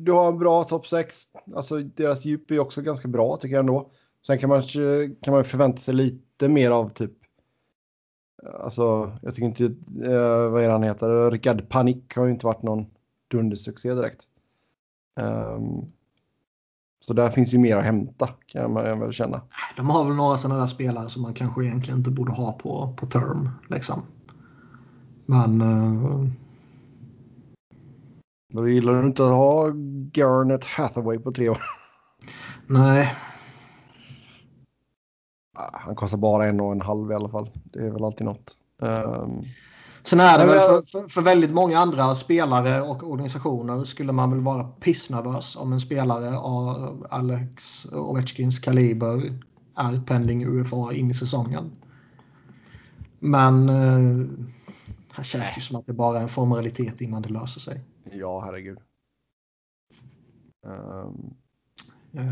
du har en bra topp 6. Alltså deras djup är också ganska bra tycker jag ändå. Sen kan man, kan man förvänta sig lite mer av typ. Alltså, jag tycker inte, eh, vad är han heter? Rickard Panik har ju inte varit någon dundersuccé direkt. Ehm, så där finns ju mer att hämta kan man väl känna. De har väl några sådana där spelare som man kanske egentligen inte borde ha på, på term. Liksom. Men eh, Då gillar du inte att ha Garnet Hathaway på tre år. nej, Han kostar bara en och en halv i alla fall. Det är väl alltid något. Ehm, Sen är det väl för, för, för väldigt många andra spelare och organisationer skulle man väl vara pissnervös om en spelare av Alex Ovechkins kaliber är pending UFA in i säsongen. Men eh, här känns det som att det bara är en formalitet innan det löser sig. ja, herregud. Um,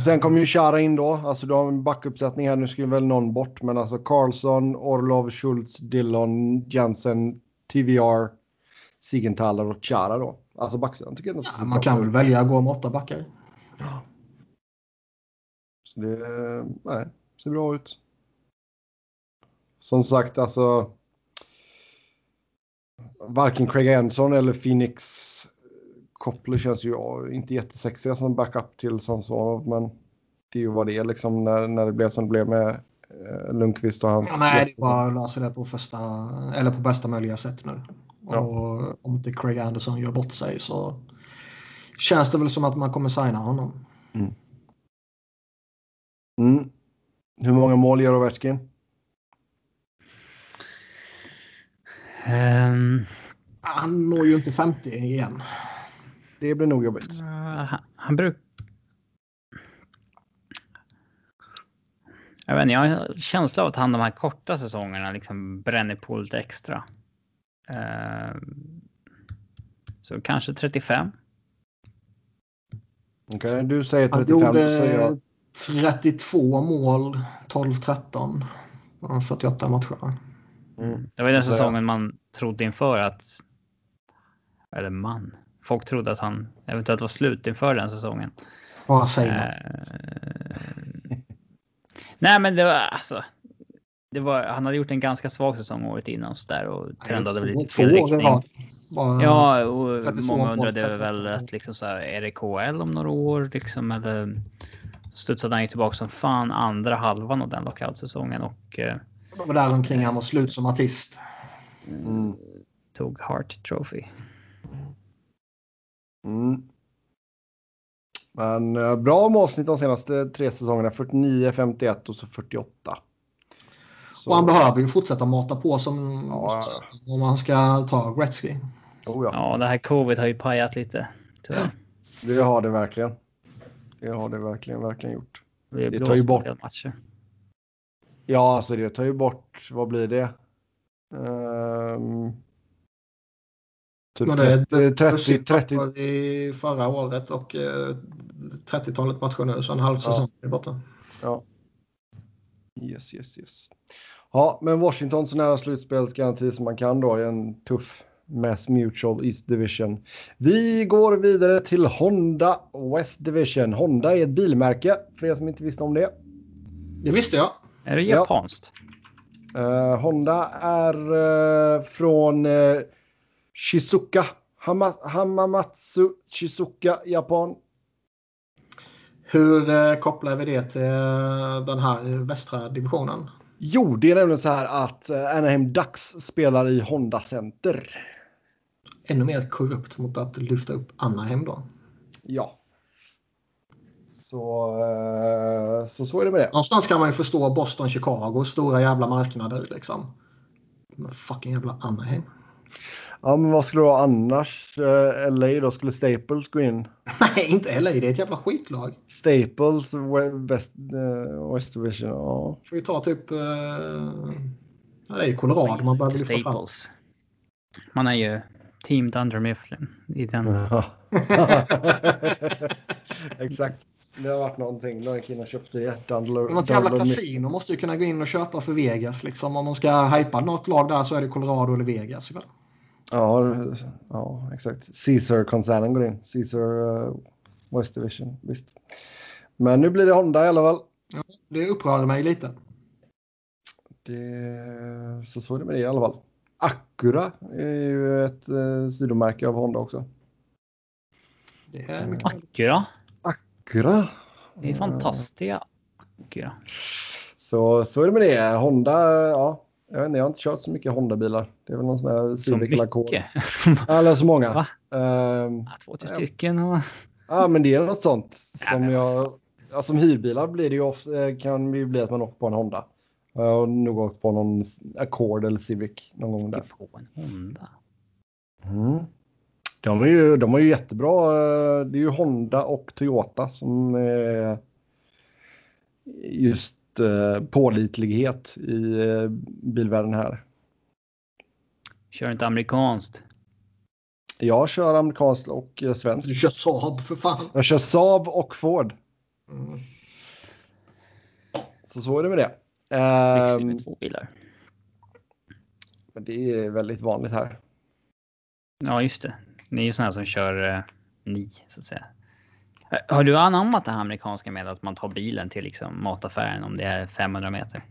sen kommer ju Chara in då. Alltså du har en backuppsättning här. Nu ska väl någon bort. Men alltså Karlsson, Orlov, Schultz, Dillon, Jensen, TVR, Sigenthaler och Chara då. Alltså backsidan tycker jag ja, man kan väl välja att gå med åtta backar. Så det nej, ser bra ut. Som sagt, alltså. Varken Craig Anderson eller Phoenix Koppler känns ju inte jättesexiga som backup till Samsonov, men det är ju vad det är liksom när, när det blev som det blev med eh, Lundqvist och hans... Ja, nej, det är bara att lösa det på, första, eller på bästa möjliga sätt nu. Ja. Och om inte Craig Anderson gör bort sig så känns det väl som att man kommer signa honom. Mm. Hur många mål gör Ovechkin? Ehm, Han når ju inte 50 igen. Det blir nog jobbigt. uh, han, han brukar... Jag vet inte, jag har en känsla av att han de här korta säsongerna liksom bränner på lite extra. Ehm, så kanske 35. Okej, du säger Han 35, så gjorde jag 32 mål, 12-13 på de 48 matcherna. mm. Det var den Så jag- säsongen man trodde inför att... Eller man. Folk trodde att han eventuellt var slut inför den säsongen. Bara säg något. Eh, Nej, men det var alltså. Det var, han hade gjort en ganska svag säsong året innan så där och trendade väl lite fel riktning. rad. Bara- Ja, och 32 många undrade 32 väl att liksom så här, är det KL om några år liksom eller studsade han ju tillbaka som fan andra halvan av den lockout-säsongen och eh, Det var där omkring han var slut som artist. Mm. tog Hart Trophy. Mm. Men eh, bra målsnitt de senaste tre säsongerna. 49, 51 och så 48. Så, Och han behöver ju fortsätta mata på som Ja. om han ska ta Gretzky. Oh, ja. Ja, det här covid har ju pajat lite. Tyvärr. Det har det verkligen. Det har det verkligen, verkligen gjort. Det, Det tar ju bort- matcher. Ja, alltså det tar ju bort, vad blir det? Ehm, typ det är 30, 30, Dussin 30, matcher i förra året och eh, 30-talet matcher nu, så en halv säsong är borta. Ja. Yes, yes, yes. Ja, men Washington så nära slutspelsgaranti som man kan då i en tuff Mass Mutual East Division. Vi går vidare till Honda West Division. Honda är ett bilmärke för er som inte visste om det. Det visste jag. Är det Ja. japanskt? Eh, Honda är eh, från uh, Shizuka, Hama, Hamamatsu, Shizuka, Japan. Hur eh, kopplar vi det till eh, den här västra divisionen? Jo, det är nämligen så här att eh, Anaheim Ducks spelar i Honda Center. Ännu mer korrupt mot att lyfta upp Anaheim då. Ja. Så, så så är det med det. Någonstans kan man ju förstå Boston, Chicago, stora jävla marknader liksom. Men fucking jävla Anaheim. Ja, men vad skulle det vara annars? Eh, LA då skulle Staples gå in. Nej, inte LA. Det är ett jävla skitlag. Staples, We- West, eh, West Division. Ja. Får vi ta typ... Eh, ja, det är ju Colorado man behöver lyfta fram. Staples. Man är ju Team Dunder Mifflin i den. Exakt. Det har varit någonting. Någon kille köpte det. Dundler, Något jävla kasino måste ju kunna gå in och köpa för Vegas. Liksom. Om man ska hypa något lag där så är det Colorado eller Vegas. väl? Ja, ja, exakt. Caesar-koncernen går in. Caesar eh, West Division. Visst. Men nu blir det Honda i alla fall. Det upprör mig lite. Det, så så är det med det i alla fall. Acura är ju ett eh, sidomärke av Honda också. Det är mycket. Acura. Acura. Det är fantastiska Acura. Så, så är det med det. Honda, ja. Jag, vet inte, jag har inte kört så mycket Honda-bilar. Det är väl någon sån här Civic mycket. Eller så många. Va? Ja, tre stycken och... ja, men det är något sånt. Som jag, ja, som hyrbilar blir det ju ofta, eh, kan det ju bli att man åker på en Honda. Jag har nog åkt på någon Accord eller Civic någon gång där. På en Honda. Mm. De, är ju, de har ju jättebra, eh, det är ju Honda och Toyota som är just pålitlighet i eh, bilvärlden här. Kör inte amerikanskt. Jag kör amerikanskt och eh, svenskt. Du kör Saab för fan. Jag kör Saab och Ford. Mm. Så så är det med det. Lyxig Ehm, med två bilar. men det är väldigt vanligt här. Ja, just det. Ni är ju sådana som kör eh, ni, så att säga. Har du anammat det här amerikanska med att man tar bilen till liksom mataffären om det är 500 meter?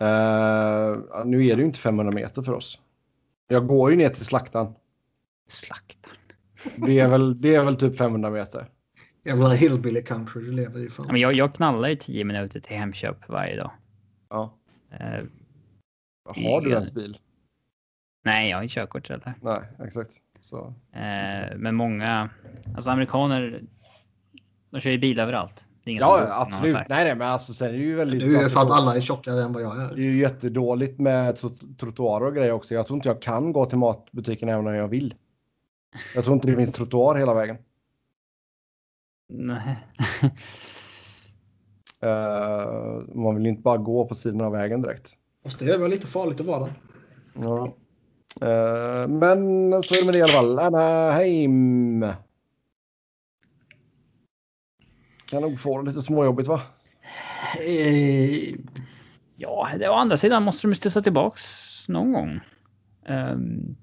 Eh, nu är det ju inte 500 meter för oss. Jag går ju ner till slaktaren. Slaktar. Det är väl, det är väl typ 500 meter. Jävla hillbilly country du lever i. Fan. men jag, jag knallar i 10 minuter till Hemköp varje dag. Ja. Eh, Har du ens bil? nej, jag har inte körkort heller. Nej, exakt. Så. Eh, men många, alltså amerikaner, de kör ju bil överallt. Är Ja, absolut. Nej, nej, men alltså sen är det ju väldigt. Det är ju för att alla är tjockare än vad jag Det är. är ju jättedåligt med tro- trottoarer och grejer också. Jag tror inte jag kan gå till matbutiken även om jag vill. Jag tror inte det finns trottoar hela vägen. Nej. Eh, man vill ju inte bara gå på sidan av vägen direkt. Fast det är väl lite farligt att vara där. Ja. Eh, men så är det med det i alla fall. Anaheim. Kan nog få det lite småjobbigt va? Eh, Ja, det, å andra sidan måste de studsa tillbaks någon gång. Ehm,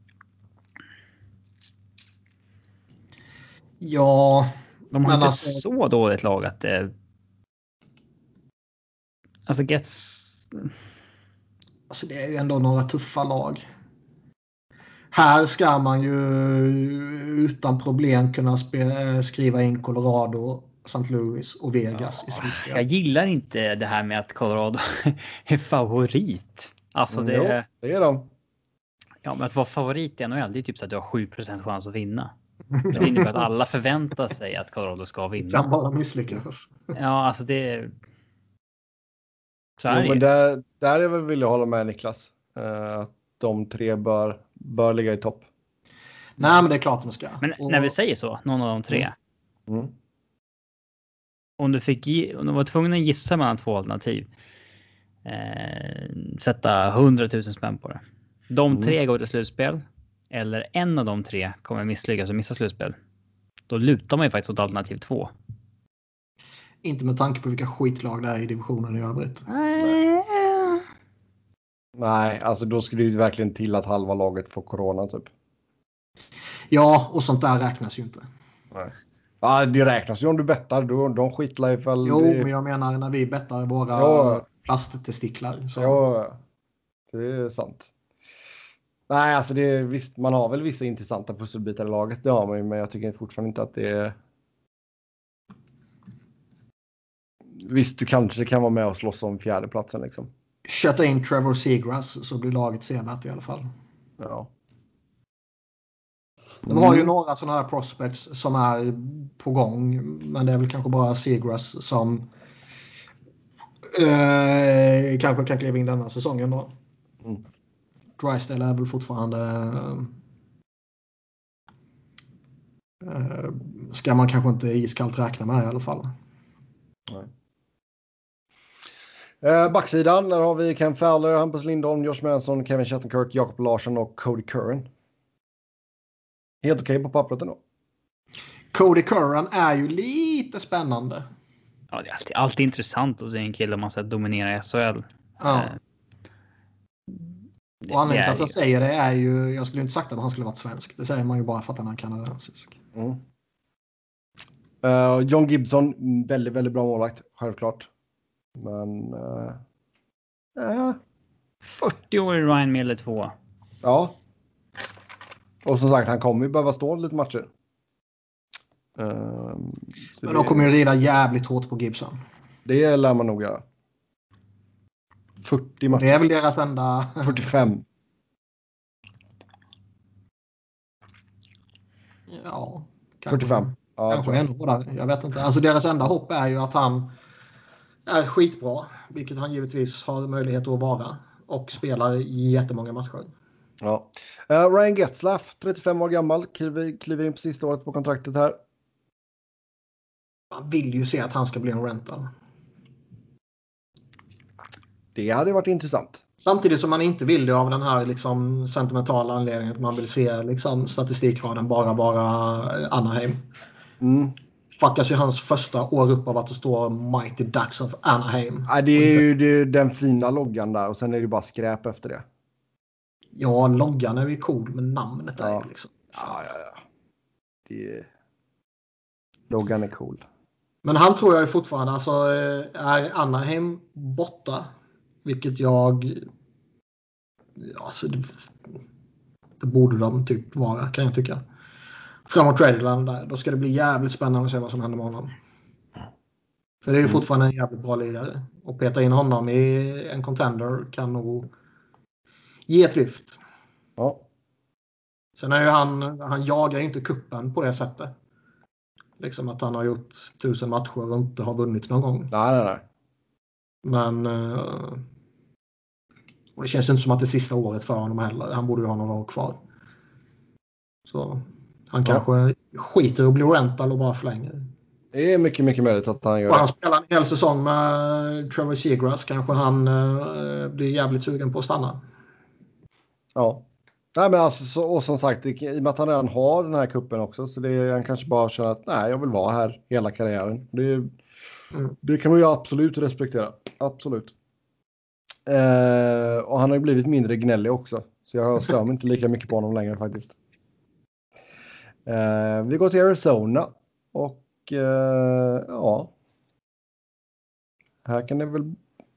Ja, de har Men inte alltså- så dåligt lag att det... Alltså Gets... alltså det är ju ändå några tuffa lag. Här ska man ju utan problem kunna spe- skriva in Colorado, St. Louis och Vegas i Jag slutspel. gillar inte det här med att Colorado är favorit. Alltså det... Mm, Jo, det är de. Ja, men att vara favorit i NHL, det är typ så att du har 7 chans att vinna. Det innebär att alla förväntar sig att Colorado ska Kan vinna. bara misslyckas. Ja, alltså det... Så är Jo, det men ju. där, där är väl vill jag hålla med Niklas. Eh, att de tre bör, bör ligga i topp. Nej, men det är klart de ska. Men Och- när vi säger så, någon av de tre. Mm. Om du fick om du var tvungen att gissa mellan två alternativ. Eh, sätta 100 000 spänn på det. De Mm. tre går till slutspel. Eller en av de tre kommer misslyckas och missa slutspel. Då lutar man ju faktiskt åt alternativ två. Inte med tanke på vilka skitlag det är i divisionen i övrigt. Nej, alltså då skulle det verkligen till att halva laget får corona typ. Ja, och sånt där räknas ju inte. Ja, det räknas ju om du bettar. Då, de skitlar ifall... Jo, det... men jag menar när vi bettar våra Ja. plasttestiklar. Så. Ja, det är sant. Nej, alltså det visst, man har väl vissa intressanta pusselbitar i laget. Det har man ju, men jag tycker fortfarande inte att det är... Visst, du kanske kan vara med och slåss om fjärdeplatsen liksom. Kötta in Trevor Seagrass så blir laget sevärt i alla fall. Ja. De har ju Mm. några sådana här prospects som är på gång. Men det är väl kanske bara Seagrass som eh, kanske kan kliva in denna säsongen då. Mm. Drysdale är väl fortfarande eh, ska man kanske inte iskallt räkna med i alla fall. Eh, backsidan, där har vi Ken Fowler, Hampus Lindholm, Josh Manson, Kevin Shattenkirk, Jakob Larsson och Cody Curran. Helt okej på pappret ändå. Cody Curran är ju lite spännande. Ja, det är alltid, alltid intressant att se en kille man sett dominera i SHL. Ja. Eh, det- Och anledningen till att jag ju- säger det är ju, jag skulle inte sagt att han skulle varit svensk. Det säger man ju bara för att han är kanadensisk. Mm. Eh, John Gibson, väldigt, väldigt bra målvakt, självklart. Men... eh, eh, 40 år i Ryan Miller 2. ja. Och som sagt, han kommer ju behöva stå lite matcher. Eh, Men de kommer ju rida jävligt hårt på Gibson. det lär man nog göra. 40 matcher. Det är väl deras enda... 45. Ja. kanske- 45. Ja, Kanske ännu hårdare. Jag vet inte. Alltså deras enda hopp är ju att han är skitbra. Vilket han givetvis har möjlighet att vara. Och spelar jättemånga matcher. Ja. Eh, Ryan Getzlaff, 35 år gammal, kliver, kliver in på sista året på kontraktet här. Man vill ju se att han ska bli en rental. Det hade varit intressant. Samtidigt som man inte vill det av den här liksom sentimentala anledningen att man vill se liksom statistikraden bara vara Anaheim. Mm. Fuckas ju hans första år upp av att det står Mighty Ducks of Anaheim. Ja, det är ju det är den fina loggan där och sen är det bara skräp efter det. Ja, loggan är ju cool men namnet är Ja. ju liksom... Ja, ja, ja. Det... Loggan är cool. Men han tror jag ju fortfarande, alltså eh, är Anaheim borta, vilket jag... ja, Alltså, det, det borde de typ vara, kan jag tycka. Framåt tradeline där, då ska det bli jävligt spännande att se vad som händer med honom. För det är ju Mm. fortfarande en jävligt bra lirare. Och peta in honom i en contender kan nog ge ett lyft. Ja. Sen är ju han, han jagar ju inte kuppen på det sättet. Liksom att han har gjort tusen matcher och inte har vunnit någon gång. Nej, nej, nej. Men eh, och det känns inte som att det är sista året för honom heller. Han borde ju ha några år kvar. Så han Ja. kanske skiter i att bli rental och bara förlänger. Det är mycket, mycket möjligt att han gör Och han spelar en hel säsong med Trevor Seagrass. Kanske han eh, blir jävligt sugen på att stanna. Ja. Nej, men alltså, så, och som sagt, i och med att han redan har den här kuppen också, så det är, han kanske bara känner att nej, jag vill vara här hela karriären. Det, Mm. det kan man ju absolut respektera. Absolut. Eh, och han har ju blivit mindre gnällig också, så jag stör mig inte lika mycket på honom längre faktiskt. Eh, vi går till Arizona och eh, ja. Här kan det väl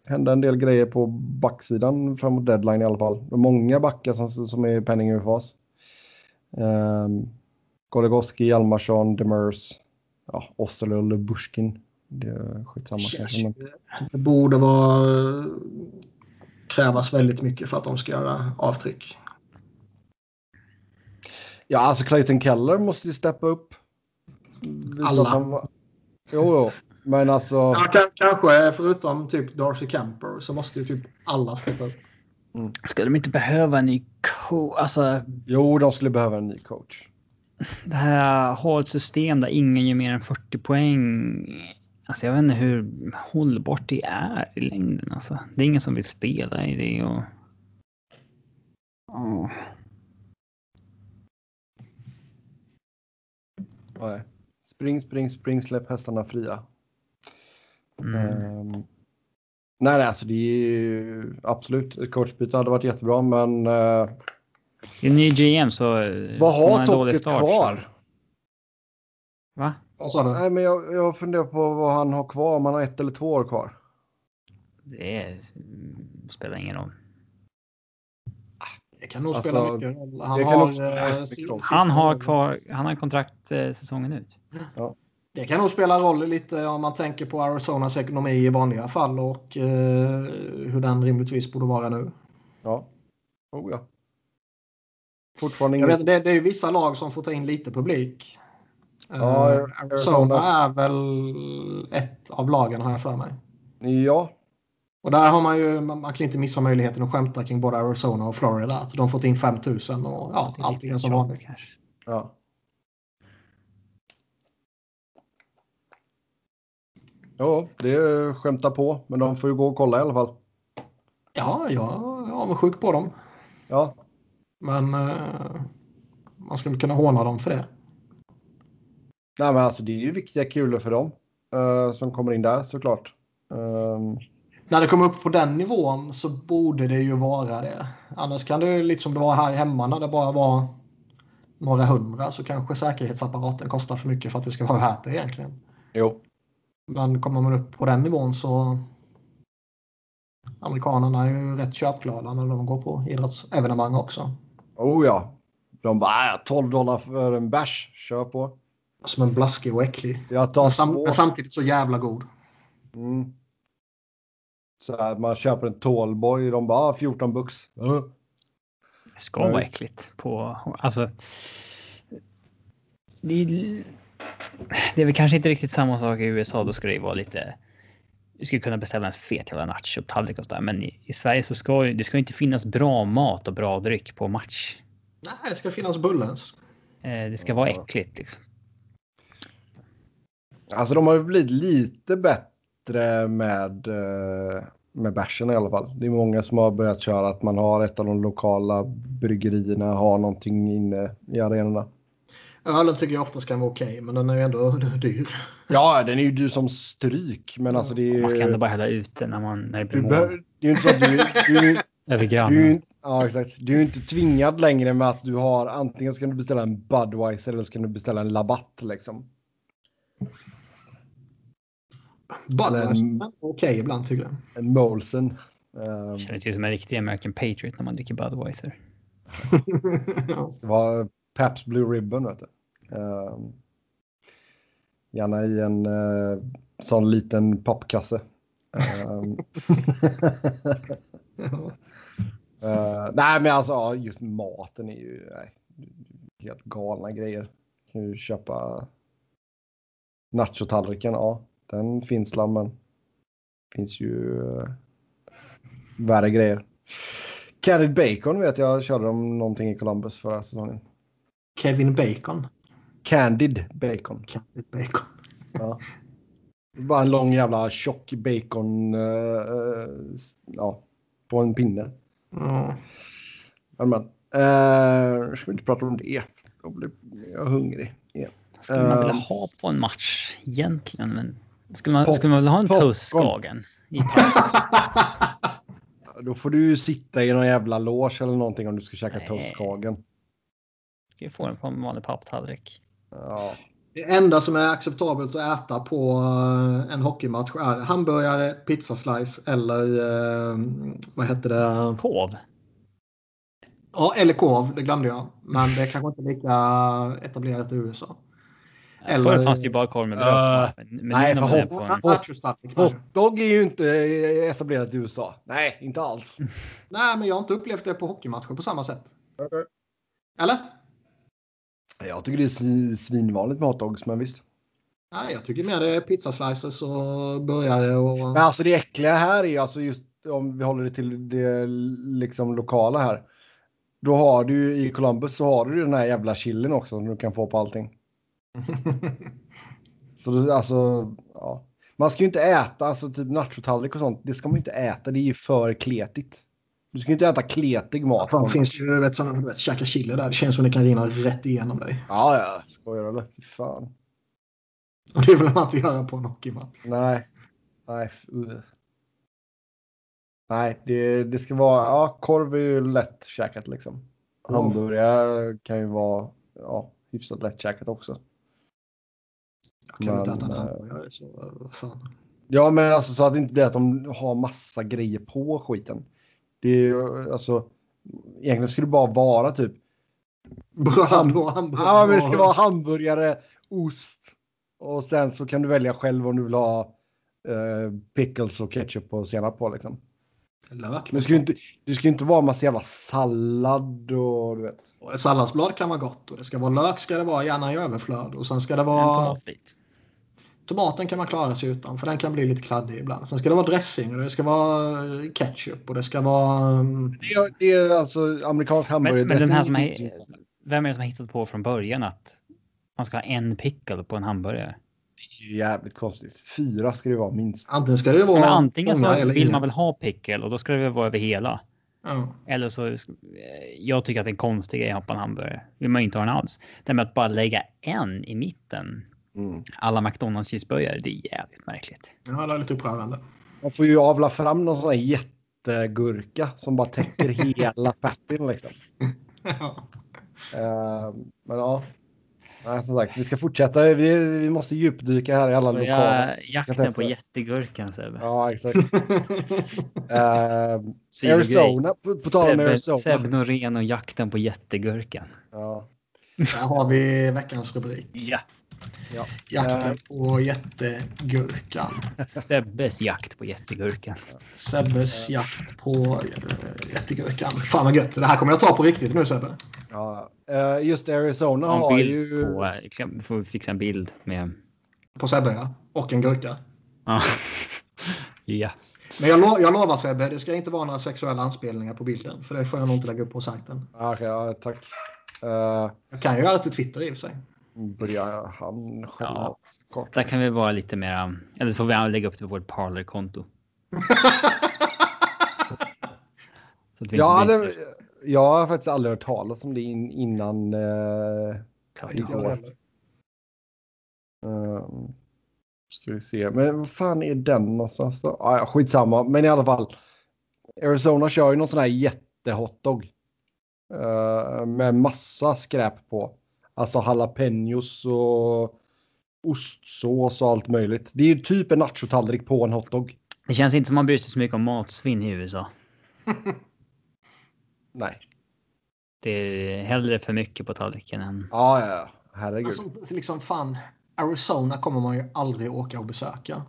hända en del grejer på backsidan framåt deadline i alla fall. Det är många backar som, som är i penning ur fas. Um, Goligoski, Hjalmarsson, Demers, ja, Osterlund och Bushkin. Det är skitsamma kanske. Det borde vara krävas väldigt mycket för att de ska göra avtryck. Ja, alltså Clayton Keller måste ju steppa upp. Alla. Han... Jo, jo, men alltså. Ja, kan, kanske förutom typ Darcy Kemper så måste ju typ alla steppa upp. Ska de inte behöva en ny coach? Alltså, Jo, de skulle behöva en ny coach. det här ha ett system där ingen gör mer än 40 poäng. Alltså, jag vet inte hur hållbart det är i längden. Alltså, det är ingen som vill spela i det. Och... Åh. Nej. Spring, spring, spring, släpp hästarna fria. Mm. Ehm, nej, nej, alltså det är ju absolut. Ett coachbyte hade varit jättebra, men uh, I en ny GM så... eh, vad har Tocket start, kvar? Så... Va? Vad sa du? Nej, men jag, jag funderar på vad han har kvar, om han har ett eller två år kvar. Det spelar ingen roll. Det kan nog Alltså, spela mycket roll. Han har, eh, mycket si- roll. sista Han har kvar... Han har kontrakt eh, säsongen ut. Det kan nog spela roll lite om man tänker på Arizonas ekonomi i vanliga fall och eh, hur den rimligtvis borde vara nu. Ja. Oh ja. Fortfarande Jag inget. vet, det, det är ju vissa lag som får ta in lite publik. Ja, Eh, Arizona. Arizona är väl ett av lagen har jag för mig. Ja, Och där har man ju, man man kan ju inte missa möjligheten att skämta kring både Arizona och Florida. Att de fått in 5000 och ja, är allting är som vanligt. ja. Ja, det är skämta på, men de får ju gå och kolla i alla fall. Ja, jag jag är avundsjuk på dem. Ja, Men eh, man skulle kunna håna dem för det. nej, men alltså det är ju viktiga kulor för dem eh, som kommer in där såklart. Um, När det kommer upp på den nivån så borde det ju vara det. Annars kan det ju lite som det var här hemma när det bara var några hundra så kanske säkerhetsapparaten kostar för mycket för att det ska vara värt det egentligen. jo, Men kommer man upp på den nivån så amerikanerna är ju rätt köpglada när de går på idrottsevenemang också. oh ja. De bara "Ah, 12 dollar för en bärs, kör på. Som en blaskig och äcklig. Jag tar Men, sam- men samtidigt så jävla god. Mm. Så här, man köper en tallboy, de bara ah, 14 bucks. Uh. Det ska vara äckligt. På, alltså, det, är, det är väl kanske inte riktigt samma sak i USA. Då ska det ju vara lite... Du ska kunna beställa en fet jävla nachotallrik och sådär. Men i, i Sverige så ska ju- det ska inte finnas bra mat och bra dryck på match. Nej, det ska finnas Bullens. Eh, det ska vara äckligt. Liksom. Alltså de har ju blivit lite bättre med, eh, med bärsen i alla fall. Det är många som har börjat köra att man har ett av de lokala bryggerierna, har någonting inne i arenorna. Ölen tycker jag ofta ska vara okej, men den är ju ändå dyr. Ja, den är ju du som stryk, men alltså det är Man ska ändå bara hälla ut den när, man, när det blir Du mål. bör, det är ju inte så att du, du, Över grannen. du, ja, exakt. du är ju inte tvingad längre med att du har antingen ska du beställa en Budweiser eller ska du beställa en Labatt liksom. Är okej ibland tycker jag. En Molson. Um, Känner till som en riktig American Patriot när man dricker Budweiser. Det var Paps Blue Ribbon vet du. Um, gärna i en uh, sån liten pappkasse. Um. Eh, nej, men alltså just maten är ju nej, helt galna grejer. Kan ju köpa nachotallriken, ja, den finns la, men finns ju uh, värre grejer. Candied bacon vet jag körde om någonting i Columbus förra säsongen. Kevin Bacon. Candied bacon. Kevin Bacon. Ja. Bara en lång jävla tjock bacon eh, eh, ja, på en pinne. Ja. Men. Uh, ska vi inte prata om det? Jag blir jag är hungrig. igen. skulle man vilja Ehm. ha på en match egentligen? Men skulle man, Pop- skulle man vilja ha en toastskagen? I paus? Då får du ju sitta i någon jävla loge eller någonting om du ska käka Nej. toastkagen. Ska ju få den på en vanlig papptallrik. Ja. Det enda som är acceptabelt att äta på eh, en hockeymatch är hamburgare, pizzaslice eller eh, vad heter det? Kov? Ja, eller korv, det glömde jag. Men det är kanske inte lika etablerat i USA. Eller- Förr fanns det ju bara korv med bröd. Uh, men nej, för på en... Hotdog är ju inte etablerat i USA. Nej, inte alls. Nej, men jag har inte upplevt det på hockeymatcher på samma sätt. Eller? Jag tycker det är svi- svinvanligt med hotdogs, men visst. Nej, jag tycker mer det är pizzaslices och burgare och... Men alltså det äckliga här är ju alltså just om vi håller det till det liksom lokala här. Då har du ju i Columbus så har du ju den här jävla chilin också som du kan få på allting. Så det, alltså, ja. Man ska ju inte äta, alltså typ nachotallrik och sånt, det ska man ju inte äta, det är ju för kletigt. Du ska ju inte äta kletig mat. Finns det ju, du vet, sådana, du vet, käka chili där. Det känns som det kan rinna rätt igenom dig. Ja, ja, skojar du eller? Fy fan. Det vill man inte göra på en hockeymatch. Nej. Nej. uh. Nej, det, det ska vara, ja, korv är ju lätt käkat liksom. Ja. Hamburgare kan ju vara, ja, hyfsat lätt käkat också. Jag kan inte Men, äta en eh, hamburgare. Så, vad fan. Ja, men alltså så att det inte blir att de har massa grejer på skiten. Det är ju, alltså, egentligen skulle det bara vara typ, Bröd och hamburgare. ja men det ska vara hamburgare, ost och sen så kan du välja själv om du vill ha eh, pickles och ketchup och senap på liksom. Lök. Men det ska ju inte, det ska ju inte vara massa jävla sallad och du vet. Och ett Salladsblad kan vara gott och det ska vara lök ska det vara gärna i överflöd och sen ska det En vara tomatbit. tomaten kan man klara sig utan för den kan bli lite kladdig ibland. Sen ska det vara dressing och det ska vara eh, ketchup och det ska vara mm, Det är, det är alltså amerikansk hamburgare. Men, men den här som är, vem är det som har hittat på från början att man ska ha en pickle på en hamburgare? Det är jävligt konstigt. Fyra ska det vara minst. antingen ska det vara men antingen så vill man väl ha pickle och då ska det väl vara över hela. Ja. Eller så, eh, jag tycker att det är en konstig grej att ha på en hamburgare. vill man ju inte ha den alls. Det med att bara lägga en i mitten, Mm. alla McDonalds cheeseburgare, det är jävligt märkligt. ja, det är lite upprörande. Man får ju avla fram någon sån här jättegurka som bara täcker hela pattin liksom. Ja. Eh, men ja. Nej, som sagt, vi ska fortsätta. Vi, vi måste djupdyka här i alla lokala. Ja, jakten på jättegurkan Sebbe. Ja, exakt. Sidogrej. Arizona, på, på tal om Arizona. Sebbe Norén och jakten på jättegurkan. Ja, Där har vi veckans rubrik. Ja. Ja. Jakten på jättegurkan. Sebbes jakt på jättegurkan. Sebbes jakt på eh, jättegurkan. Fan vad gött. Det här kommer jag ta på riktigt nu Sebbe. ja. Eh, just Arizona en har ju... på, kan- får vi fixa en bild med... På Sebbe ja. Och en gurka. Ja. ja. Men jag, lo jag lovar Sebbe, det ska inte vara några sexuella anspelningar på bilden. För det får jag nog inte lägga upp på sajten. Ja, okej, ja, tack. Uh, Jag kan ju göra det till Twitter i och för sig. Börjar han själv Ja. kort. Där kan vi vara lite mera... Eller så får vi lägga upp det på vårt Parler-konto. Ja, inte det, jag har faktiskt aldrig hört talas om det in, innan. Jag igår. heller. Ehm, ska vi se, men vad fan är den någonstans då? Ah, ja, skitsamma, men i alla fall. Arizona kör ju någon sån här jättehotdog. Uh, med massa skräp på. Alltså jalapenos och ostsås och allt möjligt. Det är ju typ en nachotallrik på en hotdog. Det känns inte som man bryr sig så mycket om matsvinn i USA. Nej. Det är hellre för mycket på tallriken än... Ja, ja, ja. Herregud. Alltså, liksom fan, Arizona kommer man ju aldrig åka och besöka.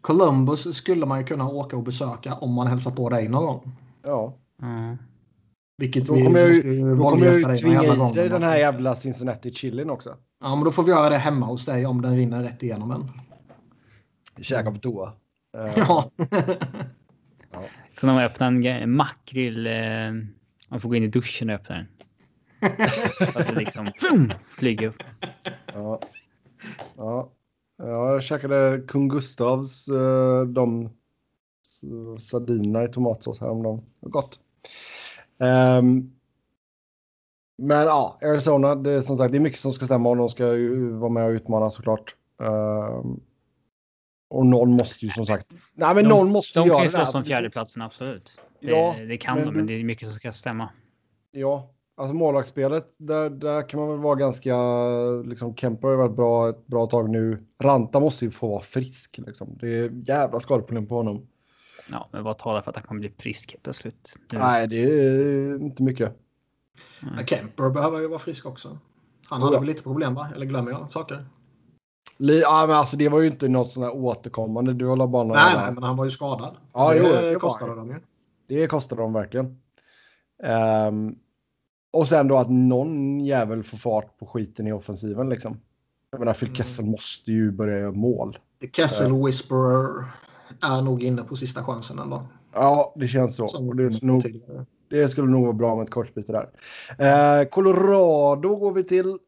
Columbus skulle man ju kunna åka och besöka om man hälsar på dig någon gång. ja. Ja. Vilket Då kommer jag måste ju, då kommer jag tvinga i dig den här jävla Cincinnati chilin också. Ja, men då får vi göra det hemma hos dig om den rinner rätt igenom en. Käka på toa. Eh, Ja. Så när man öppnar en makrill... Eh, man får gå in i duschen och öppna den. Så att det liksom vroom, flyger upp. Ja. Ja. ja, jag käkade kung Gustavs eh, de sardinerna i tomatsås häromdagen. Gott. Ehm, men ja, Arizona, det är som sagt, det är mycket som ska stämma och de ska ju vara med och utmana såklart. Ehm, och någon måste ju som sagt. Nej, men De- någon måste De göra kan ju det här. slåss om fjärdeplatsen, absolut. Det, Ja, det kan men- de, men det är mycket som ska stämma. Ja, alltså målvaktsspelet, där, där kan man väl vara ganska, liksom Kemper har ju varit bra ett bra tag nu. Ranta måste ju få vara frisk liksom. Det är jävla skadeproblem på honom. Ja, men vad talar för att han kommer bli frisk helt plötsligt? Nu. Nej, det är inte mycket. Men Kemper behöver ju vara frisk också. Han Ja. hade väl lite problem va? Eller glömmer jag saker? Li- Ja, men alltså det var ju inte något sånt här återkommande. Du håller bara några Nej, nej, men han var ju skadad. Ja, det jo, det kostade dem ju. Det kostade dem verkligen. Ehm, och sen då att någon jävel får fart på skiten i offensiven liksom. Jag menar, Phil Mm. Kessel måste ju börja göra mål. The Kessel Whisperer är nog inne på sista chansen ändå. Ja, det känns så. Som det, nog, det skulle nog vara bra med ett korsbyte där. Eh, Colorado går vi till.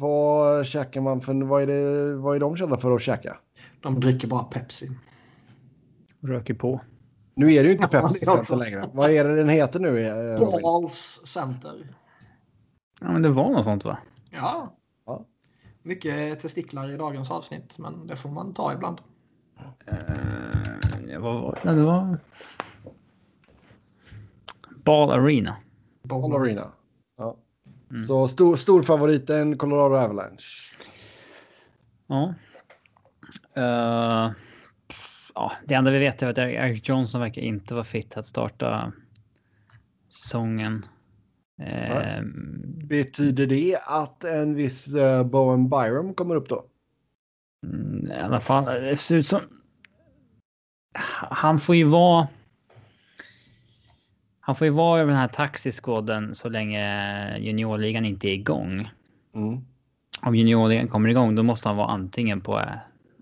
Vad käkar man för? Vad är, det, vad är de kända för att käka? De dricker bara Pepsi. Röker på. Nu är det ju inte Pepsi. Center längre. Vad är det den heter nu? eh? Balls Center. Ja, men det var något sånt va? Ja. Ja. Mycket testiklar i dagens avsnitt, men det får man ta ibland. Uh, vad var det? Det var... Ball Arena. Ball Arena. Ja. Mm. Så stor, stor favoriten Colorado Avalanche. Ja. Eh, ja, det enda vi vet är att Eric Johnson verkar inte vara fit att starta säsongen. Eh, Betyder det att en viss uh, Bowen Byram kommer upp då? Mm, I alla fall, det ser ut som... Han får ju vara... Han får ju vara över den här taxiskåden så länge juniorligan inte är igång. Mm. om juniorligan kommer igång, då måste han vara antingen på eh,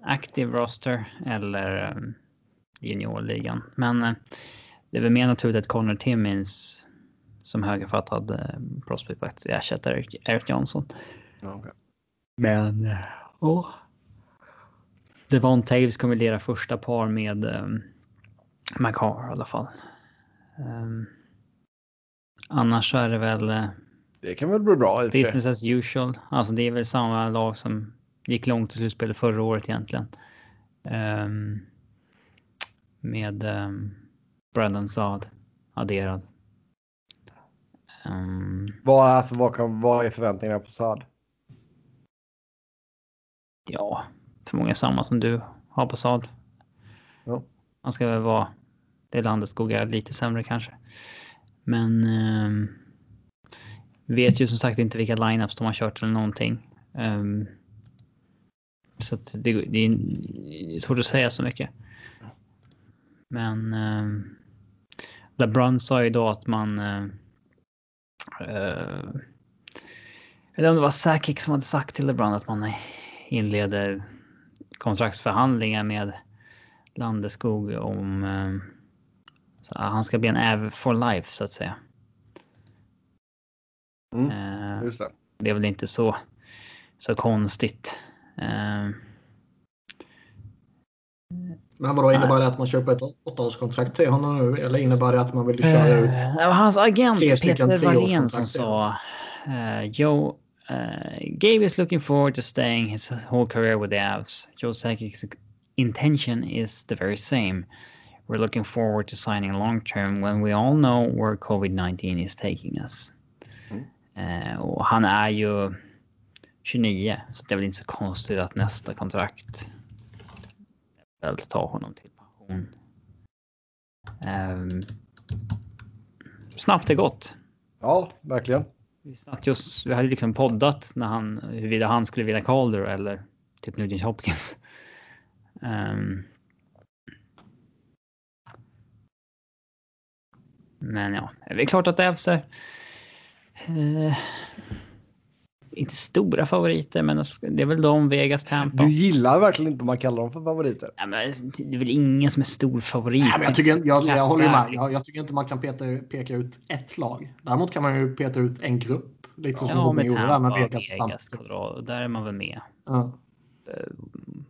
active roster eller um, juniorligan. Men eh, det är väl mer naturligt att Connor Timmins som högerfattad eh, prospect ersätter Eric, Johnson. Okej. Men, åh. Devon Taves kommer lira första par med um, McCarr i alla fall. Ehm, annars är det väl eh, Det kan väl bli bra. Business as usual. Alltså det är väl samma lag som gick långt i slutspelet förra året egentligen. Ehm, med um, Brandon Saad adderad. Ehm, Vad, alltså, vad, kan, vad är förväntningarna på Saad? ja, förmodligen samma som du har på Saad. Ja. Han ska väl vara det Landeskog är lite sämre kanske. Men um, vet ju som sagt inte vilka lineups de har kört eller någonting. Ehm, så att det, det är svårt att säga så mycket. Men um, LeBron sa ju idag att man uh, uh, eller om det var Sakic som hade sagt till LeBron att man inleder kontraktsförhandlingar med Landeskog om eh, han ska bli en Av for life så att säga. Mm. Eh, Just det. det är väl inte så, så konstigt. Eh, Men vadå, innebär det att man köper ett åttaårskontrakt till honom nu? Eller innebär det att man vill köra ut? Det var hans agent Peter Wallén som sa uh, Joe uh, Gabe is looking forward to staying his whole career with the Avs. Joe Sakic's intention is the very same. We're looking forward to signing long term when we all know where COVID-19 is taking us. Eh, och han är ju 29 så det är väl inte så konstigt att nästa kontrakt väl tar honom till pension. Um, snabbt är gott. Ja, verkligen. Vi, satt just, vi hade liksom poddat när han, huruvida han skulle vilja Calder eller typ Nugent Hopkins. Um, men ja, det är klart att det är eh, inte stora favoriter, men det är väl de, Vegas, Tampa. Du gillar verkligen inte om man kallar dem för favoriter. Ja, men det är väl ingen som är stor favorit. Nej, men jag, tycker, jag, jag håller med. Liksom. Jag, jag tycker inte man kan peta, peka ut ett lag. Däremot kan man ju peta ut en grupp. Lite som Ja, med gjorde där Tampa, med Vegas. Vegas, Tampa. Colorado. Där är man väl med. Ja. Eh,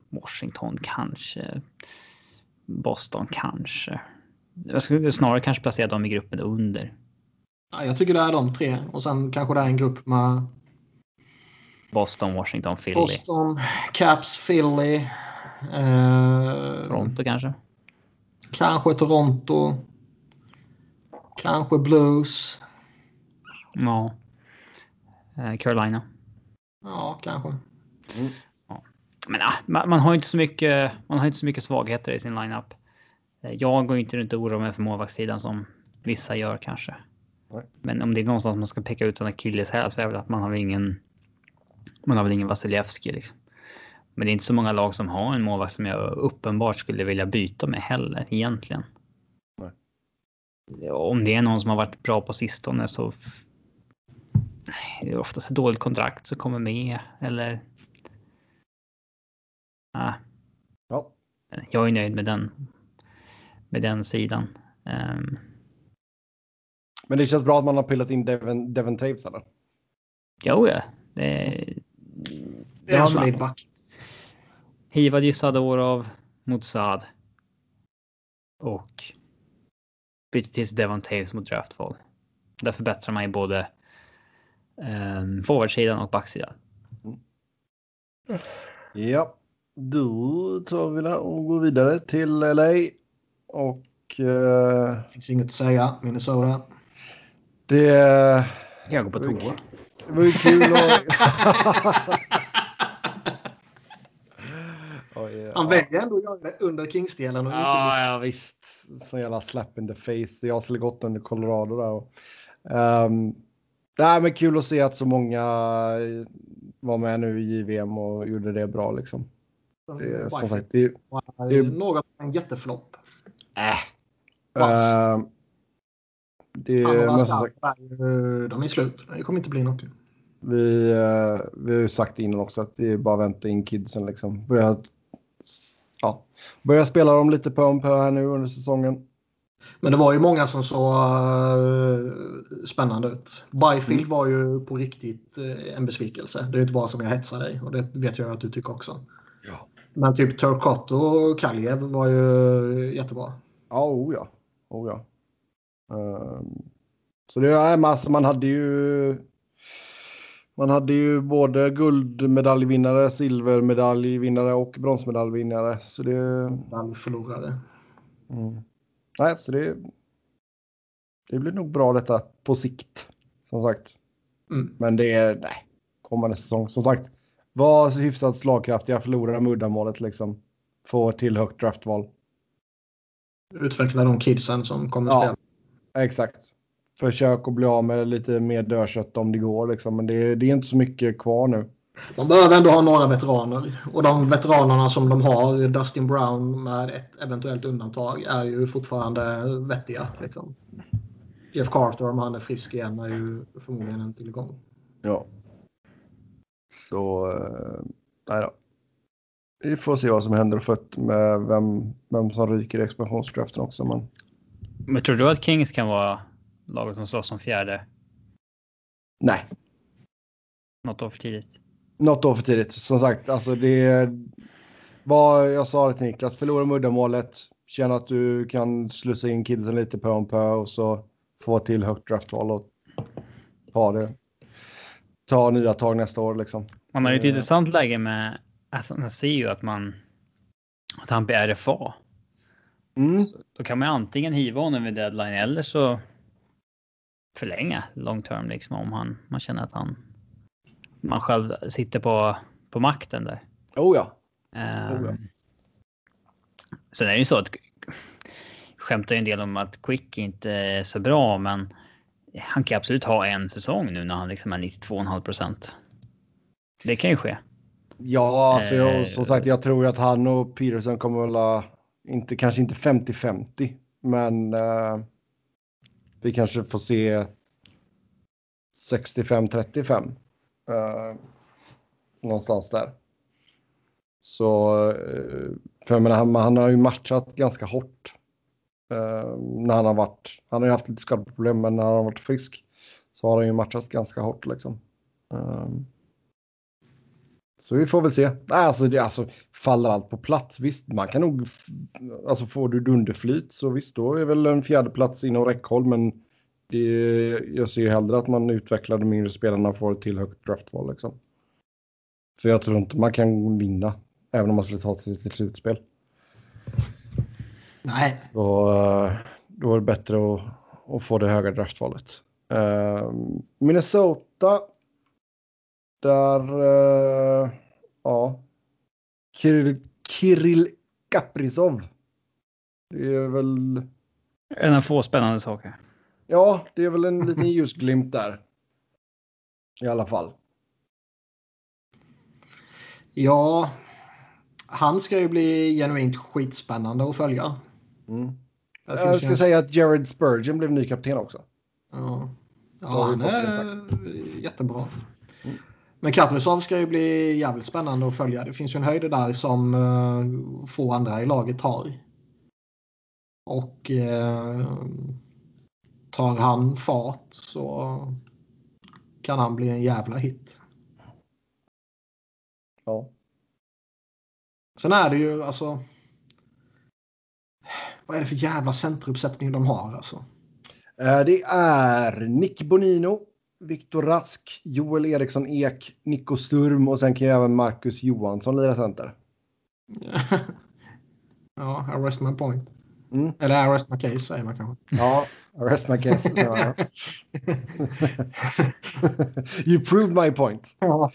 Washington kanske. Boston kanske. Jag skulle snarare kanske placera dem i gruppen under. Ja, jag tycker det är de tre. Och sen kanske det är en grupp med Boston, Washington, Philly, Boston, Caps, Philly. Eh, Toronto kanske. Kanske Toronto. Kanske Blues. Ja. Eh, Carolina. Ja, kanske. Men ah, man, man har inte så mycket. Man har inte så mycket svagheter i sin lineup. Eh, Jag går inte runt och oroar mig för målvaktssidan som vissa gör kanske. Nej. Men om det är någonstans man ska peka ut en akilleshäl så är det väl att man har ingen. Man har väl ingen Vasilevski liksom. Men det är inte så många lag som har en målvakt som jag uppenbart skulle vilja byta med heller egentligen. Nej. Om det är någon som har varit bra på sistone så. Det är oftast ett dåligt kontrakt som kommer med eller. Ah, Ja. jag är nöjd med den. Med den sidan. Um, Men det känns bra att man har pillat in Devon, Devon Taves eller? jo, ja. Det, Det är solid back. hivade ju Sadorov mot Saad. Och bytte till Devon Taves mot draftval. Där förbättrar man ju både um, forwardsidan och backsidan. Ja, då tar vi det och går vidare till LA. Och eh, Finns inget att säga. Minnesota. det, Jag går på toa. Det var ju kul att... Oj, ja. Han väljer ändå att göra det under Kings-delen. och inte Ja, ja visst. Så jävla slap in the face. Jag skulle gått under Colorado där. Och, um, nej, men kul att se att så många var med nu i JVM och gjorde det bra liksom. Det är, som sagt, det är, det... Några en jätteflopp. äh, Fast. ehm, det är, men sagt, de är slut. Det kommer inte bli något. Vi, eh, vi har ju sagt innan också att det är bara att vänta in kidsen liksom. Börja, ja, börja spela dem lite på om på här nu under säsongen. Men det var ju många som såg eh, spännande ut. Byfield var ju på riktigt eh, en besvikelse. Det är inte bara som jag hetsar dig och det vet jag att du tycker också. Ja. Men typ Turcotte och Kaljev var ju jättebra. Ja, oh ja. Oh ja. Ehm, så det är alltså man hade ju. Man hade ju både guldmedaljvinnare, silvermedaljvinnare och bronsmedaljvinnare. Så det. Den förlorade. Mm. Nej, så det. Det blir nog bra detta på sikt. Som sagt. Mm. Men det är nej. Kommande säsong. Som sagt. Var hyfsat slagkraftiga, förlora med uddamålet liksom. Få till högt draftval. Utveckla de kidsen som kommer Ja. spela. Exakt. Försök att bli av med lite mer dödkött om det går liksom. Men det, det är inte så mycket kvar nu. De behöver ändå ha några veteraner. Och de veteranerna som de har, Dustin Brown med ett eventuellt undantag, är ju fortfarande vettiga. Liksom. Jeff Carter, om han är frisk igen, är ju förmodligen en tillgång. Ja. Så, eh, nej då. Vi får se vad som händer och fött med vem, vem som ryker i expansionskraften också. Men Men tror du att Kings kan vara laget som slåss som fjärde? nej, Något år för tidigt? något år för tidigt. Som sagt, alltså det vad jag sa det till Niklas, förlora muddamålet, känna att du kan slussa in kidsen lite på om pö och så få till högt draftval och ta det. Ta nya tag nästa år liksom. Man har ju ett Eh. intressant läge med att man ser ju att man att han blir RFA. Mm. Då kan man antingen hiva honom vid deadline eller så förlänga long term liksom om han man känner att han man själv sitter på på makten där. Oh ja. Um, Oh ja. Sen är det ju så att skämtar ju en del om att Quick inte är så bra, men han kan absolut ha en säsong nu när han liksom är 92,5 procent. Det kan ju ske. Ja, alltså jag, Eh. som sagt, jag tror att han och Peterson kommer väl inte, kanske inte 50-50, men eh, vi kanske får se 65-35. Eh, någonstans där. Så, eh, för jag menar, han, han har ju matchat ganska hårt. Eh, när han har varit, han har ju haft lite skadeproblem, men när han har varit frisk så har han ju matchat ganska hårt liksom. Um, så vi får väl se. Alltså, det, alltså, faller allt på plats, visst, man kan nog... Alltså får du dunderflyt så visst, då är väl en fjärde plats inom räckhåll, men det, jag ser hellre att man utvecklar de mindre spelarna och får ett till högt draftval liksom. För jag tror inte man kan vinna, även om man skulle ta sig till slutspel. Nej, Då, eh, då är det bättre att, att få det höga draftvalet. Eh, Minnesota. Där, eh, ja. Kirill, Kirill Kaprizov. Det är väl, En av få spännande saker. ja, det är väl en liten ljusglimt där. I alla fall. ja. Han ska ju bli genuint skitspännande att följa. Mm. Jag ska ju- säga att Jared Spurgeon blev ny kapten också. Ja, ja han är jättebra. Men Kaprizov ska ju bli jävligt spännande att följa. Det finns ju en höjd där som uh, få andra i laget har. Och eh, tar han fart så kan han bli en jävla hit. Ja. Sen är det ju alltså. Vad är det för jävla centeruppsättning de har alltså? Eh, Det är Nick Bonino, Viktor Rask, Joel Eriksson Ek, Nico Sturm och sen kan ju även Marcus Johansson lira center. ja, arrest my point. Mm. Eller arrest my case säger man kanske. Ja, rest my case. säger man. you proved my point. Ja.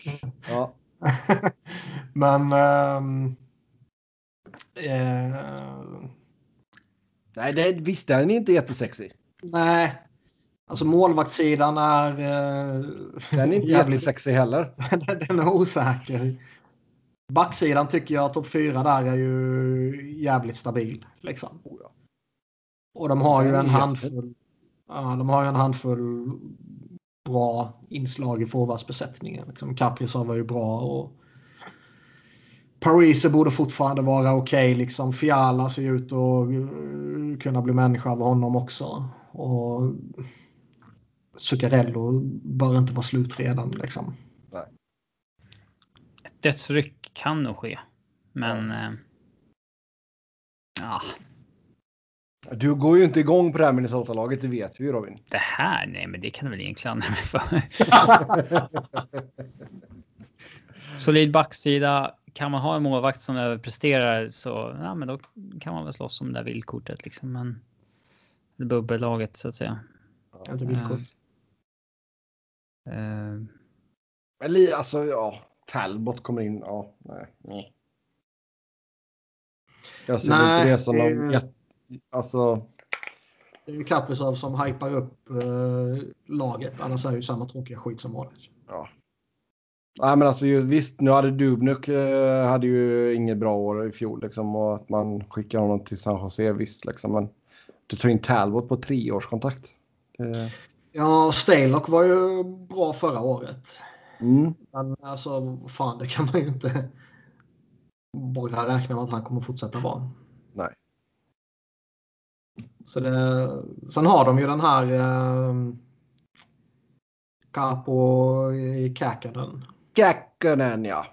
Ja. Men... ehm, eh, Nej, det, visst den är inte jättesexig. nej. Alltså målvaktssidan är... Eh, Den är inte jävligt- jättesexig heller. den är osäker. Backsidan tycker jag topp fyra där är ju jävligt stabil. Liksom. Och de har ju en handfull. Ja, de har ju en handfull bra inslag i forwardsbesättningen. Liksom Kaprizov var ju bra och Parise borde fortfarande vara okej. liksom Fiala ser ut att eh, kunna bli människa av honom också. Och Zuccarello bör inte vara slut redan. Liksom. Ett dödsryck kan nog ske. Men... eh, Ja, Du går ju inte igång på det här Minnesota-laget, det vet vi ju Robin. det här, nej men det kan du väl ingen klandra mig för. Solid backsida. Kan man ha en målvakt som överpresterar så ja, men då kan man väl slåss om det där villkortet liksom. Men det bubbellaget så att säga. Inte villkor. Eh, Eller alltså, ja. Talbot kommer in. Ja, nej. nej. Jag ser Nej, inte det som det- någon jätte... Alltså, Det är ju Kaprizov som hypar upp eh, laget. Annars är det ju samma tråkiga skit som vanligt. ja. Nej, men alltså ju- visst, nu hade Dubnuk eh, hade ju inget bra år i fjol liksom och att man skickar honom till San Jose visst liksom. Men du tar in Talbot på treårskontrakt. Eh, Ja, Stalock var ju bra förra året. mm. Men alltså, fan, det kan man ju inte bara räkna med att han kommer fortsätta vara. Nej. Så det, sen har de ju den här eh, Capo i Käkanen. Käkkönen, ja.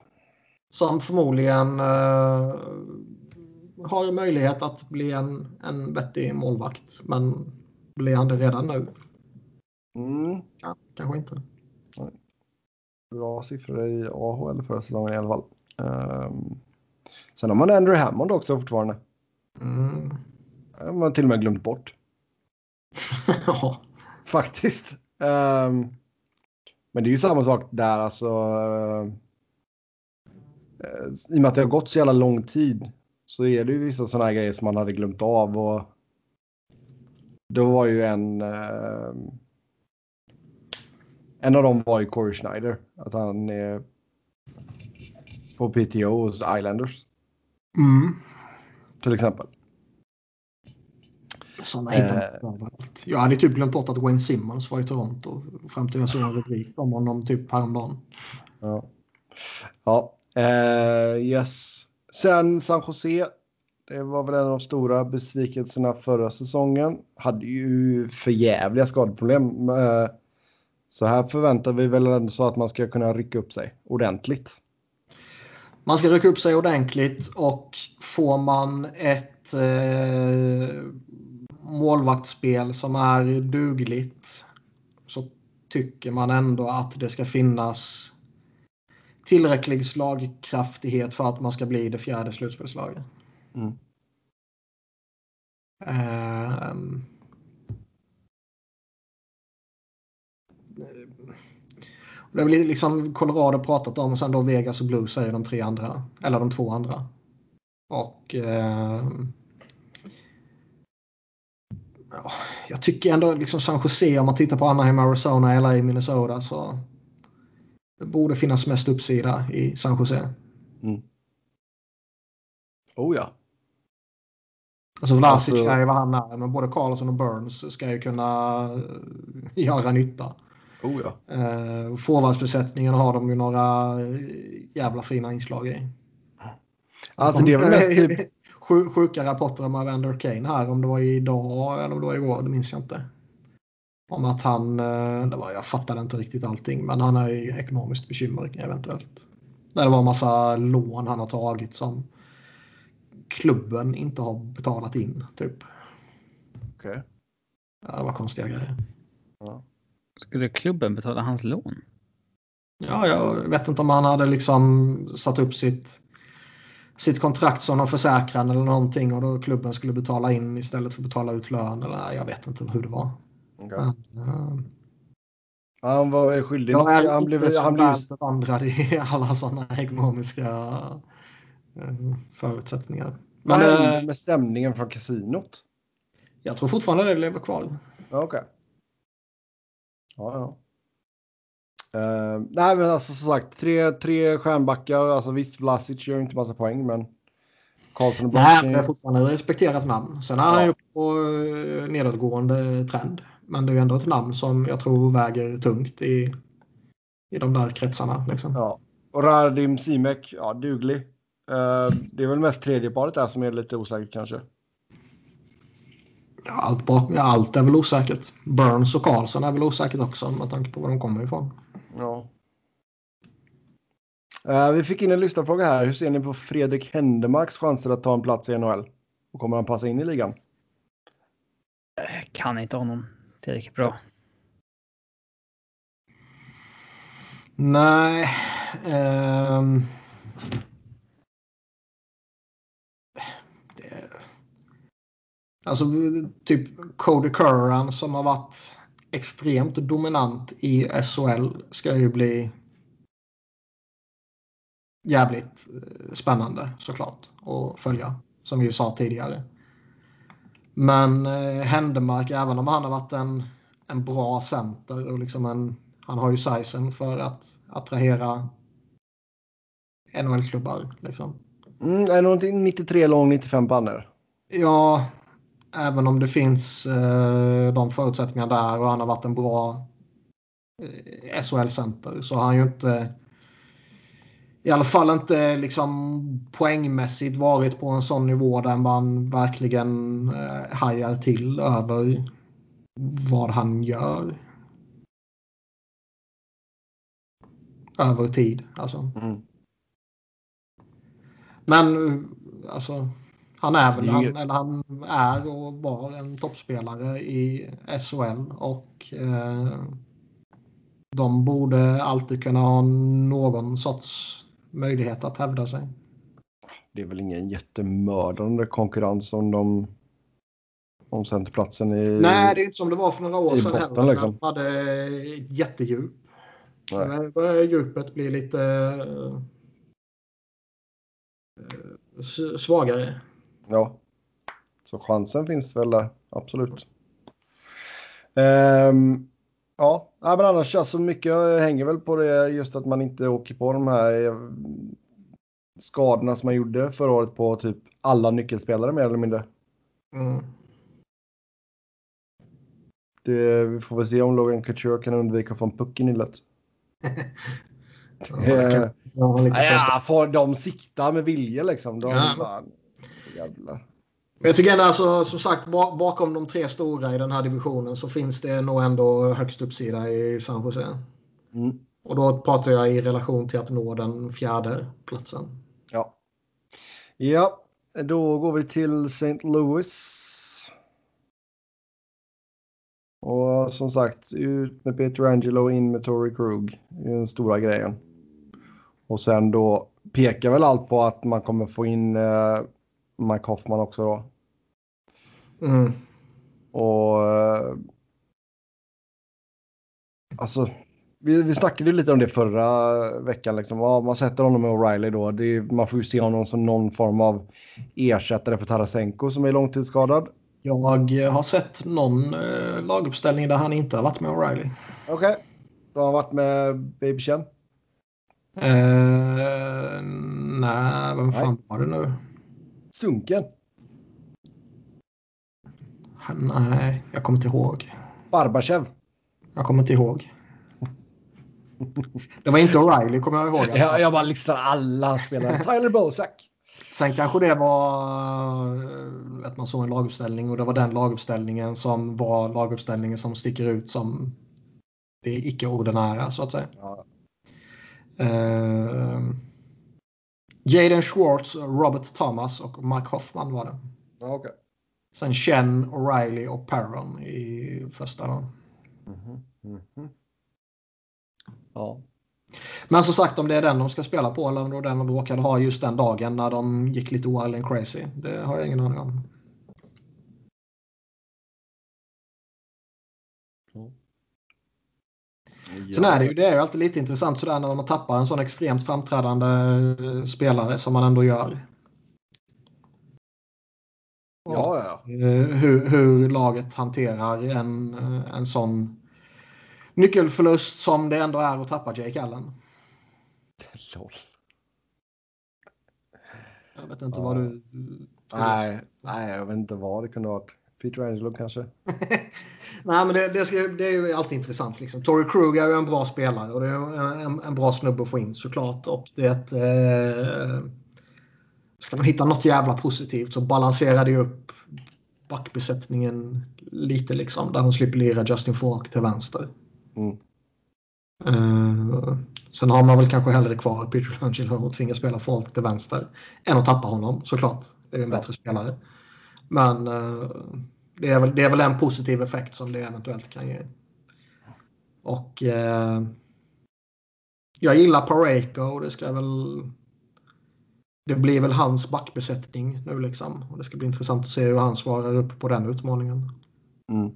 Som förmodligen uh, har möjlighet att bli en, en vettig målvakt. Men blir han det redan nu? Mm. Ja, kanske inte. Bra siffror i AHL förra säsongen i alla fall. Um, sen har man Andrew Hammond också fortfarande. Mm. Man har till och med glömt bort. ja. Faktiskt. Um, men det är ju samma sak där alltså. Uh, I och med att det har gått så jävla lång tid så är det ju vissa sådana här grejer som man hade glömt av. Och då var ju en... Uh, en av dem var ju Corey Schneider. Att han är på PTO hos Islanders. Mm. Till exempel. Sådana hittar man överallt. Jag hade typ glömt bort att Wayne Simmons var i Toronto fram till jag såg en rubrik om honom typ häromdagen. Ja. Ja. Uh, yes. Sen San Jose. Det var väl en av de stora besvikelserna förra säsongen. Hade ju förjävliga skadeproblem. Uh, så här förväntar vi väl ändå så att man ska kunna rycka upp sig ordentligt. Man ska rycka upp sig ordentligt och får man ett eh, målvaktsspel som är dugligt så tycker man ändå att det ska finnas tillräcklig slagkraftighet för att man ska bli det fjärde slutspelslaget. Mm. Um, det har liksom Colorado pratat om och sen då Vegas och Blues är de tre andra. Eller de två andra. Och eh, ja, jag tycker ändå liksom San Jose om man tittar på Anaheim, Arizona, LA, Minnesota så det borde finnas mest uppsida i San Jose. Mm. Oh ja. Alltså Vlasic alltså... är ju vad han är, men både Carlson och Burns ska ju kunna göra nytta. Oh ja. Uh, Forwardsbesättningen har de ju några jävla fina inslag i. Alltså det är väl mest typ... Sjuka rapporter om Evander Kane här, om det var idag eller om det var igår, det minns jag inte. Om att han, eh, det var, jag fattade inte riktigt allting, men han är i ekonomiskt bekymmer eventuellt. det var en massa lån han har tagit som klubben inte har betalat in, typ. Okej. Okay. Ja, det var konstiga grejer. Ja. Skulle klubben betala hans lån? Ja, jag vet inte om han hade liksom satt upp sitt, sitt kontrakt som någon försäkran eller någonting och då klubben skulle betala in istället för att betala ut lön. Eller jag vet inte hur det var. Okay. Men, uh, han var skyldig något. Han blev, han blev bevandrad i alla sådana ekonomiska uh, förutsättningar. Men, hände uh, med stämningen från kasinot? Jag tror fortfarande det lever kvar. Okej. Okay. Ja, ja. Uh, nej, men alltså som sagt, tre, tre stjärnbackar. Alltså visst, Vlasic gör inte massa poäng, men Karlsson och Nej, det är fortfarande ett respekterat namn. Sen är ja. han ju på uh, nedåtgående trend. Men det är ju ändå ett namn som jag tror väger tungt i, i de där kretsarna. Liksom. Ja. Och Radim Simek, ja, duglig. Uh, det är väl mest tredjeparet där som är lite osäkert kanske. Ja, allt, bak, allt är väl osäkert. Burns och Karlsson är väl osäkert också med tanke på var de kommer ifrån. Ja. Uh, vi fick in en lyssnarfråga här. Hur ser ni på Fredrik Händemarks chanser att ta en plats i NHL? Och kommer han passa in i ligan? Jag kan inte honom tillräckligt bra. Nej. Um... Alltså typ Cody Curran som har varit extremt dominant i SHL ska ju bli jävligt eh, spännande såklart att följa. Som vi sa tidigare. Men eh, Händemark, även om han har varit en, en bra center och liksom en, han har ju sizen för att attrahera NHL-klubbar. Liksom. Mm, är någonting 93 lång, 95 pannor? Ja, även om det finns eh, de förutsättningarna där och han har varit en bra eh, SHL-center så har han ju inte i alla fall inte liksom poängmässigt varit på en sån nivå där man verkligen eh, hajar till över vad han gör. Över tid alltså. Mm. Men alltså, han är Alltså, väl, han, eller han är och var en toppspelare i SHL och eh, de borde alltid kunna ha någon sorts möjlighet att hävda sig. Det är väl ingen jättemördande konkurrens om de om centerplatsen i... Nej, det är inte som det var för några år sedan botten, heller. liksom. Man hade jättedjup. Nej. Börjar djupet bli lite eh, svagare. Ja. Så chansen finns väl där, absolut. Ehm, ja, Nej, men annars alltså mycket hänger väl på det just att man inte åker på de här eh, skadorna som man gjorde förra året på typ alla nyckelspelare mer eller mindre. Mm. Det, vi får väl se om Logan Couture kan undvika att få en puck i nyllet. Ja, Eh, ja, får de sikta med vilja liksom. De, Ja. fan, jävlar. Men Jag tycker ändå alltså, som sagt, ba- bakom de tre stora i den här divisionen så finns det nog ändå högst uppsida i San Jose. Mm. Och då pratar jag i relation till att nå den fjärde platsen. Ja. Ja, då går vi till St. Louis. Och som sagt, ut med Peter Angelo in med Tory Krug. Det är den stora grejen. Och sen då pekar väl allt på att man kommer få in eh, Mike Hoffman också då. Mm. Och... Eh, alltså, vi, vi snackade lite om det förra veckan. Liksom. Ja, man sätter honom med O'Reilly då. Det man får ju se honom som någon form av ersättare för Tarasenko som är långtidsskadad. Jag har sett någon eh, laguppställning där han inte har varit med O'Reilly. Okej. Då har han varit med Baby Chen. Eh, nej, vem fan var det nu? Sunken. Nej, jag kommer inte ihåg. Barbachev. Jag kommer inte ihåg. Det var inte O'Reilly kommer jag ihåg. Jag, jag bara listar alla spelare. Tyler Bozak. Sen kanske det var eh, att man såg en laguppställning och det var den laguppställningen som var laguppställningen som sticker ut som det icke-ordinära så att säga. Ja. Uh, Jaden Schwartz, Robert Thomas och Mike Hoffman var det. Ja, okej. Sen Chen, O'Reilly och Perron i första. Då. Mhm, mhm. Ja. Men som sagt om det är den de ska spela på eller om det var den de råkade ha just den dagen när de gick lite wild and crazy. Det har jag ingen aning om. Sen är det ju det är ju alltid lite intressant sådär när man tappar en sån extremt framträdande eh, spelare som man ändå gör. Och, Ja, ja. eh, hur, hur laget hanterar en, eh, en sån nyckelförlust som det ändå är att tappa Jake Allen. Lol. Jag vet inte Ja. vad du... Nej, nej, jag vet inte vad det kunde ha varit. Peter Angelo kanske. Nej, men det, det, ska, det är ju alltid intressant. Liksom. Tory Krug är ju en bra spelare och det är en, en bra snubbe att få in såklart. Och det, eh, ska man hitta något jävla positivt så balanserar det upp backbesättningen lite liksom. Där de slipper lira Justin Falk till vänster. Mm. Eh, sen har man väl kanske hellre kvar Peter Angelo och tvinga spela Falk till vänster. Än att tappa honom såklart. Det är en bättre spelare. Men eh, det, är väl, det är väl en positiv effekt som det eventuellt kan ge. Och eh, jag gillar Pareko och det ska väl det blir väl hans backbesättning nu liksom. Och det ska bli intressant att se hur han svarar upp på den utmaningen. Mm.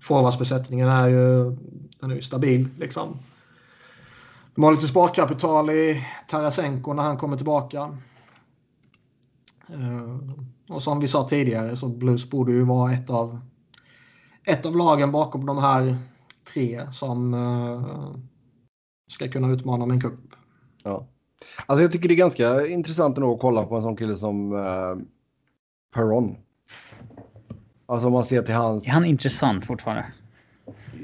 Forwardsbesättningen är ju, den är ju stabil liksom. De har lite sparkapital i Tarasenko när han kommer tillbaka. Eh, och som vi sa tidigare så Blues borde ju vara ett av ett av lagen bakom de här tre som eh, ska kunna utmana om en cup. Ja. Alltså jag tycker det är ganska intressant ändå att kolla på en sån kille som uh, Perron. Alltså om man ser till hans... Är han intressant fortfarande?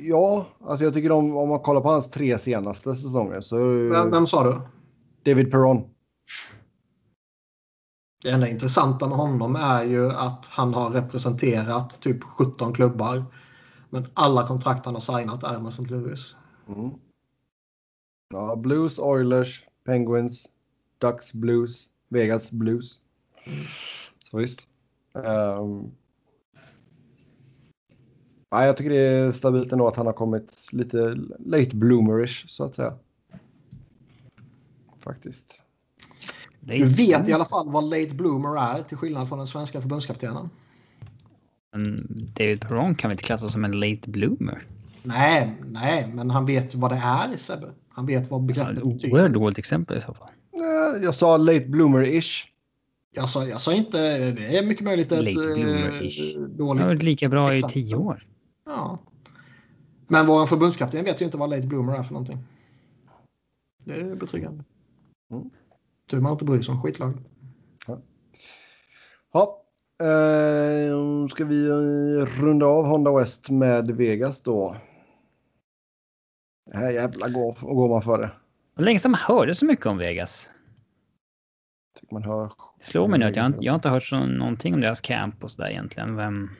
Ja, alltså jag tycker om, om man kollar på hans tre senaste säsonger så... Vem, vem sa du? David Perron. Det enda intressanta med honom är ju att han har representerat typ 17 klubbar. Men alla kontrakt han har signat är med St. Louis. Mm. Ja, Blues, Oilers, Penguins, Ducks Blues, Vegas Blues. Så visst. Um, ja, jag tycker det är stabilt ändå att han har kommit lite late bloomerish så att säga. Faktiskt. Du vet i alla fall vad late bloomer är till skillnad från den svenska förbundskaptenen. David Perron kan vi inte klassa som en late bloomer. Nej, nej, men han vet vad det är Sebbe. Han vet vad begreppet ja, betyder. Oerhört dåligt exempel i så fall. Jag sa late bloomer-ish. Jag sa, jag sa inte, det är mycket möjligt att... Late bloomer-ish. Eh, dåligt. Det har varit lika bra i tio år. Ja. Men vår förbundskapten vet ju inte vad late bloomer är för någonting. Det är betryggande. Mm. Tur man inte bryr sig om skitlaget. Ja. ja. Uh, ska vi runda av Honda West med Vegas då? Det här jävla går, går man för det. Hur länge sedan man hörde så mycket om Vegas? Tycker man hör. Det slår mig nu att jag, jag har inte hört så, någonting om deras camp och sådär egentligen. Vem...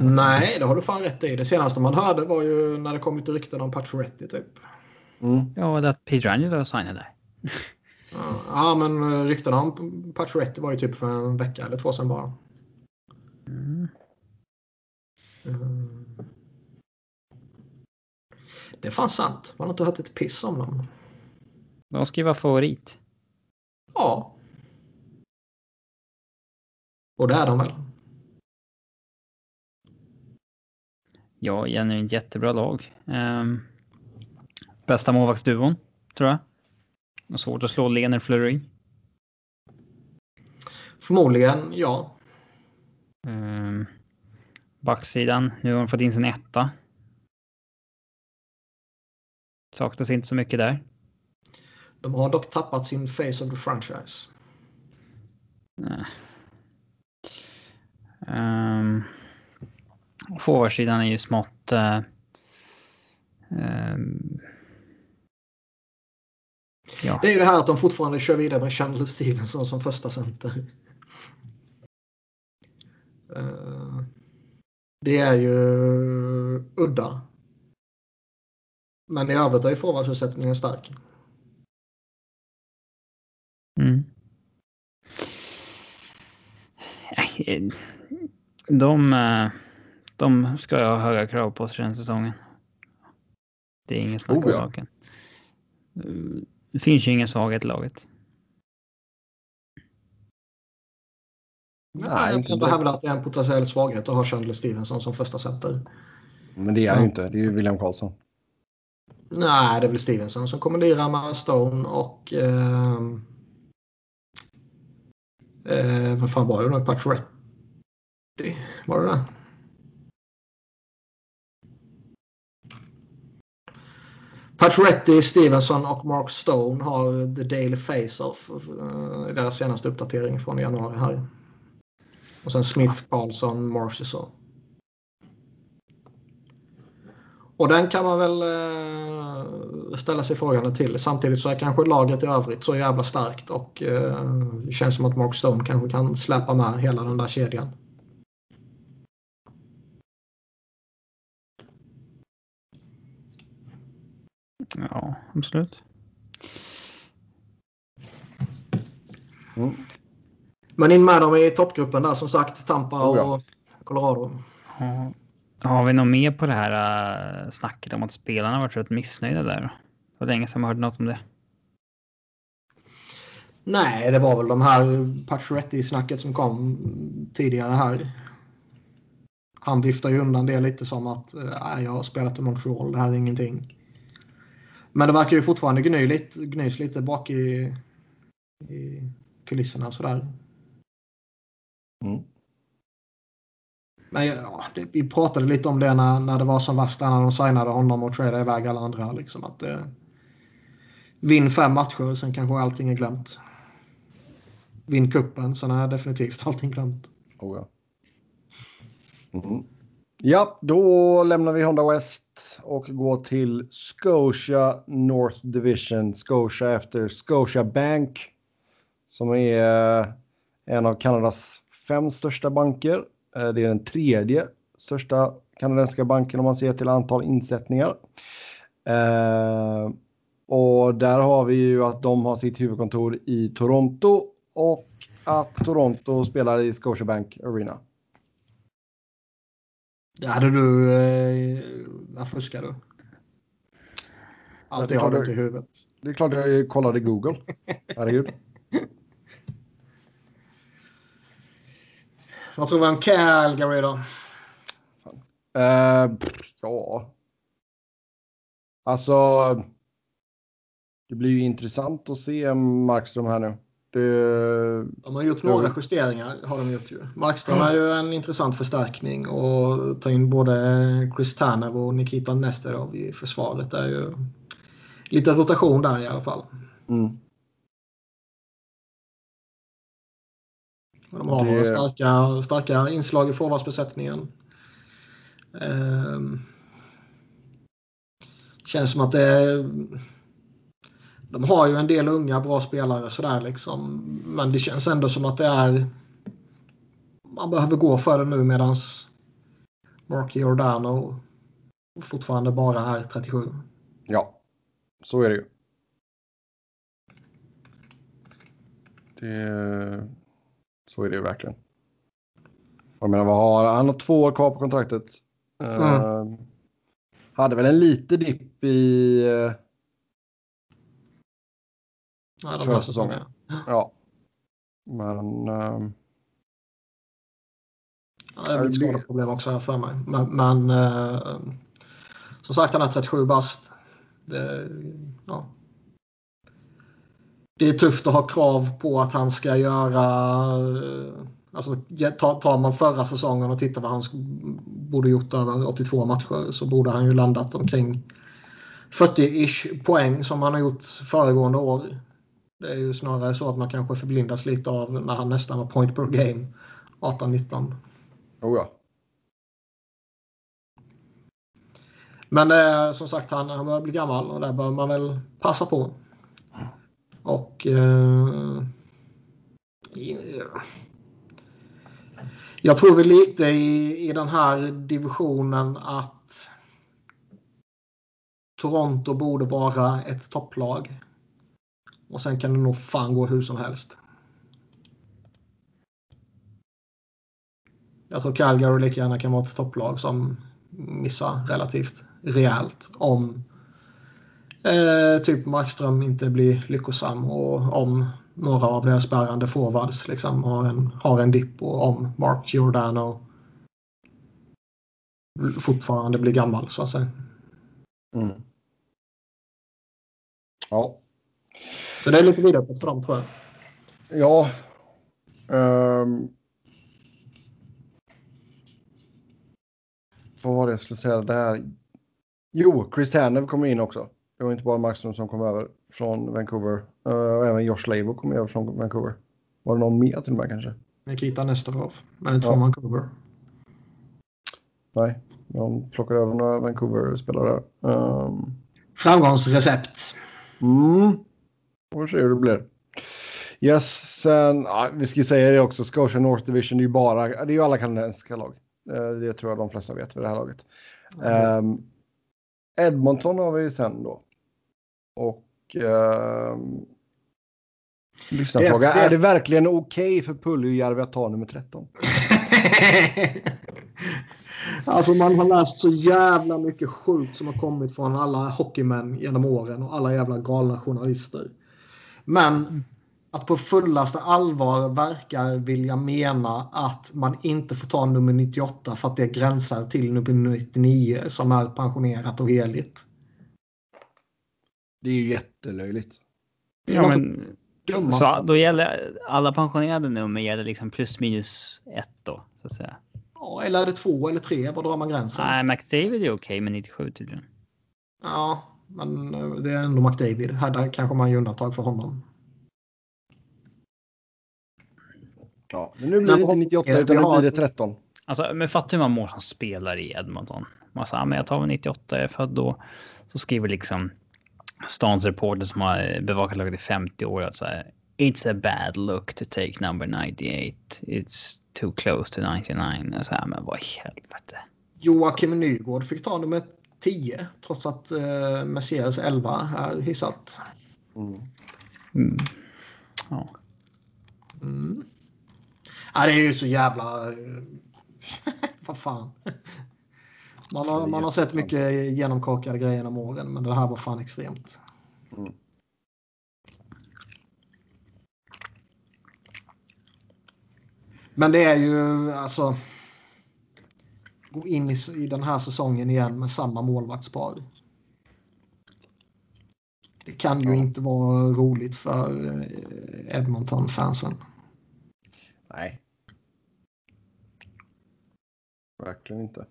Nej, det har du fan rätt i. Det senaste man hörde var ju när det kom lite rykten om Pacioretty typ. Mm. Ja, att Peter Angelo signade där. ja, men ryktena om Pacioretty var ju typ för en vecka eller två sedan bara. Mm. Mm. Det är fan sant. Man har inte hört ett piss om dem. De ska ju vara favorit. Ja. Och det är de väl? Ja, genuint jättebra lag. Um, bästa målvaktsduon, tror jag. Och svårt att slå Lener Fleury. Förmodligen, ja. Um, backsidan, nu har de fått in sin etta. Saknas inte så mycket där. De har dock tappat sin face of the franchise. Nej. Um, Forwardsidan är ju smått... Uh, um, ja. Det är ju det här att de fortfarande kör vidare med Chandler Stevenson som första center. Uh, det är ju udda. Men i övrigt är forwardsuppsättningen stark. Mm. De, eh, de ska jag ha höga krav på sig den säsongen. Det är ingen snack om oh, ja. saken. Det finns ju ingen svaghet i laget. Nej, jag kan inte hävda att det är en potentiell svaghet att ha Chandler Stevenson som första center. Men det är han ju inte. Det är ju William Karlsson. Nej, det är väl Stevenson som kommenderar med Stone och... Eh, eh, vad fan var det? Pacioretty? Var det det? Pacioretty, Stevenson och Mark Stone har The Daily Face-Off i deras senaste uppdatering från januari här. Och sen Smith, Karlsson, Marchesson. Och den kan man väl eh, ställa sig frågan till. Samtidigt så är kanske laget i övrigt så jävla starkt och eh, det känns som att Mark Stone kanske kan släppa med hela den där kedjan. Ja, absolut. Mm. Men in med dem i toppgruppen där som sagt, Tampa och oh ja. Colorado. Ja. Har vi något mer på det här uh, snacket om att spelarna varit rätt missnöjda där? Det var länge sedan man hörde något om det. Nej, det var väl de här Pacioretty-snacket som kom tidigare här. Han viftar ju undan det lite som att äh, jag har spelat i Montreal, det här är ingenting. Men det verkar ju fortfarande gny lite, gnys lite bak i, i kulisserna sådär. Mm. Men ja, det, vi pratade lite om det när, när det var som värst när de signade honom och tradade iväg alla andra. Liksom, att, eh, vinn fem matcher, sen kanske allting är glömt. Vinn kuppen, sen är definitivt allting glömt. Oh ja. Mm ja, då lämnar vi Honda West och går till Scotia North Division. Scotia efter Scotia Bank som är eh, en av Kanadas fem största banker eh, det är den tredje största kanadensiska banken om man ser till antal insättningar. Eh, och där har vi ju att de har sitt huvudkontor i Toronto och att Toronto spelar i Scotiabank Arena. Det hade du... Eh, vad fuskar du? Allt det har du inte i huvudet. Det är klart jag kollade Google. Herregud. Vad tror vi om Calgary då? Uh, ja. Alltså. Det blir ju intressant att se Markström här nu. Det... De har gjort några justeringar. har de gjort ju. Markström är ju en intressant förstärkning och ta in både Chris Tanev och Nikita Nesterov i försvaret. Det är ju lite rotation där i alla fall. Mm. De har det... starka, starka inslag i forwardsbesättningen. Um, känns som att det de har ju en del unga bra spelare sådär liksom. Men det känns ändå som att det är... Man behöver gå för det nu medans Mark Giordano fortfarande bara är 37. Ja, så är det ju. Det... Så är det ju verkligen. Jag menar, vad har han? har två år kvar på kontraktet. Mm. Uh, hade väl en lite dipp i... Uh, Ja, de förra säsongen. Ja. Men... Um... Ja, det blir skadeproblem också här för mig. Men, men uh, som sagt, han är 37 bast. Det, ja. det är tufft att ha krav på att han ska göra... Uh, alltså, tar man förra säsongen och tittar vad han borde gjort över 82 matcher så borde han ju landat omkring 40-ish poäng som han har gjort föregående år. Det är ju snarare så att man kanske förblindas lite av när han nästan var point per game 18-19. Oh ja. Men eh, som sagt, han, han börjar bli gammal och där bör man väl passa på. Och... Eh, jag tror väl lite i, i den här divisionen att Toronto borde vara ett topplag. Och sen kan det nog fan gå hur som helst. Jag tror Calgary lika gärna kan vara ett topplag som missar relativt rejält om eh, typ Markström inte blir lyckosam och om några av deras bärande forwards liksom har en, har en dipp och om Mark Giordano fortfarande blir gammal så att säga. Mm. Ja. Så det är lite vidare för dem tror jag. Ja. Um, vad var det jag skulle säga där? Jo, Chris Tanev kommer in också. Det var inte bara Markström som kom över från Vancouver. Uh, och även Josh Labo kom över från Vancouver. Var det någon mer till och med kanske? Nikita Nesterov, men inte ja. från Vancouver. Nej, de plockade över några Vancouver-spelare. Um... Framgångsrecept. Mm. Får se hur det blir. Yes, sen, ja, vi ska ju säga det också, Scotia North Division är ju bara, det är ju alla kanadensiska lag. Eh, det tror jag de flesta vet vid det här laget. Mm. Um, Edmonton har vi sen då. Och um, lyssnarfråga, yes, yes. är det verkligen okej okay för Puljujärvi att ta nummer 13? Alltså man har läst så jävla mycket sjukt som har kommit från alla hockeymän genom åren och alla jävla galna journalister. Men att på fullaste allvar verkar vilja mena att man inte får ta nummer 98 för att det gränsar till nummer 99 som är pensionerat och heligt. Det är ju jättelöjligt. Ja, men, så då gäller alla pensionerade nummer gäller liksom plus minus ett då så att säga. Ja, eller är det två eller tre? Var drar man gränsen? Nej, McDavid är okej okay med 97 tydligen. Ja, men eh, det är ändå McDavid. Här där kanske man gör undantag för honom. Ja, men nu blir det inte 98 utan nu blir det 13. Alltså, men fattar hur man mår som spelare i Edmonton. Man säger, men jag tar väl 98, jag är född då. Så skriver liksom stans reporter som har bevakat laget i 50 år att säga It's a bad look to take number 98. It's too close to 99. Så här, men vad i helvete. Joakim Nygård fick ta nummer 10 trots att eh, Mercedes 11 är hissat. Mm. Mm. Ja. Mm. Ja, det är ju så jävla... Vad fan. Man har, man har sett mycket genomkorkade grejer genom åren, men det här var fan extremt. Mm. Men det är ju alltså... Gå in i, i den här säsongen igen med samma målvaktspar. Det kan ju Ja. inte vara roligt för eh, Edmonton-fansen. Nej. Verkligen inte.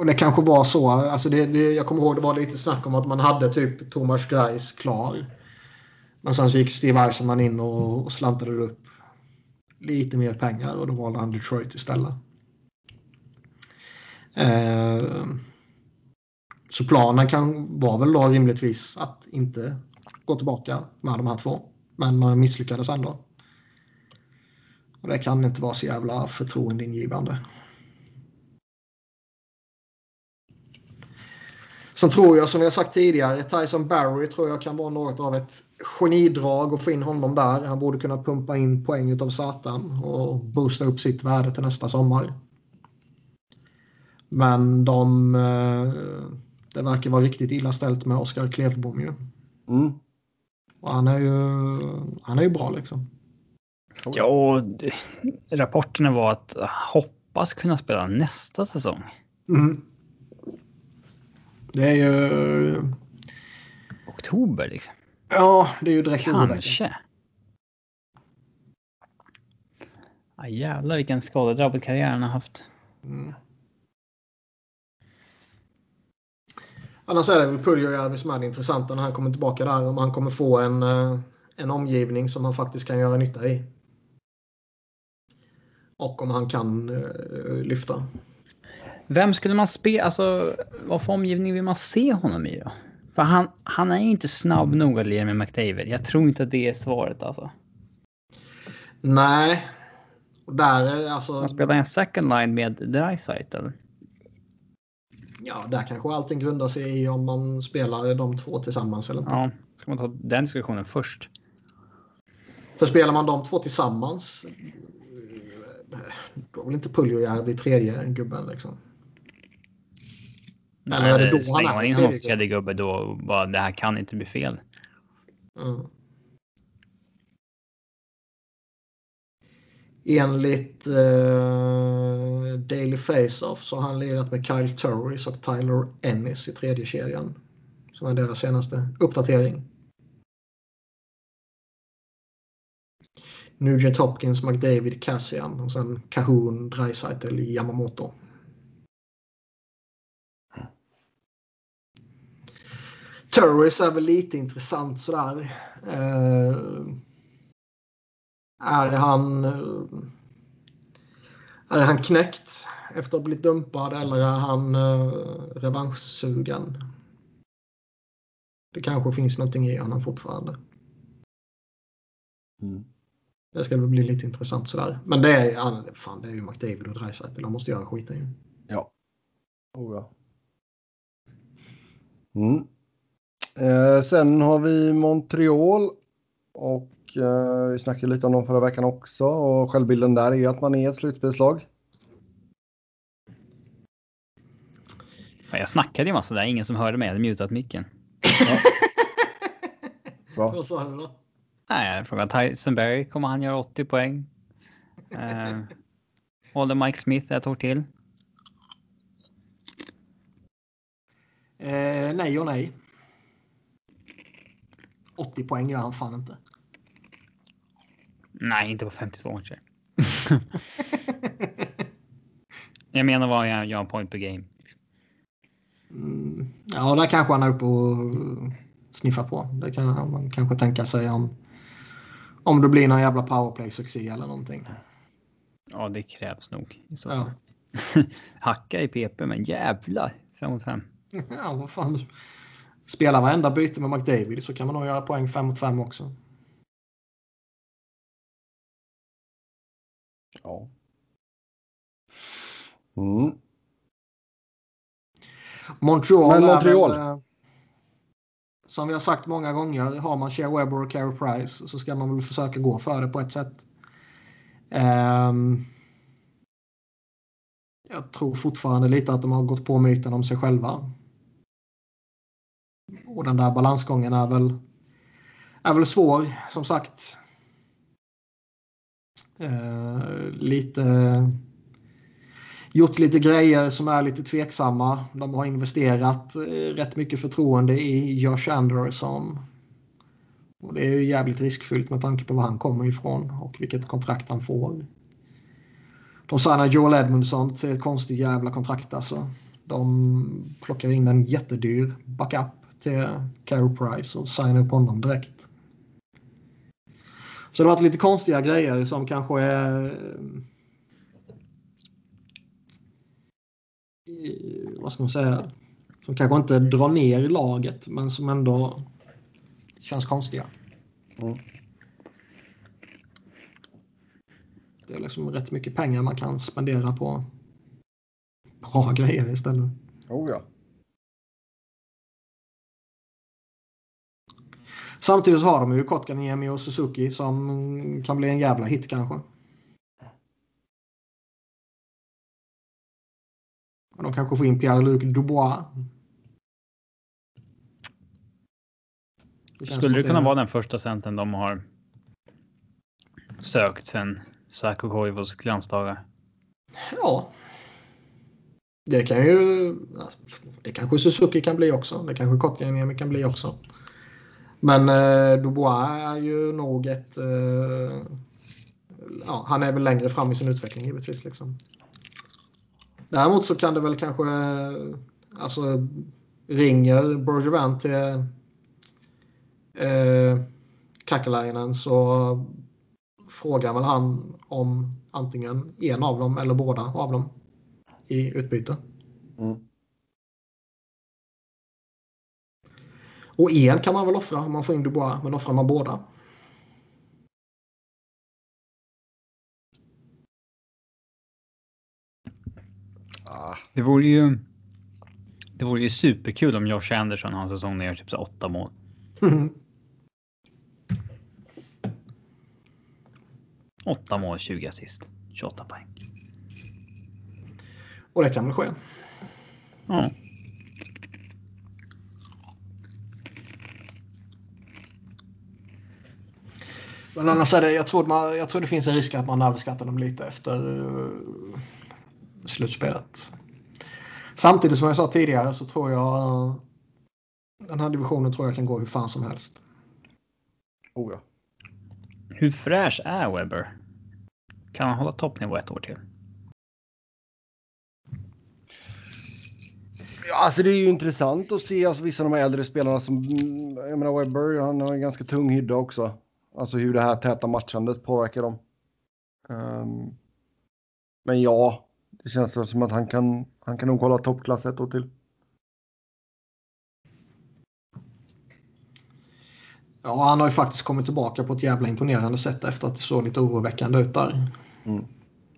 Och det kanske var så. Alltså det, det, jag kommer ihåg det var lite snack om att man hade typ Thomas Greis klar. Men sen så gick Steve Eisenman in och, och slantade upp lite mer pengar och då valde han Detroit istället. Eh, så planen kan var väl då rimligtvis att inte gå tillbaka med de här två. Men man misslyckades ändå. Och det kan inte vara så jävla förtroendeingivande. Sen tror jag, som jag sagt tidigare, Tyson Barry tror jag kan vara något av ett genidrag och få in honom där. Han borde kunna pumpa in poäng utav satan och boosta upp sitt värde till nästa sommar. Men de... eh, Det verkar vara riktigt illa ställt med Oskar Klevbom ju. Mm. Och han är ju, han är ju bra liksom. Ja, och rapporterna var att hoppas kunna spela nästa säsong. Mm. Det är ju... Oktober liksom. Ja, det är ju direkt. Kanske. Ja, jävlar vilken skadedrabbad karriär han har haft. Mm. Annars är det väl Puljujärvi som är det intressanta när han kommer tillbaka där. Om han kommer få en, eh, en omgivning som han faktiskt kan göra nytta i. Och om han kan uh, lyfta. Vem skulle man spela? Alltså, vad för omgivning vill man se honom i då? För han, han är ju inte snabb nog att lira med McDavid. Jag tror inte att det är svaret alltså. Nej. Och där är alltså... Man spelar en second line med Dreisaitl. Ja, där kanske allting grundar sig i om man spelar de två tillsammans eller inte. Ja, ska man ta den diskussionen först? För spelar man de två tillsammans. eh, Då vill inte Puljujärvi tredje gubben liksom. Eller är det då slänger man in honom som tredje gubbe då bara det här kan inte bli fel. Mm. Enligt eh, Daily Face-Off så har han lirat med Kyle Turris och Tyler Ennis i tredje kedjan. Som är deras senaste uppdatering. Nugent Hopkins, McDavid, Cassian och sen Cahoon, Dreisaitl, Yamamoto. Turris är väl lite intressant sådär. Eh, är han... eh, Är han knäckt efter att ha blivit dumpad eller är han uh, revanschsugen? Det kanske finns någonting i honom fortfarande. Mm. Det ska väl bli lite intressant sådär. Men det är, fan, det är ju McDavid och Dreisaitl. De måste göra skiten ju. Ja. Oh, ja. Mm. Eh, sen har vi Montreal. Och eh, vi snackade lite om dem förra veckan också. Och självbilden där är att man är ett slutspelslag. Ja, Jag snackade ju massa där, ingen som hörde mig. Jag hade mutat micken. Bra. Vad sa du då? Nej, jag frågade Tyson Berry, kommer han göra 80 poäng? Eh, håller Mike Smith ett år till? Eh, nej och nej. 80 poäng gör han fan inte. Nej, inte på 52 matcher. jag menar vad jag gör point per game. Mm, ja, där kanske han är uppe och sniffar på. Det kan man kanske tänka sig om, om det blir någon jävla powerplay-succé eller någonting. Ja, det krävs nog. I så Ja. Hacka i PP, men jävlar. 5 mot 5. ja, vad fan. Spela varenda byte med McDavid så kan man nog göra poäng 5 mot 5 också. Ja. Mm. Montreal. Men Montreal. Väl, eh, som vi har sagt många gånger, har man Shea Weber och Carey Price så ska man väl försöka gå för det på ett sätt. Um, jag tror fortfarande lite att de har gått på myten om sig själva. Och den där balansgången är väl, är väl svår, som sagt. Eh, lite gjort lite grejer som är lite tveksamma. De har investerat eh, rätt mycket förtroende i Josh Anderson. Och det är ju jävligt riskfyllt med tanke på var han kommer ifrån och vilket kontrakt han får. De signar Joel Edmondson till ett konstigt jävla kontrakt alltså. De plockar in en jättedyr backup till Carey Price och signar upp honom direkt. Så det har varit lite konstiga grejer som kanske är vad ska man säga, som kanske inte drar ner laget men som ändå känns konstiga. Mm. Det är liksom rätt mycket pengar man kan spendera på bra grejer istället. Oh ja. Samtidigt så har de ju Kotkaniemi och Suzuki som kan bli en jävla hit kanske. De kanske får in Pierre-Luc Dubois. Det Skulle det kunna vara den första centern de har sökt sen Saco Koivos glansdagar? Ja. Det kan ju... Det kanske Suzuki kan bli också. Det kanske Kotkaniemi kan bli också. Men eh, Dubois är ju nog ett... Eh, ja, han är väl längre fram i sin utveckling givetvis. Liksom. Däremot så kan det väl kanske, eh, alltså ringer Bergevin till eh, Kakalainen så frågar väl han om antingen en av dem eller båda av dem i utbyte. Mm. Och en kan man väl offra om man får in Dubois, men offrar man båda Det vore ju. Det vore ju superkul om Josh Anderson har en säsong när gör typ så åtta mål. Mm. Åtta mål, 20 assist, 28 poäng. Och det kan väl ske. Ja. Men annars är det, jag tror, man, jag tror det finns en risk att man överskattar dem lite efter uh, slutspelet. Samtidigt som jag sa tidigare så tror jag den här divisionen tror jag kan gå hur fan som helst. Oh ja. Hur fräsch är Webber? Kan han hålla toppnivå ett år till? Ja, alltså det är ju intressant att se alltså, vissa av de äldre spelarna som, jag menar Webber, han har en ganska tung hydda också. Alltså hur det här täta matchandet påverkar dem. Um, men ja, det känns som att han kan, han kan nog hålla toppklass ett år till. Ja, han har ju faktiskt kommit tillbaka på ett jävla imponerande sätt efter att det såg lite oroväckande ut där. Mm.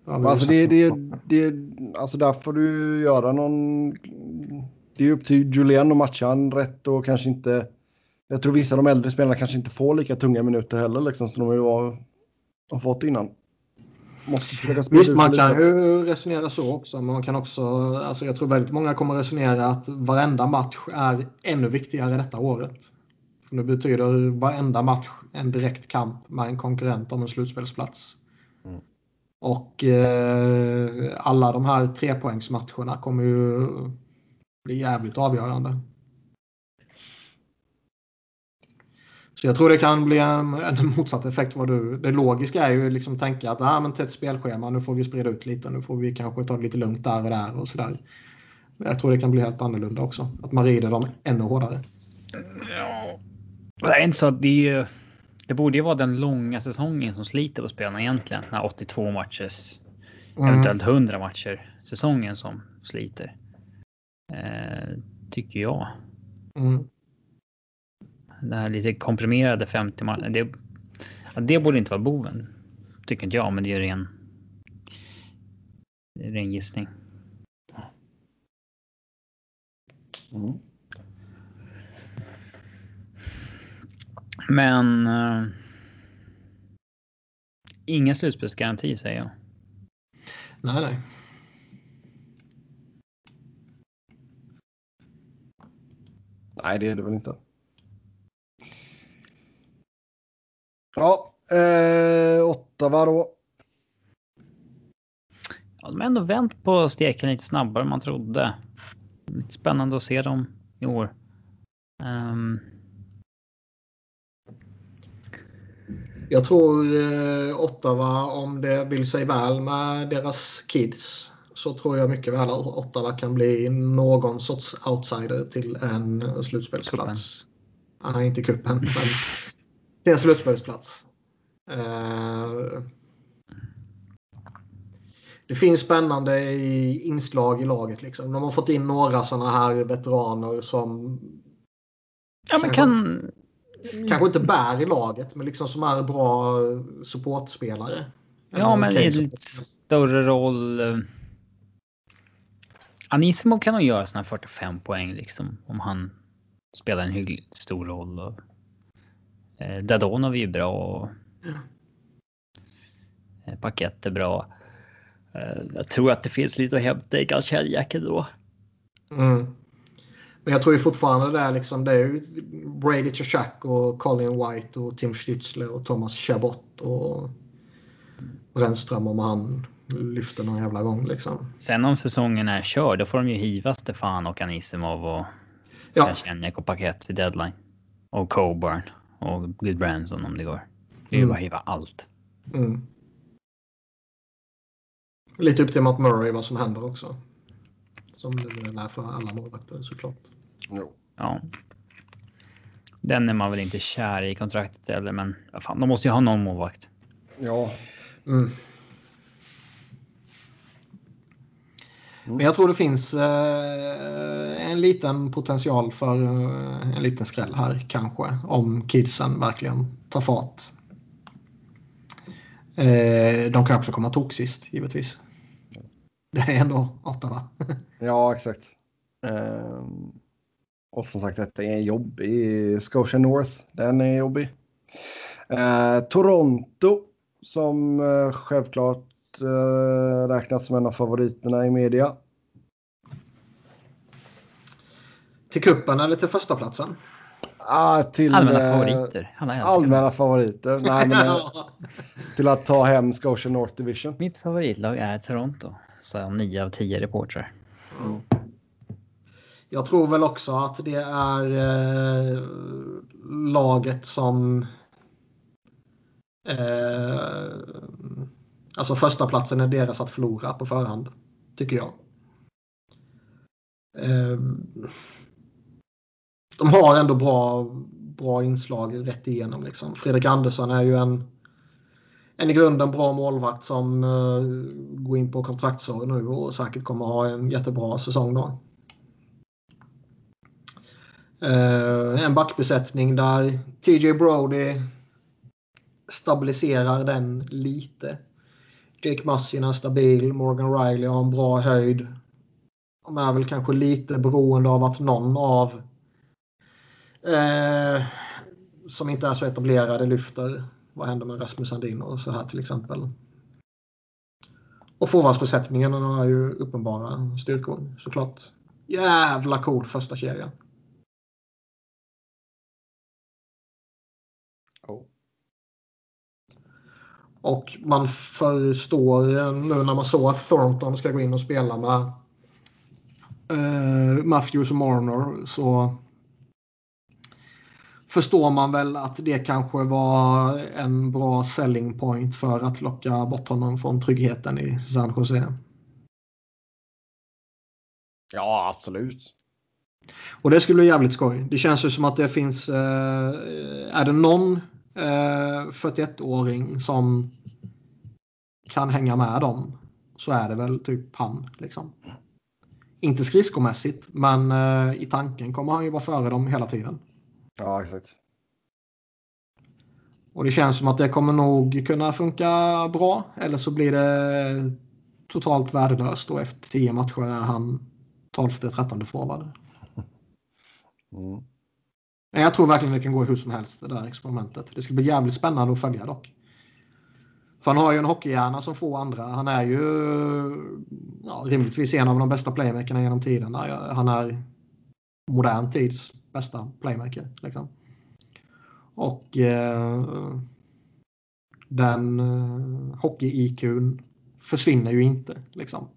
Alltså, det, det, det, alltså där får du göra någon... Det är upp till Julian att matcha han rätt och kanske inte... Jag tror vissa av de äldre spelarna kanske inte får lika tunga minuter heller liksom som de har, har fått innan måste försöka spela Visst, man kan ju resonera så också. Men man kan också, alltså jag tror väldigt många kommer resonera att varenda match är ännu viktigare detta året. För nu betyder varenda match en direkt kamp med en konkurrent om en slutspelsplats. Mm. Och eh, alla de här trepoängsmatcherna kommer ju bli jävligt avgörande. Så jag tror det kan bli en, en motsatt effekt. Vad du, det logiska är ju liksom tänka att ah, men tätt spelschema, nu får vi sprida ut lite, nu får vi kanske ta det lite lugnt där och där och sådär. Jag tror det kan bli helt annorlunda också. Att man rider dem ännu hårdare. Ja. Det är inte så att det, det borde ju vara den långa säsongen som sliter på spelarna egentligen. Den 82 matchers, mm. eventuellt 100 matcher säsongen som sliter. Eh, tycker jag. Mm den här lite komprimerade 50 matchen. Det, det borde inte vara boven. Tycker inte jag, men det är ren. Det är ren gissning. Mm. Men... Uh, ingen slutspelsgaranti säger jag. Nej, nej. Nej, det är det väl inte. Ja, eh, Ottawa då. Ja, de har ändå vänt på steken lite snabbare än man trodde. Lite spännande att se dem i år. Um... Jag tror eh, Ottawa, om det vill sig väl med deras kids, så tror jag mycket väl att Ottawa kan bli någon sorts outsider till en slutspelsplats. Nej, inte kuppen, men till en slutspelsplats. Uh, det finns spännande i inslag i laget. Liksom. De har fått in några sådana här veteraner som ja, men kan... kanske inte bär i laget, men liksom som är bra supportspelare. Ja, men i en större roll. Eh, Anisimo kan nog göra såna 45 poäng liksom om han spelar en hyggligt stor roll. Och, eh, Dadonov är ju bra. Och, eh, Paket är bra. Eh, jag tror att det finns lite att hämta i Galchenyuk ändå. Mm. Men jag tror ju fortfarande det är liksom det är ju Brady Chachak och Colin White och Tim Stützle och Thomas Chabot och Brännström om han lyfter någon jävla gång liksom. Sen om säsongen är körd, då får de ju hiva Stefan och Anisimov och ja. Galchenyuk och Paket vid deadline. Och Coburn och Goodbranson om det går. Det är ju mm. bara hiva allt. Mm. Lite upp till Matt Murray vad som händer också. Som det är för alla målvakter såklart. Jo. Ja. Den är man väl inte kär i kontraktet eller men ja, fan, de måste ju ha någon målvakt. Ja. Mm. Mm. Men jag tror det finns eh, en liten potential för eh, en liten skräll här kanske. Om kidsen verkligen tar fart. Eh, de kan också komma tok sist givetvis. Det är ändå Ottawa. ja, exakt. Um, och som sagt, detta är en jobbig Scotia North. Den är jobbig. Uh, Toronto som uh, självklart räknas som en av favoriterna i media. Till kuppen eller till första platsen? Ah, till, allmänna favoriter. allmänna favoriter. Nej, men, till att ta hem Scotia North Division. Mitt favoritlag är Toronto sa nio av tio reportrar. Mm. Jag tror väl också att det är eh, laget som... Eh, alltså första platsen är deras att förlora på förhand, tycker jag. Ehm, de har ändå bra, bra inslag rätt igenom. Liksom. Fredrik Andersson är ju en en i grunden bra målvakt som eh, går in på kontraktsår nu och säkert kommer ha en jättebra säsong då. Uh, en backbesättning där TJ Brody stabiliserar den lite. Jake Massin är stabil, Morgan Riley har en bra höjd. De är väl kanske lite beroende av att någon av eh, som inte är så etablerade lyfter. Vad händer med Rasmus Sandin och så här till exempel. Och forwardsbesättningen har ju uppenbara styrkor såklart. Jävla cool första kedja. Och man förstår nu när man såg att Thornton ska gå in och spela med uh, Matthews och Marner så förstår man väl att det kanske var en bra selling point för att locka bort honom från tryggheten i San Jose. Ja, absolut. Och det skulle bli jävligt skoj. Det känns ju som att det finns... Eh, är det någon eh, 41-åring som kan hänga med dem så är det väl typ han. Liksom. Inte skridskomässigt, men eh, i tanken kommer han ju vara före dem hela tiden. Ja, exakt. Och det känns som att det kommer nog kunna funka bra. Eller så blir det totalt värdelöst och efter tio matcher är han 12-13 forward. Mm. Jag tror verkligen det kan gå hur som helst det där experimentet. Det ska bli jävligt spännande att följa dock. För han har ju en hockeyhjärna som få andra. Han är ju ja, rimligtvis en av de bästa playmakerna genom tiderna. Han är modern tids bästa playmaker. Liksom. Och eh, den eh, hockey-IQn försvinner ju inte. Liksom.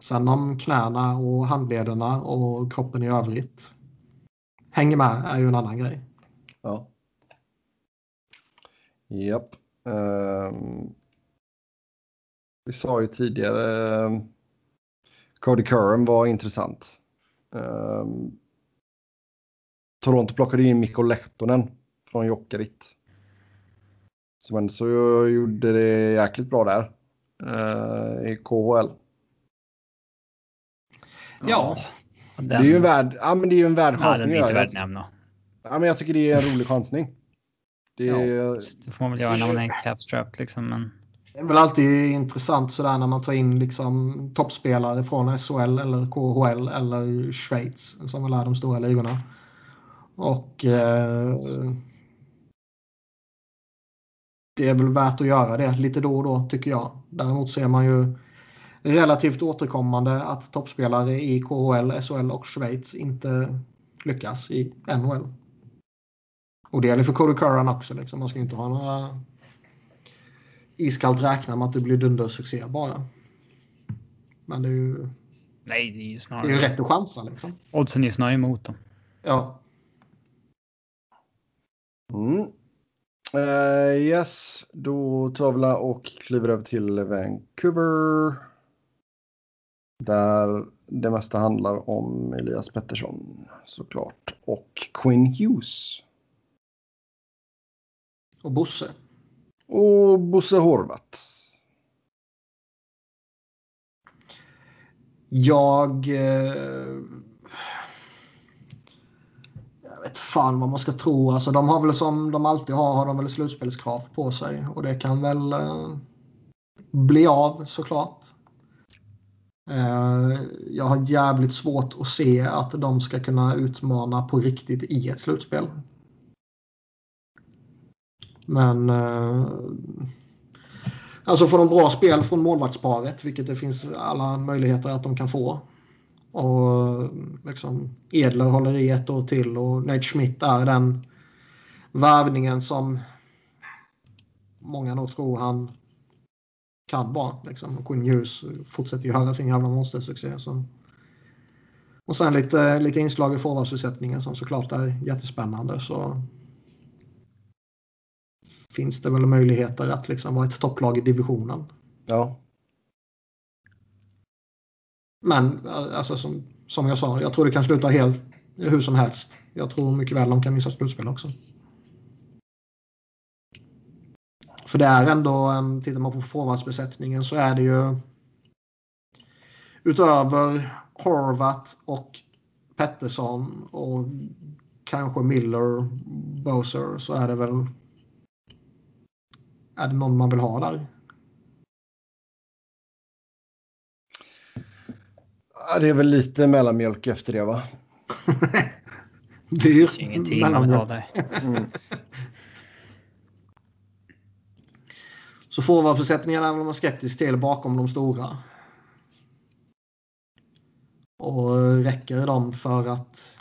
Sen om knäna och handlederna och kroppen i övrigt hänger med är ju en annan grej. Ja. Japp. Um, vi sa ju tidigare um, Cody Curran var intressant. Um, Toronto plockade in Mikko Lehtonen från Jokerit. Som så gjorde det jäkligt bra där uh, i KHL. Ja. Den... Det är ju en värd, ja, men det är ju en värd chansning. Den är inte värd nämna. Ja, men jag tycker det är en rolig chansning. Det, ja, det får man väl göra när man är en capstrap liksom. Men... Det är väl alltid intressant sådär när man tar in liksom toppspelare från SHL eller KHL eller Schweiz som väl är de stora ligorna. Och eh, det är väl värt att göra det lite då och då tycker jag. Däremot ser man ju relativt återkommande att toppspelare i KHL, SHL och Schweiz inte lyckas i NHL. Och det gäller för Cody Curran också. Liksom. Man ska inte ha några iskallt räkna med att det blir dundersuccé bara. Men det är ju... Nej, det är ju snarare... Det är ju rätt att chansa liksom. Oddsen är ju snarare emot dem. Ja. Mm. Uh, yes, då tar vi och kliver över till Vancouver. Där det mesta handlar om Elias Pettersson såklart. Och Quinn Hughes. Och Bosse. Och Bosse Horvat. Jag... Eh, jag vet fan vad man ska tro. Alltså, de har väl som de alltid har, har de väl slutspelskrav på sig. Och det kan väl eh, bli av såklart. Eh, jag har jävligt svårt att se att de ska kunna utmana på riktigt i ett slutspel. Men eh, alltså får de bra spel från målvaktsparet, vilket det finns alla möjligheter att de kan få. Och liksom Edler håller i ett år till och Nate Schmidt är den värvningen som många nog tror han kan vara. Liksom. Quinn Hughes fortsätter göra sin jävla monstersuccé. Så. Och sen lite, lite inslag i forwardsutsättningen som såklart är jättespännande. Så finns det väl möjligheter att liksom vara ett topplag i divisionen. Ja. Men alltså, som, som jag sa, jag tror det kan sluta helt hur som helst. Jag tror mycket väl de kan missa slutspel också. För det är ändå, tittar man på forwardsbesättningen så är det ju utöver Horvat och Pettersson och kanske Miller, Bowser så är det väl är det någon man vill ha där? Ja, det är väl lite mellanmjölk efter det va? det är ju ingenting man vill ha där. Mm. Så forwardbesättningarna är man skeptisk till bakom de stora. Och räcker de för att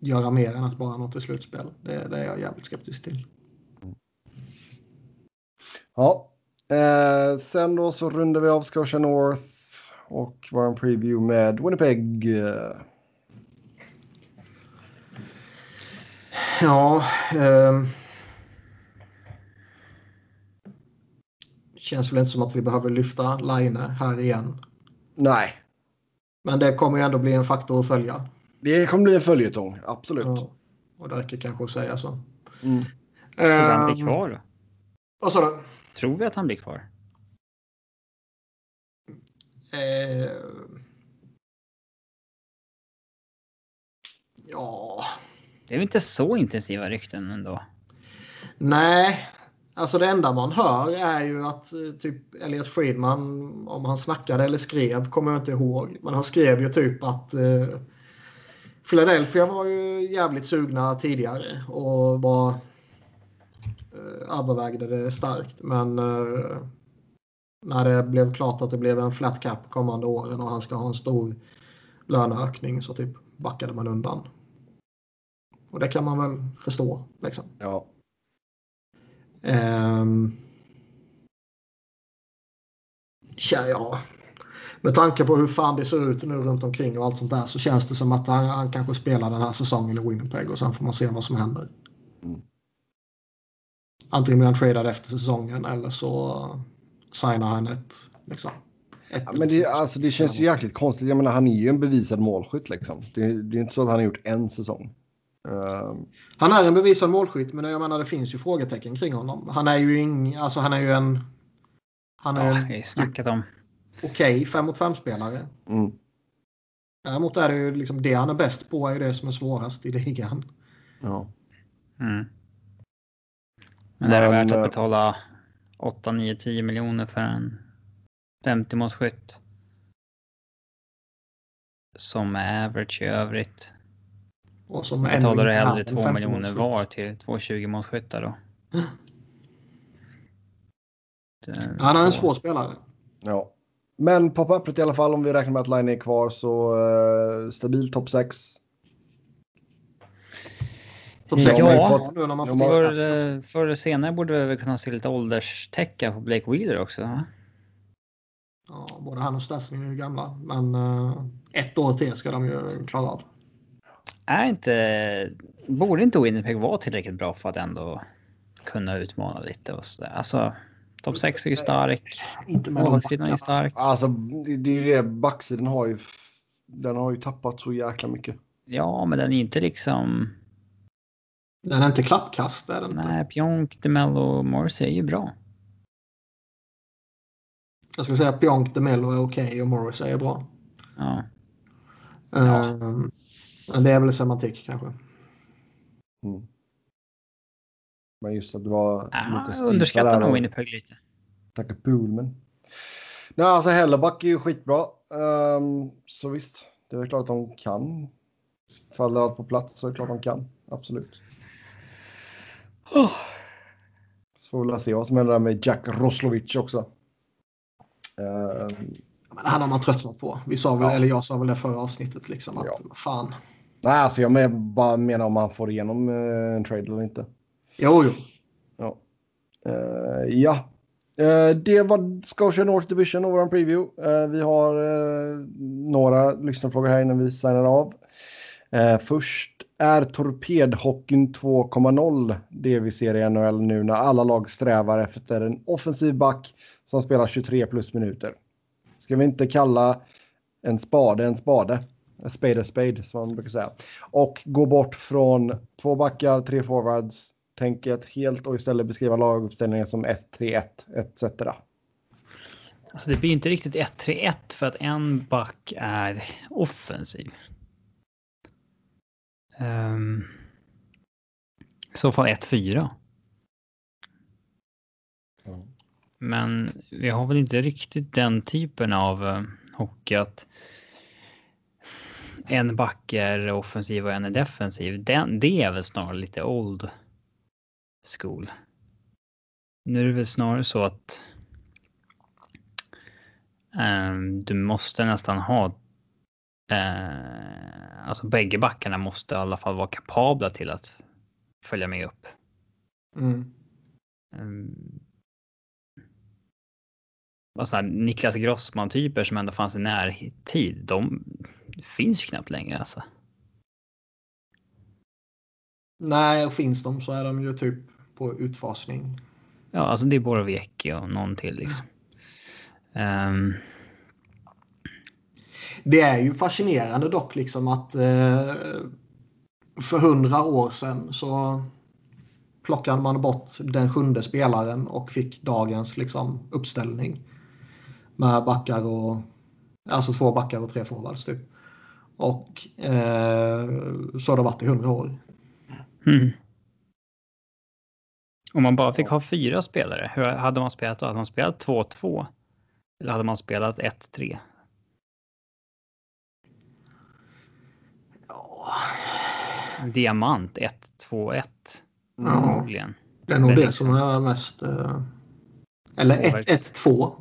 göra mer än att bara nå till slutspel? Det, det är jag jävligt skeptisk till. Ja, eh, sen då så rundar vi av Scotia North och var en preview med Winnipeg. Ja. Eh, känns väl inte som att vi behöver lyfta Line här igen. Nej. Men det kommer ju ändå bli en faktor att följa. Det kommer bli en följetong, absolut. Ja, och det räcker kanske att säga så. Mm. Tror um, han blir kvar då? Vad sa du? Tror vi att han blir kvar? Eh, ja. Det är väl inte så intensiva rykten ändå? Nej, alltså det enda man hör är ju att eh, typ Elliot Friedman, om han snackade eller skrev, kommer jag inte ihåg. Men han skrev ju typ att eh, Philadelphia var ju jävligt sugna tidigare och var eh, övervägde det starkt. Men eh, när det blev klart att det blev en flat cap kommande åren och han ska ha en stor löneökning så typ backade man undan. Och det kan man väl förstå. Liksom. Ja. Um, tja, ja. Med tanke på hur fan det ser ut nu runt omkring och allt sånt där så känns det som att han, han kanske spelar den här säsongen i Winnipeg och sen får man se vad som händer. Mm. Antingen blir han tradad efter säsongen eller så signar han ett, liksom, ett Ja, men det, alltså, det känns ju jäkligt konstigt. Jag menar, han är ju en bevisad målskytt liksom. Det, det är inte så att han har gjort en säsong. Ehm, Han är en bevisad målskytt men jag menar det finns ju frågetecken kring honom. Han är ju ing, alltså han är ju en han är Ja, en snackat om. okej 5 mot 5 spelare. mm. Däremot är det ju liksom det han är bäst på är ju det som är svårast i ligan. ja. Mm. Men är det Men, värt eh, att betala 8, 9, 10 miljoner för en 50 målskytt? Som är average i övrigt. Och som Betalar du hellre en 2 50 miljoner var till två 20 målskyttar då? Det är Han är en svår spelare. ja. Men på pappret i alla fall, om vi räknar med att Line är kvar, så uh, stabil topp 6. Topp Ja, fått- nu när man får Förr, eh, förr eller senare borde vi kunna se lite ålderstecken på Blake Wheeler också. va? Ja, både han och Stasny är ju gamla. Men eh, ett år till ska de ju klara av. Är inte... Borde inte Winnipeg vara tillräckligt bra för att ändå kunna utmana lite och sådär? Alltså, topp 6 är ju stark. Inte med Målvaktssidan är ju stark. Alltså, det, är ju det. Backsidan har ju, den har ju tappat så jäkla mycket. Ja, men den är inte liksom... Den är inte klappkast, är den inte. Nej, Pionk, DeMello och Morrissey är ju bra. Jag skulle säga att Pionk, DeMello är okej och Morris är bra. Ja. Ehm, Men det är väl semantik kanske. Mm. Men just att det var Ja, jag underskattar nog Winnipeg lite. Tacka Poolman. Nej, alltså Helleback är ju skitbra. Ehm, så visst, det är väl klart att de kan. Faller allt på plats så är det klart de kan. Absolut. Så får vi väl se vad som händer där med Jack Roslovic också. Ehm, Men han har man tröttnat på. Vi sa väl, Ja. eller jag sa väl det förra avsnittet liksom att Ja. fan. Nej, alltså jag med, bara menar om han får igenom eh, en trade eller inte. Jo, jo. Ja. Eh, ja. Eh, det var Scotia North Division och vår preview. Eh, vi har några lyssnarfrågor här innan vi signar av. Först är torpedhockeyn 2.0 det vi ser i NHL nu när alla lag strävar efter en offensiv back som spelar 23 plus minuter. Ska vi inte kalla en spade en spade? Spade a spade som man brukar säga. Och gå bort från två backar, tre forwards, tänket helt och istället beskriva laguppställningen som 1-3-1 etc. Alltså det blir inte riktigt 1-3-1 för att en back är offensiv. Um, I så fall 1-4. Mm. Men vi har väl inte riktigt den typen av uh, hockey att en back är offensiv och en är defensiv. Den, det är väl snarare lite old school. Nu är det väl snarare så att ehm, du måste nästan ha eh, alltså bägge backarna måste i alla fall vara kapabla till att följa med upp. Mm. Um, och så här, Niklas Grossman-typer som ändå fanns i närtid, de finns ju knappt längre alltså. Nej, och finns de så är de ju typ på utfasning. Ja, alltså det är Borowiecki och någon till liksom. Ehm, Det är ju fascinerande dock liksom att eh, för hundra år sedan så plockade man bort den sjunde spelaren och fick dagens liksom, uppställning. Med backar och alltså två backar och tre forwards typ. Och eh, så har det varit i hundra år. hmm. Om man bara fick ha fyra spelare, hur hade man spelat då? Hade man spelat 2-2? Eller hade man spelat 1-3? Ja, Diamant 1-2-1. Ja. Förmodligen. Det är nog det liksom- som är mest... eh, eller Påverk- 1-1-2.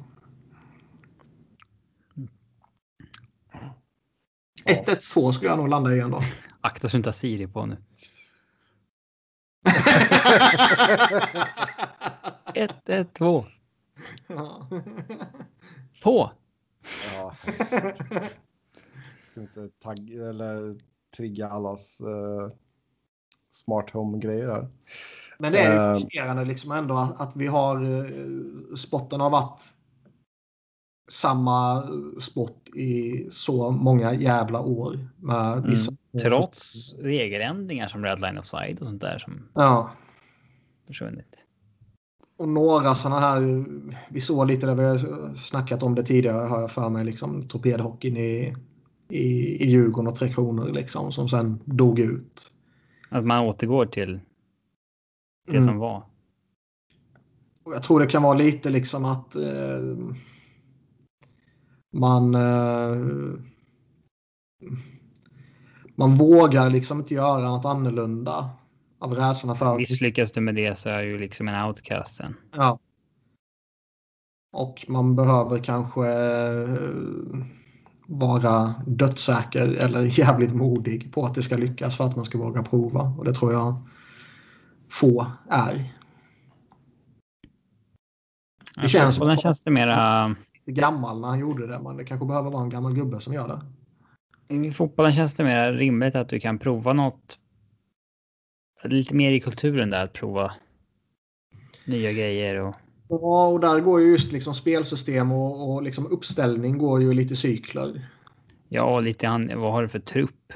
1-1-2 skulle jag nog landa i ändå. Akta så du inte har Siri på nu. 1-1-2. Ja. På! Ja. Ska inte tagga eller trigga allas eh, smart home-grejer här. Men det är ju Eh. frustrerande liksom ändå att, att vi har uh, spotten har varit samma sport i så många jävla år. Med vissa Mm. Trots regeländringar som Red Line of Side och sånt där som Ja. försvunnit. Och några sådana här, vi såg lite där vi har snackat om det tidigare har jag för mig, liksom torpedhockeyn i, i, i Djurgården och Tre Kronor liksom som sen dog ut. Att man återgår till det Mm. som var. Och jag tror det kan vara lite liksom att eh, man eh, man vågar liksom inte göra något annorlunda av rädslan för Misslyckas du med det så är ju liksom en outcast sen. Ja. Och man behöver kanske eh, vara dödssäker eller jävligt modig på att det ska lyckas för att man ska våga prova. Och det tror jag få är. Det känns- känns... känns det mera... Gammal när han gjorde det, men det kanske behöver vara en gammal gubbe som gör det. I fotbollen känns det mer rimligt att du kan prova något. Lite mer i kulturen där att prova nya grejer och Ja, och där går ju just liksom spelsystem och, och liksom uppställning går ju lite cykler. ja, lite han, vad har du för trupp?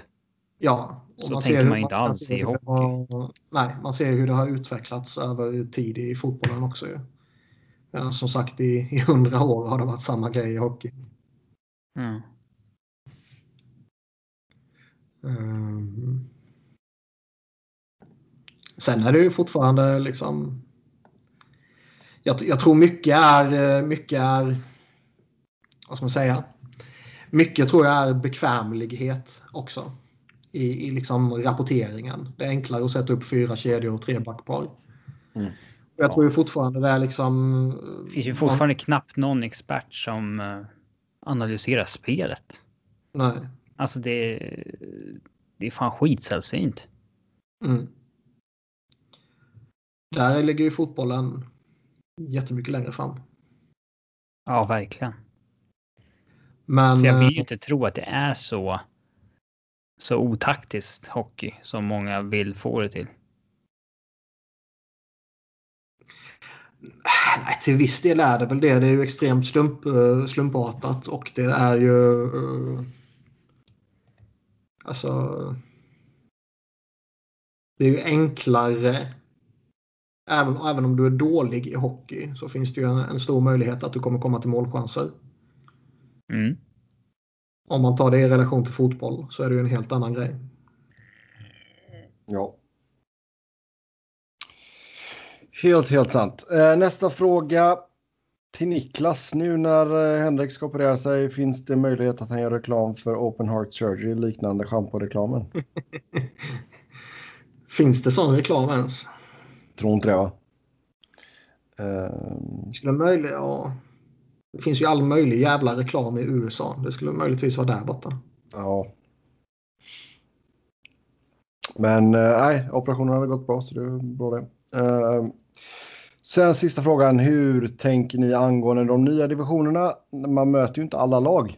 Ja. Så ser tänker man inte alls i det har- Nej, man ser hur det har utvecklats över tid i fotbollen också. Ju. Men som sagt, i, i hundra år har det varit samma grej i hockey. Mm. Ehm. Sen är det ju fortfarande liksom... Jag, jag tror mycket är, mycket är... Vad ska man säga? Mycket tror jag är bekvämlighet också. I, i liksom rapporteringen. Det är enklare att sätta upp fyra kedjor och tre backpar. Mm. Jag tror ju fortfarande det är liksom... Det finns ju fortfarande knappt någon expert som eh, analyserar spelet. Nej. Alltså det, det är fan skitsällsynt. Mm. Där ligger ju fotbollen jättemycket längre fram. Ja, verkligen. Men... För jag vill ju eh, inte tro att det är så, så otaktiskt hockey som många vill få det till. Nej, till viss del är det väl det. Det är ju extremt slump, eh, slumpartat och det är ju... eh, Alltså... Det är ju enklare. Även, även om du är dålig i hockey så finns det ju en, en stor möjlighet att du kommer komma till målchanser. Mm. Om man tar det i relation till fotboll så är det ju en helt annan grej. Ja. Helt, helt sant. Eh, nästa fråga till Niklas. Nu när eh, Henrik ska operera sig, finns det möjlighet att han gör reklam för Open Heart Surgery liknande schamporeklamen? Finns det sån reklam ens? Tror inte det va? Eh, Skulle möjligt, ja. Det finns ju all möjlig jävla reklam i USA. Det skulle möjligtvis vara där borta. ja. Men eh, nej, operationen hade gått bra så det är bra det. Eh, sen sista frågan. Hur tänker ni angående de nya divisionerna? Man möter ju inte alla lag.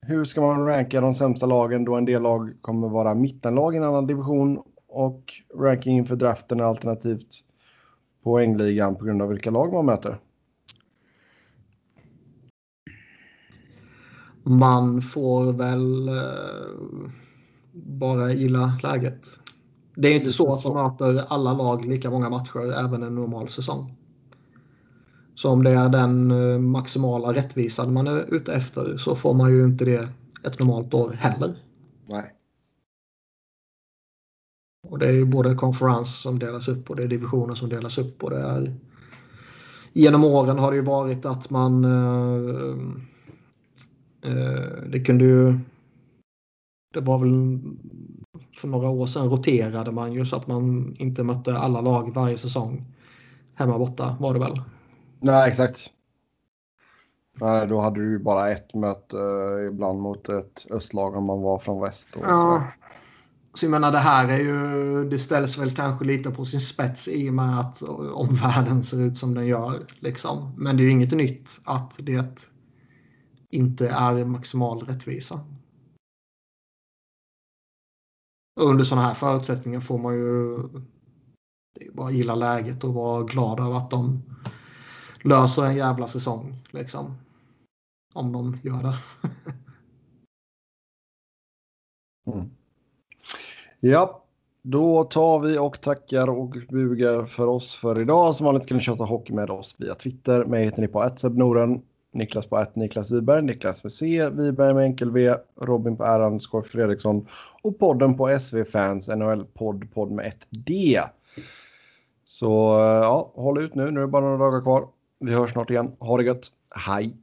Hur ska man ranka de sämsta lagen då en del lag kommer vara mittenlag i en annan division och ranking inför draften är alternativt poängligan på grund av vilka lag man möter? Man får väl eh, bara gilla läget. Det är inte så att man möter alla lag lika många matcher även en normal säsong. Så om det är den eh, maximala rättvisan man är ute efter så får man ju inte det ett normalt år heller. Nej. Och det är ju både konferens som delas upp och det är divisioner som delas upp. Och det är, genom åren har det ju varit att man... Eh, eh, det kunde ju... Det var väl för några år sedan roterade man ju så att man inte mötte alla lag varje säsong. Hemma borta var det väl? Nej, exakt. Nej, då hade du ju bara ett möte uh, ibland mot ett östlag om man var från väst. Och ja. Så. så jag menar det här är ju, det ställs väl kanske lite på sin spets i och med att omvärlden ser ut som den gör. Liksom. Men det är ju inget nytt att det inte är maximal rättvisa. Och under sådana här förutsättningar får man ju bara gilla läget och vara glad över att de löser en jävla säsong. Liksom. Om de gör det. mm. Ja, då tar vi och tackar och bugar för oss för idag. Som vanligt kan ni köta hockey med oss via Twitter. Mig heter ni på Noren. Niklas på ett Niklas Wiberg, Niklas med C, Wiberg med enkel V, Robin på R, underscore Fredriksson och podden på SV Fans, NHL-podd, podd med ett D. Så ja, håll ut nu, nu är det bara några dagar kvar. Vi hörs snart igen. Ha det gött. Hej!